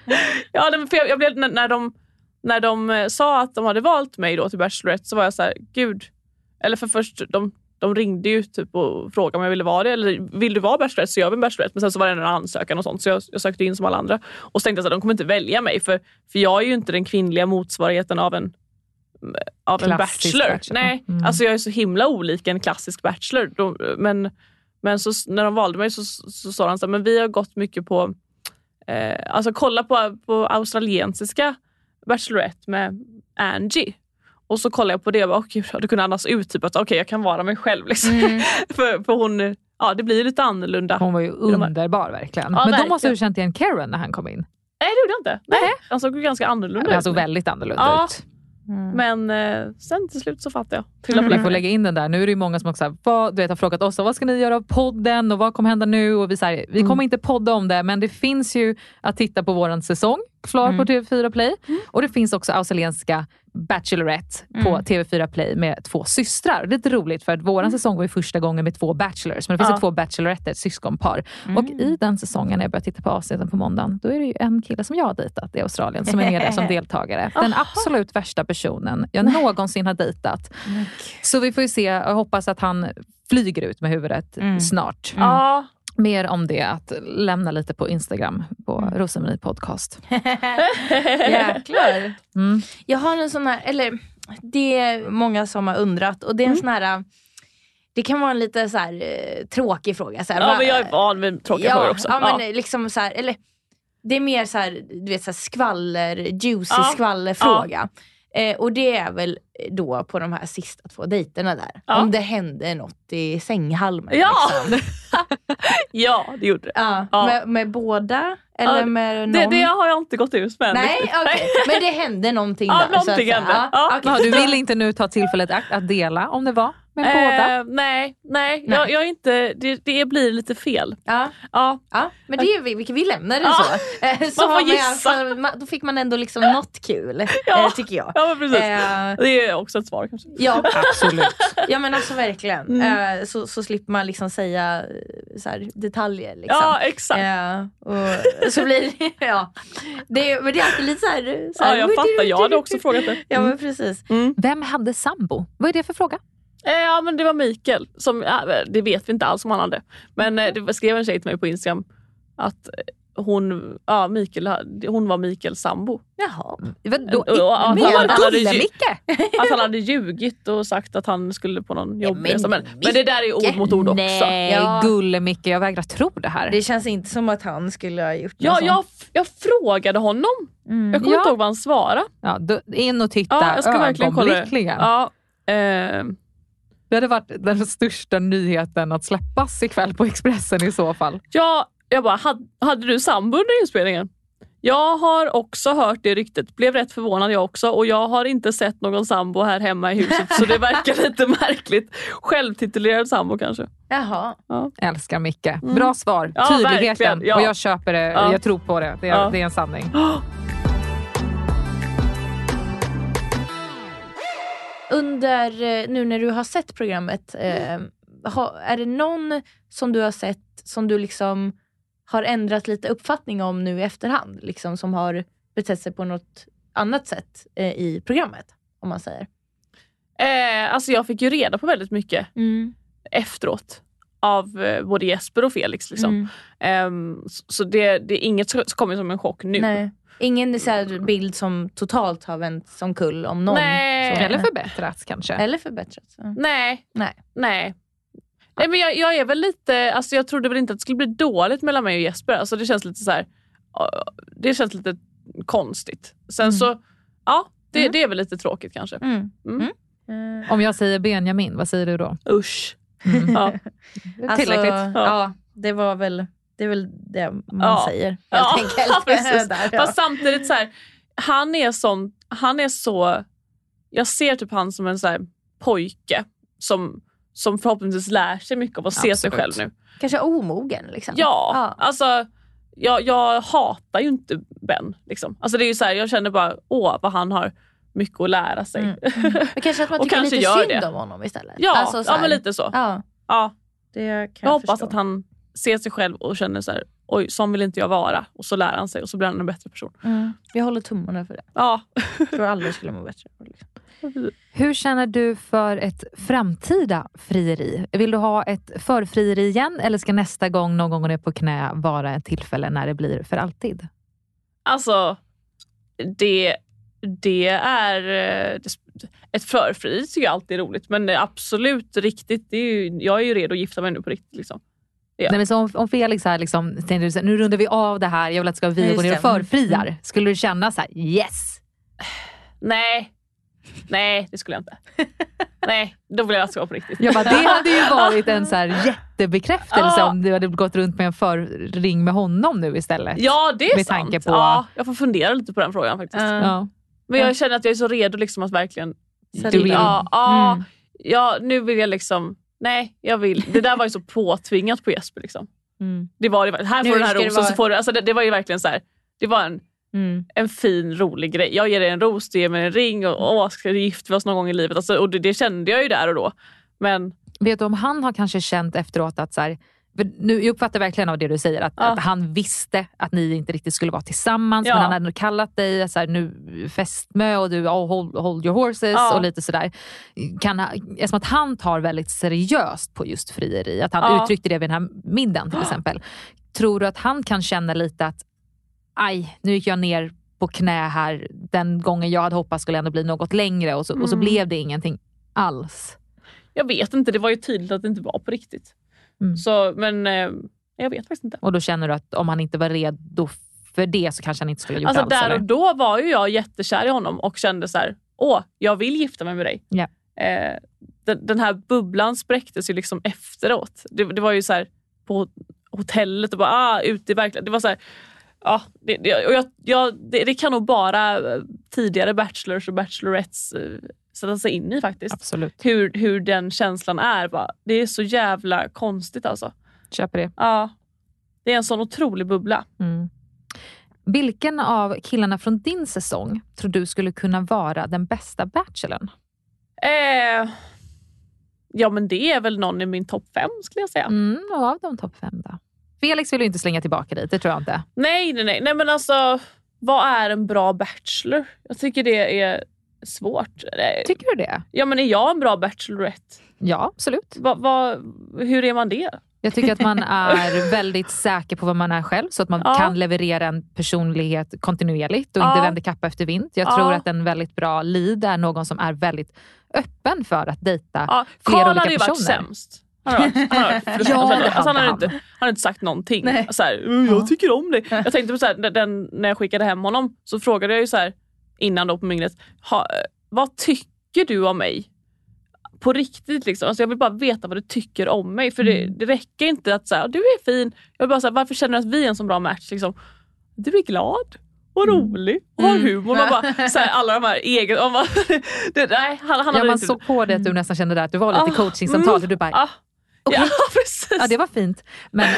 Speaker 6: Ja, men för jag, jag blev, när, när, de, när de eh, sa att de hade valt mig då till Bachelorette så var jag så här, gud. Eller för först, de, de ringde ju typ och frågade om jag ville vara det. Eller vill du vara Bachelorette så gör vi en Bachelorette. Men sen så var det en ansökan och sånt så jag, jag sökte in som alla andra. Och så tänkte jag att de kommer inte välja mig för, för jag är ju inte den kvinnliga motsvarigheten av en av en bachelor.
Speaker 1: bachelor.
Speaker 6: Nej,
Speaker 1: Mm.
Speaker 6: alltså jag är så himla olik en klassisk bachelor. De, men, Men så, när de valde mig så, så sa de så här, men vi har gått mycket på, eh, alltså kolla på, på australiensiska Bachelorette med Angie. Och så kollade jag på det och bara, oh, gud, det kunde andas ut typ att okej okay, jag kan vara mig själv. Liksom.
Speaker 5: Mm.
Speaker 6: för, för hon, ja det blir lite annorlunda.
Speaker 1: Hon var ju underbar verkligen.
Speaker 6: Ja,
Speaker 1: Men
Speaker 6: verkligen.
Speaker 1: då måste du känt igen Karen när han kom in.
Speaker 6: Nej det gjorde jag inte. Nej. Han såg ju ganska annorlunda
Speaker 1: Han såg
Speaker 6: ut.
Speaker 1: väldigt annorlunda
Speaker 6: Ja.
Speaker 1: ut.
Speaker 6: Men eh, sen till slut så fattade jag. Trillade på
Speaker 1: Vi får lägga in den där. Nu är det ju många som också här, vad, du vet, har frågat oss vad ska ni göra av podden och vad kommer hända nu? Och vi, så här, vi kommer inte podda om det men det finns ju att titta på våran säsong klar på TV4 Play. Och det finns också australienska Bachelorette på TV4 Play med två systrar. Det är lite roligt för att våran säsong var ju första gången med två bachelors men det finns
Speaker 6: Ja.
Speaker 1: två bacheloretter, ett syskonpar. Och i den säsongen när jag började titta på avsnitten på måndagen då är det ju en kille som jag har dejtat i Australien som är med där som deltagare. Den absolut värsta personen jag någonsin har dejtat. Så vi får ju se, jag hoppas att han flyger ut med huvudet snart.
Speaker 6: Ja,
Speaker 1: Mer om det, att lämna lite på Instagram på mm. Podcast.
Speaker 5: Jäklar.
Speaker 1: Mm.
Speaker 5: Jag har en sån här, eller det är många som har undrat och det är en
Speaker 6: Mm.
Speaker 5: sån här det kan vara en lite så här, eh, tråkig fråga. Så här,
Speaker 6: ja
Speaker 5: va-
Speaker 6: men jag är van vid tråkiga
Speaker 5: ja,
Speaker 6: frågor också.
Speaker 5: Ja,
Speaker 6: Ja.
Speaker 5: men liksom så här, eller, det är mer så här, du vet, så här skvaller, juicy
Speaker 6: Ja.
Speaker 5: skvallerfråga. Eh, och det är väl då på de här sista två dejterna där.
Speaker 6: Ja.
Speaker 5: Om det hände något i sänghalmen.
Speaker 6: Ja.
Speaker 5: Liksom.
Speaker 6: ja, det gjorde det.
Speaker 5: Ja.
Speaker 6: Ja.
Speaker 5: Med, med båda? Eller
Speaker 6: Ja,
Speaker 5: med någon?
Speaker 6: Det, det har jag inte gått ut med
Speaker 5: Nej, okej. Men det hände någonting
Speaker 6: Ja,
Speaker 5: där. så att
Speaker 6: någonting
Speaker 5: säga.
Speaker 6: hände. Ja.
Speaker 5: okej.
Speaker 1: Ja, du vill inte nu ta tillfället i akt att dela om det var med båda?
Speaker 6: Eh, nej, nej,
Speaker 5: Nej.
Speaker 6: Jag, jag är inte, det, det blir lite fel.
Speaker 5: Ja.
Speaker 6: Ja,
Speaker 5: Ja, men det är vi, vi, lämnar det
Speaker 6: Ja.
Speaker 5: så. Eh, så
Speaker 6: får
Speaker 5: man alla
Speaker 6: gissa.
Speaker 5: Då fick man ändå liksom något kul,
Speaker 6: Ja.
Speaker 5: eh, tycker jag.
Speaker 6: ja men precis.
Speaker 5: Eh,
Speaker 6: Det är också ett svar kanske.
Speaker 5: ja,
Speaker 1: Absolut.
Speaker 5: ja men alltså verkligen.
Speaker 6: Mm.
Speaker 5: Eh, så, så slipper man liksom säga så här, detaljer. Liksom.
Speaker 6: Ja, exakt.
Speaker 5: Eh, och så blir det, ja. Det, men det är alltid lite så här. Så här
Speaker 6: Ja, jag fattar. Jag hade också frågat det.
Speaker 5: Ja men precis.
Speaker 1: Vem hade sambo? Vad är det för fråga?
Speaker 6: Eh, Ja men det var Mikael. Som, ja, det vet vi inte alls om han hade. Men eh, det skrev en tjej till mig på Instagram att eh, hon, ja, Mikael, hon var Mikaels sambo.
Speaker 5: Jaha.
Speaker 1: Vadå?
Speaker 6: Och- och- att
Speaker 1: Menar
Speaker 6: han- han hade ju-
Speaker 1: Gulle-Micke?
Speaker 6: Att han hade ljugit och sagt att han skulle på någon jobbresa.
Speaker 5: men
Speaker 6: Men, det där är ord mot ord också.
Speaker 1: Nej,
Speaker 5: Ja.
Speaker 1: Gulle-Micke. Jag vägrar tro det här.
Speaker 5: Det känns inte som att han skulle ha gjort
Speaker 6: Ja,
Speaker 5: något
Speaker 6: jag, jag frågade honom.
Speaker 5: Mm.
Speaker 6: Jag kommer
Speaker 1: Ja.
Speaker 6: inte ihåg vad han svarade.
Speaker 1: Ja, då, in och titta
Speaker 6: Ja, jag ska verkligen kolla det.
Speaker 1: ögonblickligen.
Speaker 6: Ja, eh,
Speaker 1: Det hade varit den största nyheten att släppas ikväll på Expressen i så fall.
Speaker 6: ja, jag bara, hade, hade du sambo under inspelningen? Jag har också hört det ryktet, blev rätt förvånad jag också och jag har inte sett någon sambo här hemma i huset så det verkar lite märkligt. Självtitulerad sambo kanske.
Speaker 5: Jaha.
Speaker 1: Älskar Micke. Bra svar.
Speaker 6: Mm. Ja,
Speaker 1: Tydligheten.
Speaker 6: ja.
Speaker 1: Och jag köper det.
Speaker 6: Ja.
Speaker 1: Jag tror på det. Det är,
Speaker 6: Ja.
Speaker 1: det är en sanning.
Speaker 5: Under, eh, nu när du har sett programmet, eh, ha, är det någon som du har sett som du liksom har ändrat lite uppfattning om nu i efterhand? Liksom, som har betett sig på något annat sätt eh, i programmet? Om man säger.
Speaker 6: Eh, alltså jag fick ju reda på väldigt mycket
Speaker 5: Mm.
Speaker 6: efteråt av eh, både Jesper och Felix. Liksom.
Speaker 5: Mm.
Speaker 6: Ehm, så så det, det är inget som kommer som en chock nu.
Speaker 5: Nej. Ingen så här, bild som totalt har vänt som kull om någon.
Speaker 6: Nej.
Speaker 5: Så-
Speaker 1: Eller förbättrats kanske.
Speaker 5: Eller förbättrats. Ja.
Speaker 6: Nej.
Speaker 5: Nej.
Speaker 6: Nej. Nej men jag, jag är väl lite, alltså jag trodde väl inte att det skulle bli dåligt mellan mig och Jesper. Alltså det känns lite så här, det känns lite konstigt. Sen
Speaker 5: Mm.
Speaker 6: så, ja det,
Speaker 5: Mm.
Speaker 6: det är väl lite tråkigt kanske.
Speaker 5: Mm.
Speaker 6: Mm.
Speaker 5: Mm.
Speaker 1: Om jag säger Benjamin, vad säger du då?
Speaker 6: Usch.
Speaker 1: Mm.
Speaker 6: Ja.
Speaker 1: Tillräckligt.
Speaker 5: Alltså, ja. det var väl det, är väl det man
Speaker 6: Ja.
Speaker 5: säger helt
Speaker 6: Ja,
Speaker 5: enkelt.
Speaker 6: precis.
Speaker 5: Där, ja.
Speaker 6: Fast samtidigt så här, han är sån, han är så, jag ser typ han som en så här pojke som, som förhoppningsvis lär sig mycket av att se sig själv nu.
Speaker 5: Kanske omogen liksom.
Speaker 6: Ja, alltså jag, jag hatar ju inte Ben. Liksom. Alltså det är ju så här, jag känner bara, åh vad han har mycket att lära sig.
Speaker 5: Mm, Men kanske att man
Speaker 6: Och
Speaker 5: tycker
Speaker 6: kanske
Speaker 5: lite synd
Speaker 6: det.
Speaker 5: om honom istället.
Speaker 6: ja,
Speaker 5: Alltså, så
Speaker 6: ja men lite så.
Speaker 5: Ja,
Speaker 6: Ja,
Speaker 5: det kan jag,
Speaker 6: jag hoppas
Speaker 5: förstå.
Speaker 6: att han ser sig själv och känner så här, oj sån vill inte jag vara. Och så lär han sig och så blir han en bättre person.
Speaker 5: Mm. Vi håller tummarna för det.
Speaker 6: Ja,
Speaker 5: Jag tror aldrig skulle må bättre.
Speaker 1: Hur känner du för ett framtida frieri? Vill du ha ett förfrieri igen eller ska nästa gång någon gång är på knä vara ett tillfälle när det blir för alltid?
Speaker 6: alltså det, det är eh, det, ett förfri tycker jag alltid är roligt. Men absolut riktigt, det är ju, jag är ju redo att gifta mig nu på riktigt. Liksom. Ja.
Speaker 1: Nej, men så om, om Felix här liksom, du så här, nu rundar vi av det här, jag vill att ska vi gå ner och
Speaker 5: det. Mm.
Speaker 1: förfriar. Skulle du känna så här, yes?
Speaker 6: Nej. Nej, det skulle jag inte. Nej, då vill jag vara på riktigt.
Speaker 1: Jag bara, det hade ju varit en så här jättebekräftelse om du hade gått runt med en förring med honom nu istället.
Speaker 6: Ja, det är
Speaker 1: Med
Speaker 6: sant.
Speaker 1: tanke på-
Speaker 6: Ja, jag får fundera lite på den frågan faktiskt.
Speaker 1: Ja.
Speaker 6: Men jag känner att jag är så redo liksom att verkligen...
Speaker 1: Du vill.
Speaker 6: Ja, ja,
Speaker 5: Mm.
Speaker 6: ja, nu vill jag liksom... Nej, jag vill. Det där var ju så påtvingat på Jesper. Liksom.
Speaker 5: Mm.
Speaker 6: Det var det, här
Speaker 5: Nu
Speaker 6: får du den här
Speaker 5: det
Speaker 6: rosen
Speaker 5: vara-
Speaker 6: så får du... Alltså det, det var ju verkligen så här. Det var en,
Speaker 5: Mm.
Speaker 6: en fin rolig grej. Jag ger dig en ros, du ger mig en ring och åh, ska vi gifta oss någon gång i livet? Alltså, och det, det kände jag ju där och då. Men
Speaker 1: Vet du om han har kanske känt efteråt att så här, för nu, jag uppfattar verkligen av det du säger att,
Speaker 6: Ja.
Speaker 1: att han visste att ni inte riktigt skulle vara tillsammans
Speaker 6: Ja.
Speaker 1: men han hade kallat dig så här, nu fästmö och du oh, hold, hold your horses
Speaker 6: Ja.
Speaker 1: och lite sådär. Kan, eftersom att han tar väldigt seriöst på just frieri, att han uttryckte det vid den här middagen till exempel. Tror du att han kan känna lite att aj, nu gick jag ner på knä här den gången jag hade hoppats skulle ändå bli något längre och så, och så
Speaker 6: Mm.
Speaker 1: blev det ingenting alls.
Speaker 6: jag vet inte, det var ju tydligt att det inte var på riktigt.
Speaker 1: Mm.
Speaker 6: Så, men eh, jag vet faktiskt inte.
Speaker 1: Och då känner du att om han inte var redo för det så kanske han inte skulle ha gjort
Speaker 6: Alltså
Speaker 1: alls?
Speaker 6: där
Speaker 1: eller?
Speaker 6: och då var ju jag jättekär i honom och kände så här, åh, jag vill gifta mig med dig.
Speaker 1: Ja.
Speaker 6: Eh, den, den här bubblan spräcktes ju liksom efteråt. Det, det var ju så här på hotellet och bara ah, ute i verkligheten. Det var så här, ja, det, det, och jag, jag, det, det kan nog bara eh, tidigare bachelors och bachelorettes eh, sätta sig in i faktiskt.
Speaker 1: Absolut.
Speaker 6: Hur, hur den känslan är. Bara. Det är så jävla konstigt alltså.
Speaker 1: Köper det.
Speaker 6: Ja, det är en sån otrolig bubbla.
Speaker 1: Mm. Vilken av killarna från din säsong tror du skulle kunna vara den bästa bachelorn?
Speaker 6: Eh, ja men det är väl någon i min topp fem skulle jag säga.
Speaker 1: Mm, och av de topp fem då? Felix vill ju inte slänga tillbaka dit, det tror jag inte.
Speaker 6: Nej, nej, nej. Nej men alltså, vad är en bra bachelor? Jag tycker det är svårt.
Speaker 1: Tycker du det?
Speaker 6: Ja men är jag en bra bachelorette?
Speaker 1: Ja, absolut.
Speaker 6: Va, va, hur är man det?
Speaker 1: Jag tycker att man är väldigt säker på vad man är själv så att man
Speaker 6: Ja.
Speaker 1: kan leverera en personlighet kontinuerligt och inte
Speaker 6: Ja.
Speaker 1: vänder kappa efter vind. Jag
Speaker 6: Ja.
Speaker 1: tror att en väldigt bra lead är någon som är väldigt öppen för att dejta
Speaker 6: Ja,
Speaker 1: flera
Speaker 6: Karl
Speaker 1: olika
Speaker 6: hade ju varit
Speaker 1: personer.
Speaker 6: sämst. Han har varit, han har varit fruktansvärt
Speaker 1: Ja,
Speaker 6: dålig.
Speaker 1: det
Speaker 6: alltså, han, har inte, han har inte sagt någonting. Så här, "Uh, jag tycker om dig. Jag tänkte på så här, den, när jag skickade hem honom så frågade jag ju så här, innan då på minglet, ha, vad tycker du om mig? På riktigt liksom. Alltså jag vill bara veta vad du tycker om mig. För det, det räcker inte att säga du är fin. Jag vill bara säga varför känner du att vi är en så bra match? Liksom, du är glad och rolig och har
Speaker 5: Mm.
Speaker 6: humor. Man bara, så här, alla de här egen... man Bara, det, nej, han, han
Speaker 1: Ja, man såg på det att du nästan kände där att du var lite
Speaker 6: Ah,
Speaker 1: coachingsamtal
Speaker 6: mm,
Speaker 1: och du bara,
Speaker 6: ah,
Speaker 1: okej.
Speaker 6: Ja precis.
Speaker 1: Ja, det var fint. Men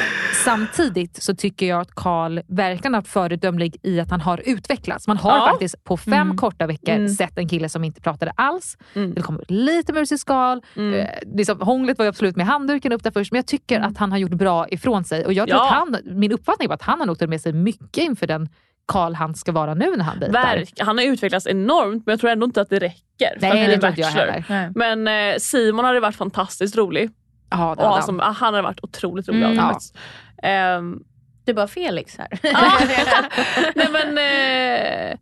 Speaker 1: samtidigt så tycker jag att Karl verkligen har varit föredömlig i att han har utvecklats. Man har
Speaker 6: Ja.
Speaker 1: faktiskt på fem
Speaker 5: Mm.
Speaker 1: korta veckor
Speaker 6: Mm.
Speaker 1: sett en kille som inte pratade alls.
Speaker 6: Mm.
Speaker 1: Det kom lite mus i skal.
Speaker 6: Mm.
Speaker 1: Eh, liksom, hånglet var ju absolut med handduken upp där först. Men jag tycker att han har gjort bra ifrån sig. Och jag tror
Speaker 6: Ja.
Speaker 1: att han, min uppfattning var att han har nog tagit med sig mycket inför den Karl han ska vara nu när han dejtar.
Speaker 6: Verk, han har utvecklats enormt men jag tror ändå inte att det räcker för
Speaker 1: Nej,
Speaker 6: att bli bachelor.
Speaker 1: heller.
Speaker 6: Men eh, Simon hade varit fantastiskt rolig.
Speaker 1: Ja, det
Speaker 6: Och
Speaker 1: hade
Speaker 6: han,
Speaker 1: han.
Speaker 6: som, han hade varit otroligt rolig.
Speaker 5: Mm.
Speaker 6: av
Speaker 1: Ja.
Speaker 6: faktiskt. Ehm,
Speaker 5: är bara Felix här.
Speaker 6: nej men eh,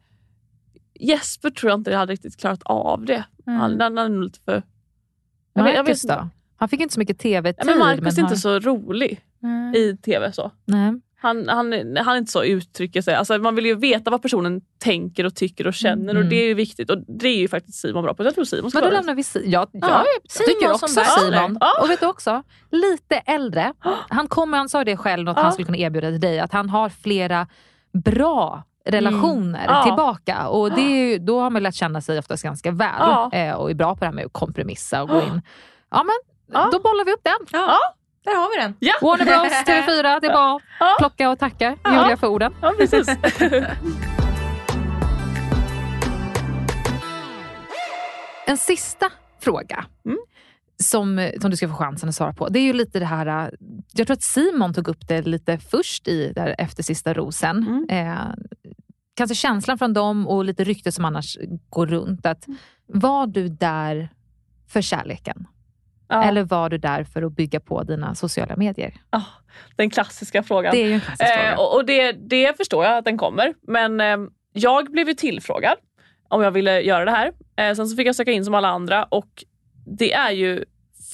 Speaker 6: Jesper tror jag inte hade riktigt klarat av det.
Speaker 5: Mm.
Speaker 6: Han, han är nog lite för... Jag vet- jag
Speaker 1: Marcus
Speaker 6: vet
Speaker 1: då? Han fick inte så mycket tv-tid.
Speaker 6: Ja, men Marcus är
Speaker 1: har-
Speaker 6: inte så rolig
Speaker 5: Mm.
Speaker 6: i tv. så.
Speaker 1: Nej.
Speaker 6: Han, han, han är inte så uttrycker sig. Alltså, man vill ju veta vad personen tänker och tycker och känner
Speaker 1: Mm.
Speaker 6: och det är ju viktigt. Och Det är ju faktiskt Simon bra på. Jag tror Simon ska
Speaker 1: Men då lämnar vi Si- ja, ja,
Speaker 5: Ja,
Speaker 1: jag tycker
Speaker 5: Simon
Speaker 1: också
Speaker 5: som bachelor.
Speaker 1: Simon.
Speaker 6: Ja.
Speaker 1: Och vet du också, lite äldre. Han kommer, han sa det själv, något
Speaker 6: Ja.
Speaker 1: han skulle kunna erbjuda till dig, att han har flera bra relationer
Speaker 6: Ja.
Speaker 1: tillbaka. Och det är ju, då har man lärt känna sig oftast ganska väl eh, och är bra på det här med att kompromissa och gå in. Ja men, då bollar vi upp den.
Speaker 5: Där har vi den.
Speaker 6: Ja.
Speaker 1: Warner Bros, TV4, det är bara att plocka och tacka
Speaker 6: Ja.
Speaker 1: Julia för orden.
Speaker 6: Ja, precis.
Speaker 1: En sista fråga
Speaker 6: Mm.
Speaker 1: som, som du ska få chansen att svara på. Det är ju lite det här, äh, jag tror att Simon tog upp det lite först i där efter sista rosen.
Speaker 6: Mm.
Speaker 1: Eh, kanske känslan från dem och lite rykte som annars går runt. Att,
Speaker 6: Mm.
Speaker 1: var du där för kärleken?
Speaker 6: Ja.
Speaker 1: Eller var du där för att bygga på dina sociala medier?
Speaker 6: Ja, den klassiska frågan.
Speaker 1: Det är en klassisk fråga.
Speaker 6: Eh, och och det, det förstår jag att den kommer. Men eh, jag blev ju tillfrågad om jag ville göra det här. Eh, sen så fick jag söka in som alla andra och det är ju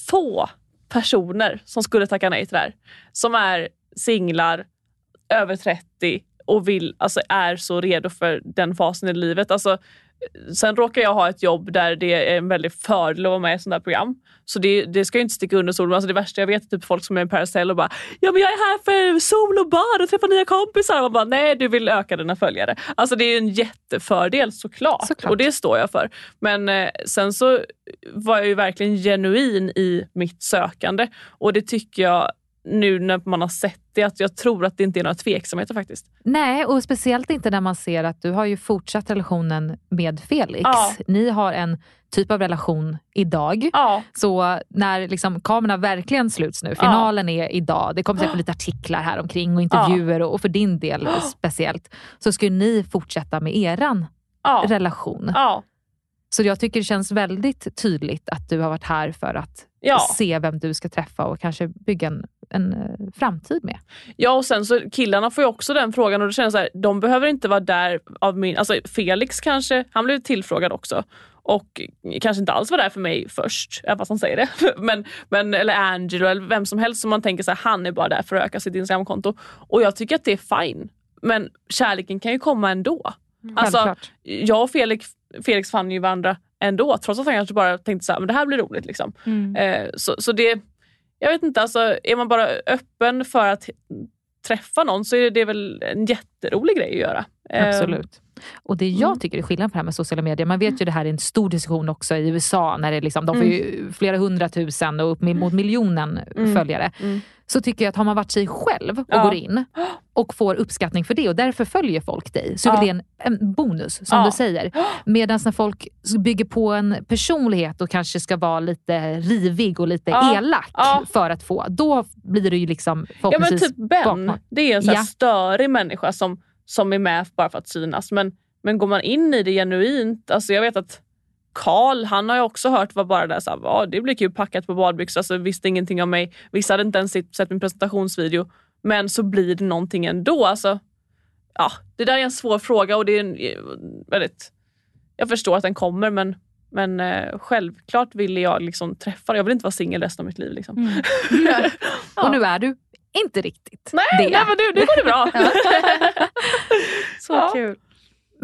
Speaker 6: få personer som skulle tacka nej till det här. Som är singlar, över 30 och vill, alltså, är så redo för den fasen i livet. Alltså, sen råkar jag ha ett jobb där det är en väldig fördel att vara med i där program. Så det, det ska jag inte sticka under stol alltså Det värsta jag vet är typ folk som är i Paracel och bara “ja men jag är här för sol och bad och träffa nya kompisar” och man bara “nej du vill öka dina följare”. Alltså det är en jättefördel såklart, såklart. och det står jag för. Men eh, sen så var jag ju verkligen genuin i mitt sökande och det tycker jag nu när man har sett det, att jag tror att det inte är några tveksamheter faktiskt.
Speaker 1: Nej, och speciellt inte när man ser att du har ju fortsatt relationen med Felix.
Speaker 6: Ja.
Speaker 1: Ni har en typ av relation idag.
Speaker 6: Ja.
Speaker 1: Så när liksom kamerorna verkligen sluts nu, finalen är idag, det kommer säkert lite artiklar här omkring och intervjuer och, och för din del speciellt, så ska ni fortsätta med eran relation.
Speaker 6: Ja.
Speaker 1: Så jag tycker det känns väldigt tydligt att du har varit här för att
Speaker 6: Ja.
Speaker 1: se vem du ska träffa och kanske bygga en, en eh, framtid med.
Speaker 6: Ja och sen så killarna får ju också den frågan och då känner jag så här, de behöver inte vara där av min, alltså Felix kanske, han blev tillfrågad också och kanske inte alls var där för mig först, även fast han säger det. Men, men, eller Angelo eller vem som helst som man tänker så här, han är bara där för att öka sitt Instagramkonto. Och jag tycker att det är fine. Men kärleken kan ju komma ändå. Alltså,
Speaker 1: Självklart.
Speaker 6: jag och Felix, Felix fann ju varandra ändå trots att han kanske bara tänkte så här, men det här blir roligt. Liksom.
Speaker 5: Mm.
Speaker 6: Eh, så, så det, jag vet inte, alltså, är man bara öppen för att träffa någon så är det väl en jätterolig grej att göra. Eh,
Speaker 1: Absolut. Och det jag
Speaker 6: mm.
Speaker 1: tycker är skillnad på det här med sociala medier, man vet ju det här är en stor diskussion också i USA, när det liksom, de får ju flera hundratusen och upp mot miljonen
Speaker 6: Mm.
Speaker 1: följare.
Speaker 6: Mm.
Speaker 1: Så tycker jag att har man varit sig själv och
Speaker 6: Ja.
Speaker 1: går in och får uppskattning för det och därför följer folk dig, så är
Speaker 6: Ja.
Speaker 1: det en, en bonus som
Speaker 6: Ja.
Speaker 1: du säger. Medan när folk bygger på en personlighet och kanske ska vara lite rivig och lite elak för att få, då blir det ju liksom
Speaker 6: Ja men typ Ben,
Speaker 1: bakmat.
Speaker 6: det är en sån här störig människa som, som är med bara för att synas. Men, men går man in i det genuint, alltså jag vet att Karl, han har ju också hört var bara där såhär, ja det blir kul packat på badbyxor, alltså, visste ingenting om mig. Vissa hade inte ens sett min presentationsvideo. Men så blir det någonting ändå. Alltså, ja, det där är en svår fråga och det är en, eh, väldigt, jag förstår att den kommer men, men eh, självklart ville jag liksom träffa Jag vill inte vara singel resten av mitt liv. Liksom.
Speaker 5: Mm.
Speaker 1: Och nu är du inte riktigt
Speaker 6: Nej,
Speaker 1: det.
Speaker 6: nej men nu, nu går det bra.
Speaker 5: Så
Speaker 6: Ja.
Speaker 5: kul.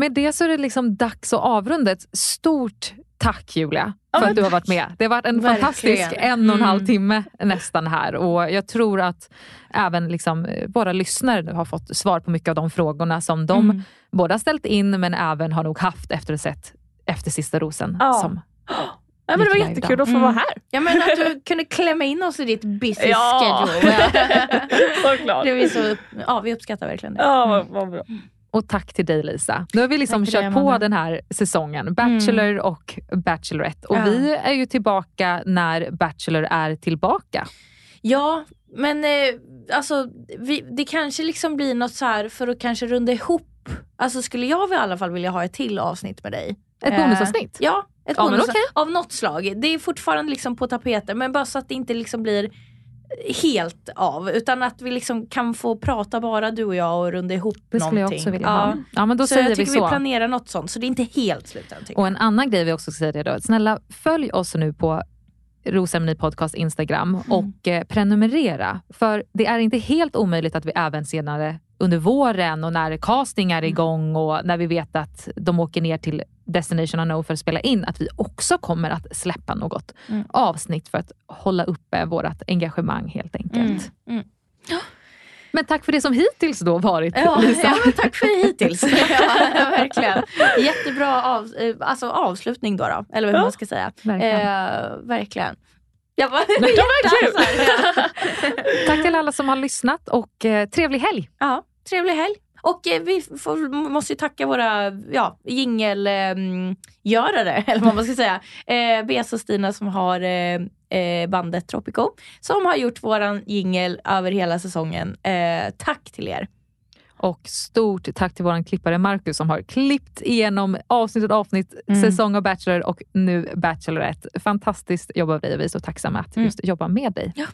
Speaker 1: Med det så är det liksom dags att avrunda. Ett stort tack Julia
Speaker 6: Ja,
Speaker 1: för
Speaker 6: men
Speaker 1: att du har varit med. Det har varit en
Speaker 5: Verkligen.
Speaker 1: fantastisk en och en halv
Speaker 5: Mm.
Speaker 1: timme nästan här och jag tror att även liksom eh, våra lyssnare nu har fått svar på mycket av de frågorna som de
Speaker 5: Mm.
Speaker 1: både har ställt in men även har nog haft efter att sett Efter sista rosen.
Speaker 6: Ja.
Speaker 1: Som,
Speaker 6: Nej, men det var jättekul att få vara här.
Speaker 5: Ja men att du kunde klämma in oss i ditt busy
Speaker 6: Ja.
Speaker 5: schedule.
Speaker 6: Såklart.
Speaker 5: det vi, så, ja, vi uppskattar verkligen det.
Speaker 6: Ja, vad, vad bra.
Speaker 1: Och tack till dig Lisa. Nu har vi liksom
Speaker 5: Tack
Speaker 1: kört på den här säsongen. Bachelor och Bachelorette. Och
Speaker 5: Ja.
Speaker 1: vi är ju tillbaka när Bachelor är tillbaka.
Speaker 5: Ja, men eh, alltså, vi, det kanske liksom blir något så här för att kanske runda ihop. Alltså skulle jag i alla fall vilja ha ett till avsnitt med dig.
Speaker 1: Ett
Speaker 5: Eh,
Speaker 1: bonusavsnitt?
Speaker 5: Ja, ett
Speaker 1: Ja, men
Speaker 5: bonusavsnitt
Speaker 1: okej.
Speaker 5: av något slag. Det är fortfarande liksom på tapeten men bara så att det inte liksom blir helt av utan att vi liksom kan få prata bara du och jag och runda ihop
Speaker 1: Det skulle jag
Speaker 5: någonting.
Speaker 1: också vilja
Speaker 5: ja.
Speaker 1: ha. Ja, men då
Speaker 5: så
Speaker 1: säger
Speaker 5: jag
Speaker 1: vi
Speaker 5: tycker vi,
Speaker 1: så.
Speaker 5: planerar något sånt så det är inte helt slut än.
Speaker 1: Och en annan grej vi också ska säga det då. Snälla följ oss nu på Rosemary Podcast Instagram och eh, prenumerera. För det är inte helt omöjligt att vi även senare under våren och när casting är igång och när vi vet att de åker ner till Destination Unknown för att spela in, att vi också kommer att släppa något
Speaker 5: Mm.
Speaker 1: avsnitt för att hålla uppe vårt engagemang helt enkelt.
Speaker 5: Mm. Mm.
Speaker 1: Men tack för det som hittills då varit
Speaker 5: Ja,
Speaker 1: Lisa.
Speaker 5: ja men tack för hittills. ja, verkligen. Jättebra av, alltså avslutning då, då eller vad
Speaker 6: Ja.
Speaker 5: man ska säga.
Speaker 1: Verkligen.
Speaker 5: Eh, verkligen. Jag bara,
Speaker 6: Det var kul.
Speaker 5: ja.
Speaker 1: Tack till alla som har lyssnat och eh, trevlig helg!
Speaker 5: Ja, trevlig helg. Och eh, vi får, måste ju tacka våra ja, jingelgörare, eller vad man ska säga. Eh, Bes och Stina som har eh, eh, bandet Tropico, som har gjort våran jingel över hela säsongen. Eh, tack till er.
Speaker 1: Och stort tack till vår klippare Marcus som har klippt igenom avsnitt efter avsnitt,
Speaker 5: Mm.
Speaker 1: säsong av Bachelor och nu Bachelorette. Fantastiskt jobb av dig och vi är så tacksamma att
Speaker 5: Mm.
Speaker 1: just jobba med dig.
Speaker 5: Ja.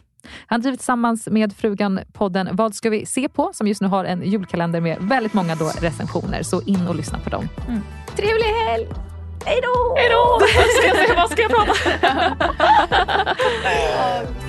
Speaker 1: Han driver tillsammans med frugan podden Vad ska vi se på? som just nu har en julkalender med väldigt många då recensioner. Så in och lyssna på dem.
Speaker 5: Trevlig helg! Hej då!
Speaker 6: Hejdå! Vad ska jag, vad ska jag prata?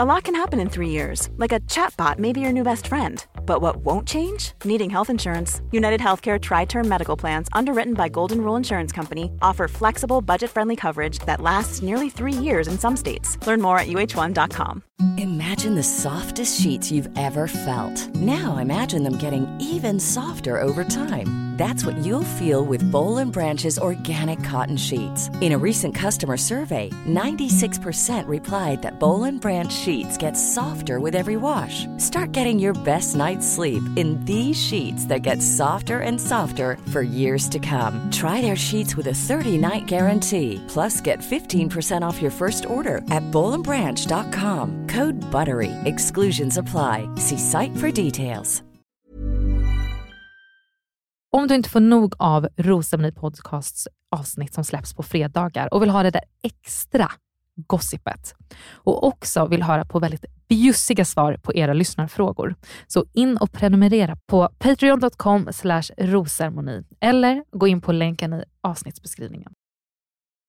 Speaker 8: A lot can happen in three years, like a chatbot may be your new best friend. But what won't change? Needing health insurance. United Healthcare Tri Term Medical Plans, underwritten by Golden Rule Insurance Company, offer flexible, budget friendly coverage that lasts nearly three years in some states. Learn more at uh1.com.
Speaker 9: Imagine the softest sheets you've ever felt. Now imagine them getting even softer over time. That's what you'll feel with Bowl and Branch's organic cotton sheets. In a recent customer survey, 96% replied that Bowl and Branch sheets get softer with every wash. Start getting your best night's sleep in these sheets that get softer and softer for years to come. Try their sheets with a 30-night guarantee. Plus, get 15% off your first order at bowlandbranch.com. Code BUTTERY. Exclusions apply. See site for details.
Speaker 1: Om du inte får nog av Rosceremoni Podcasts avsnitt som släpps på fredagar och vill ha det där extra gossipet och också vill höra på väldigt bjussiga svar på era lyssnarfrågor. Så in och prenumerera på patreon.com rosermoni eller gå in på länken i avsnittsbeskrivningen.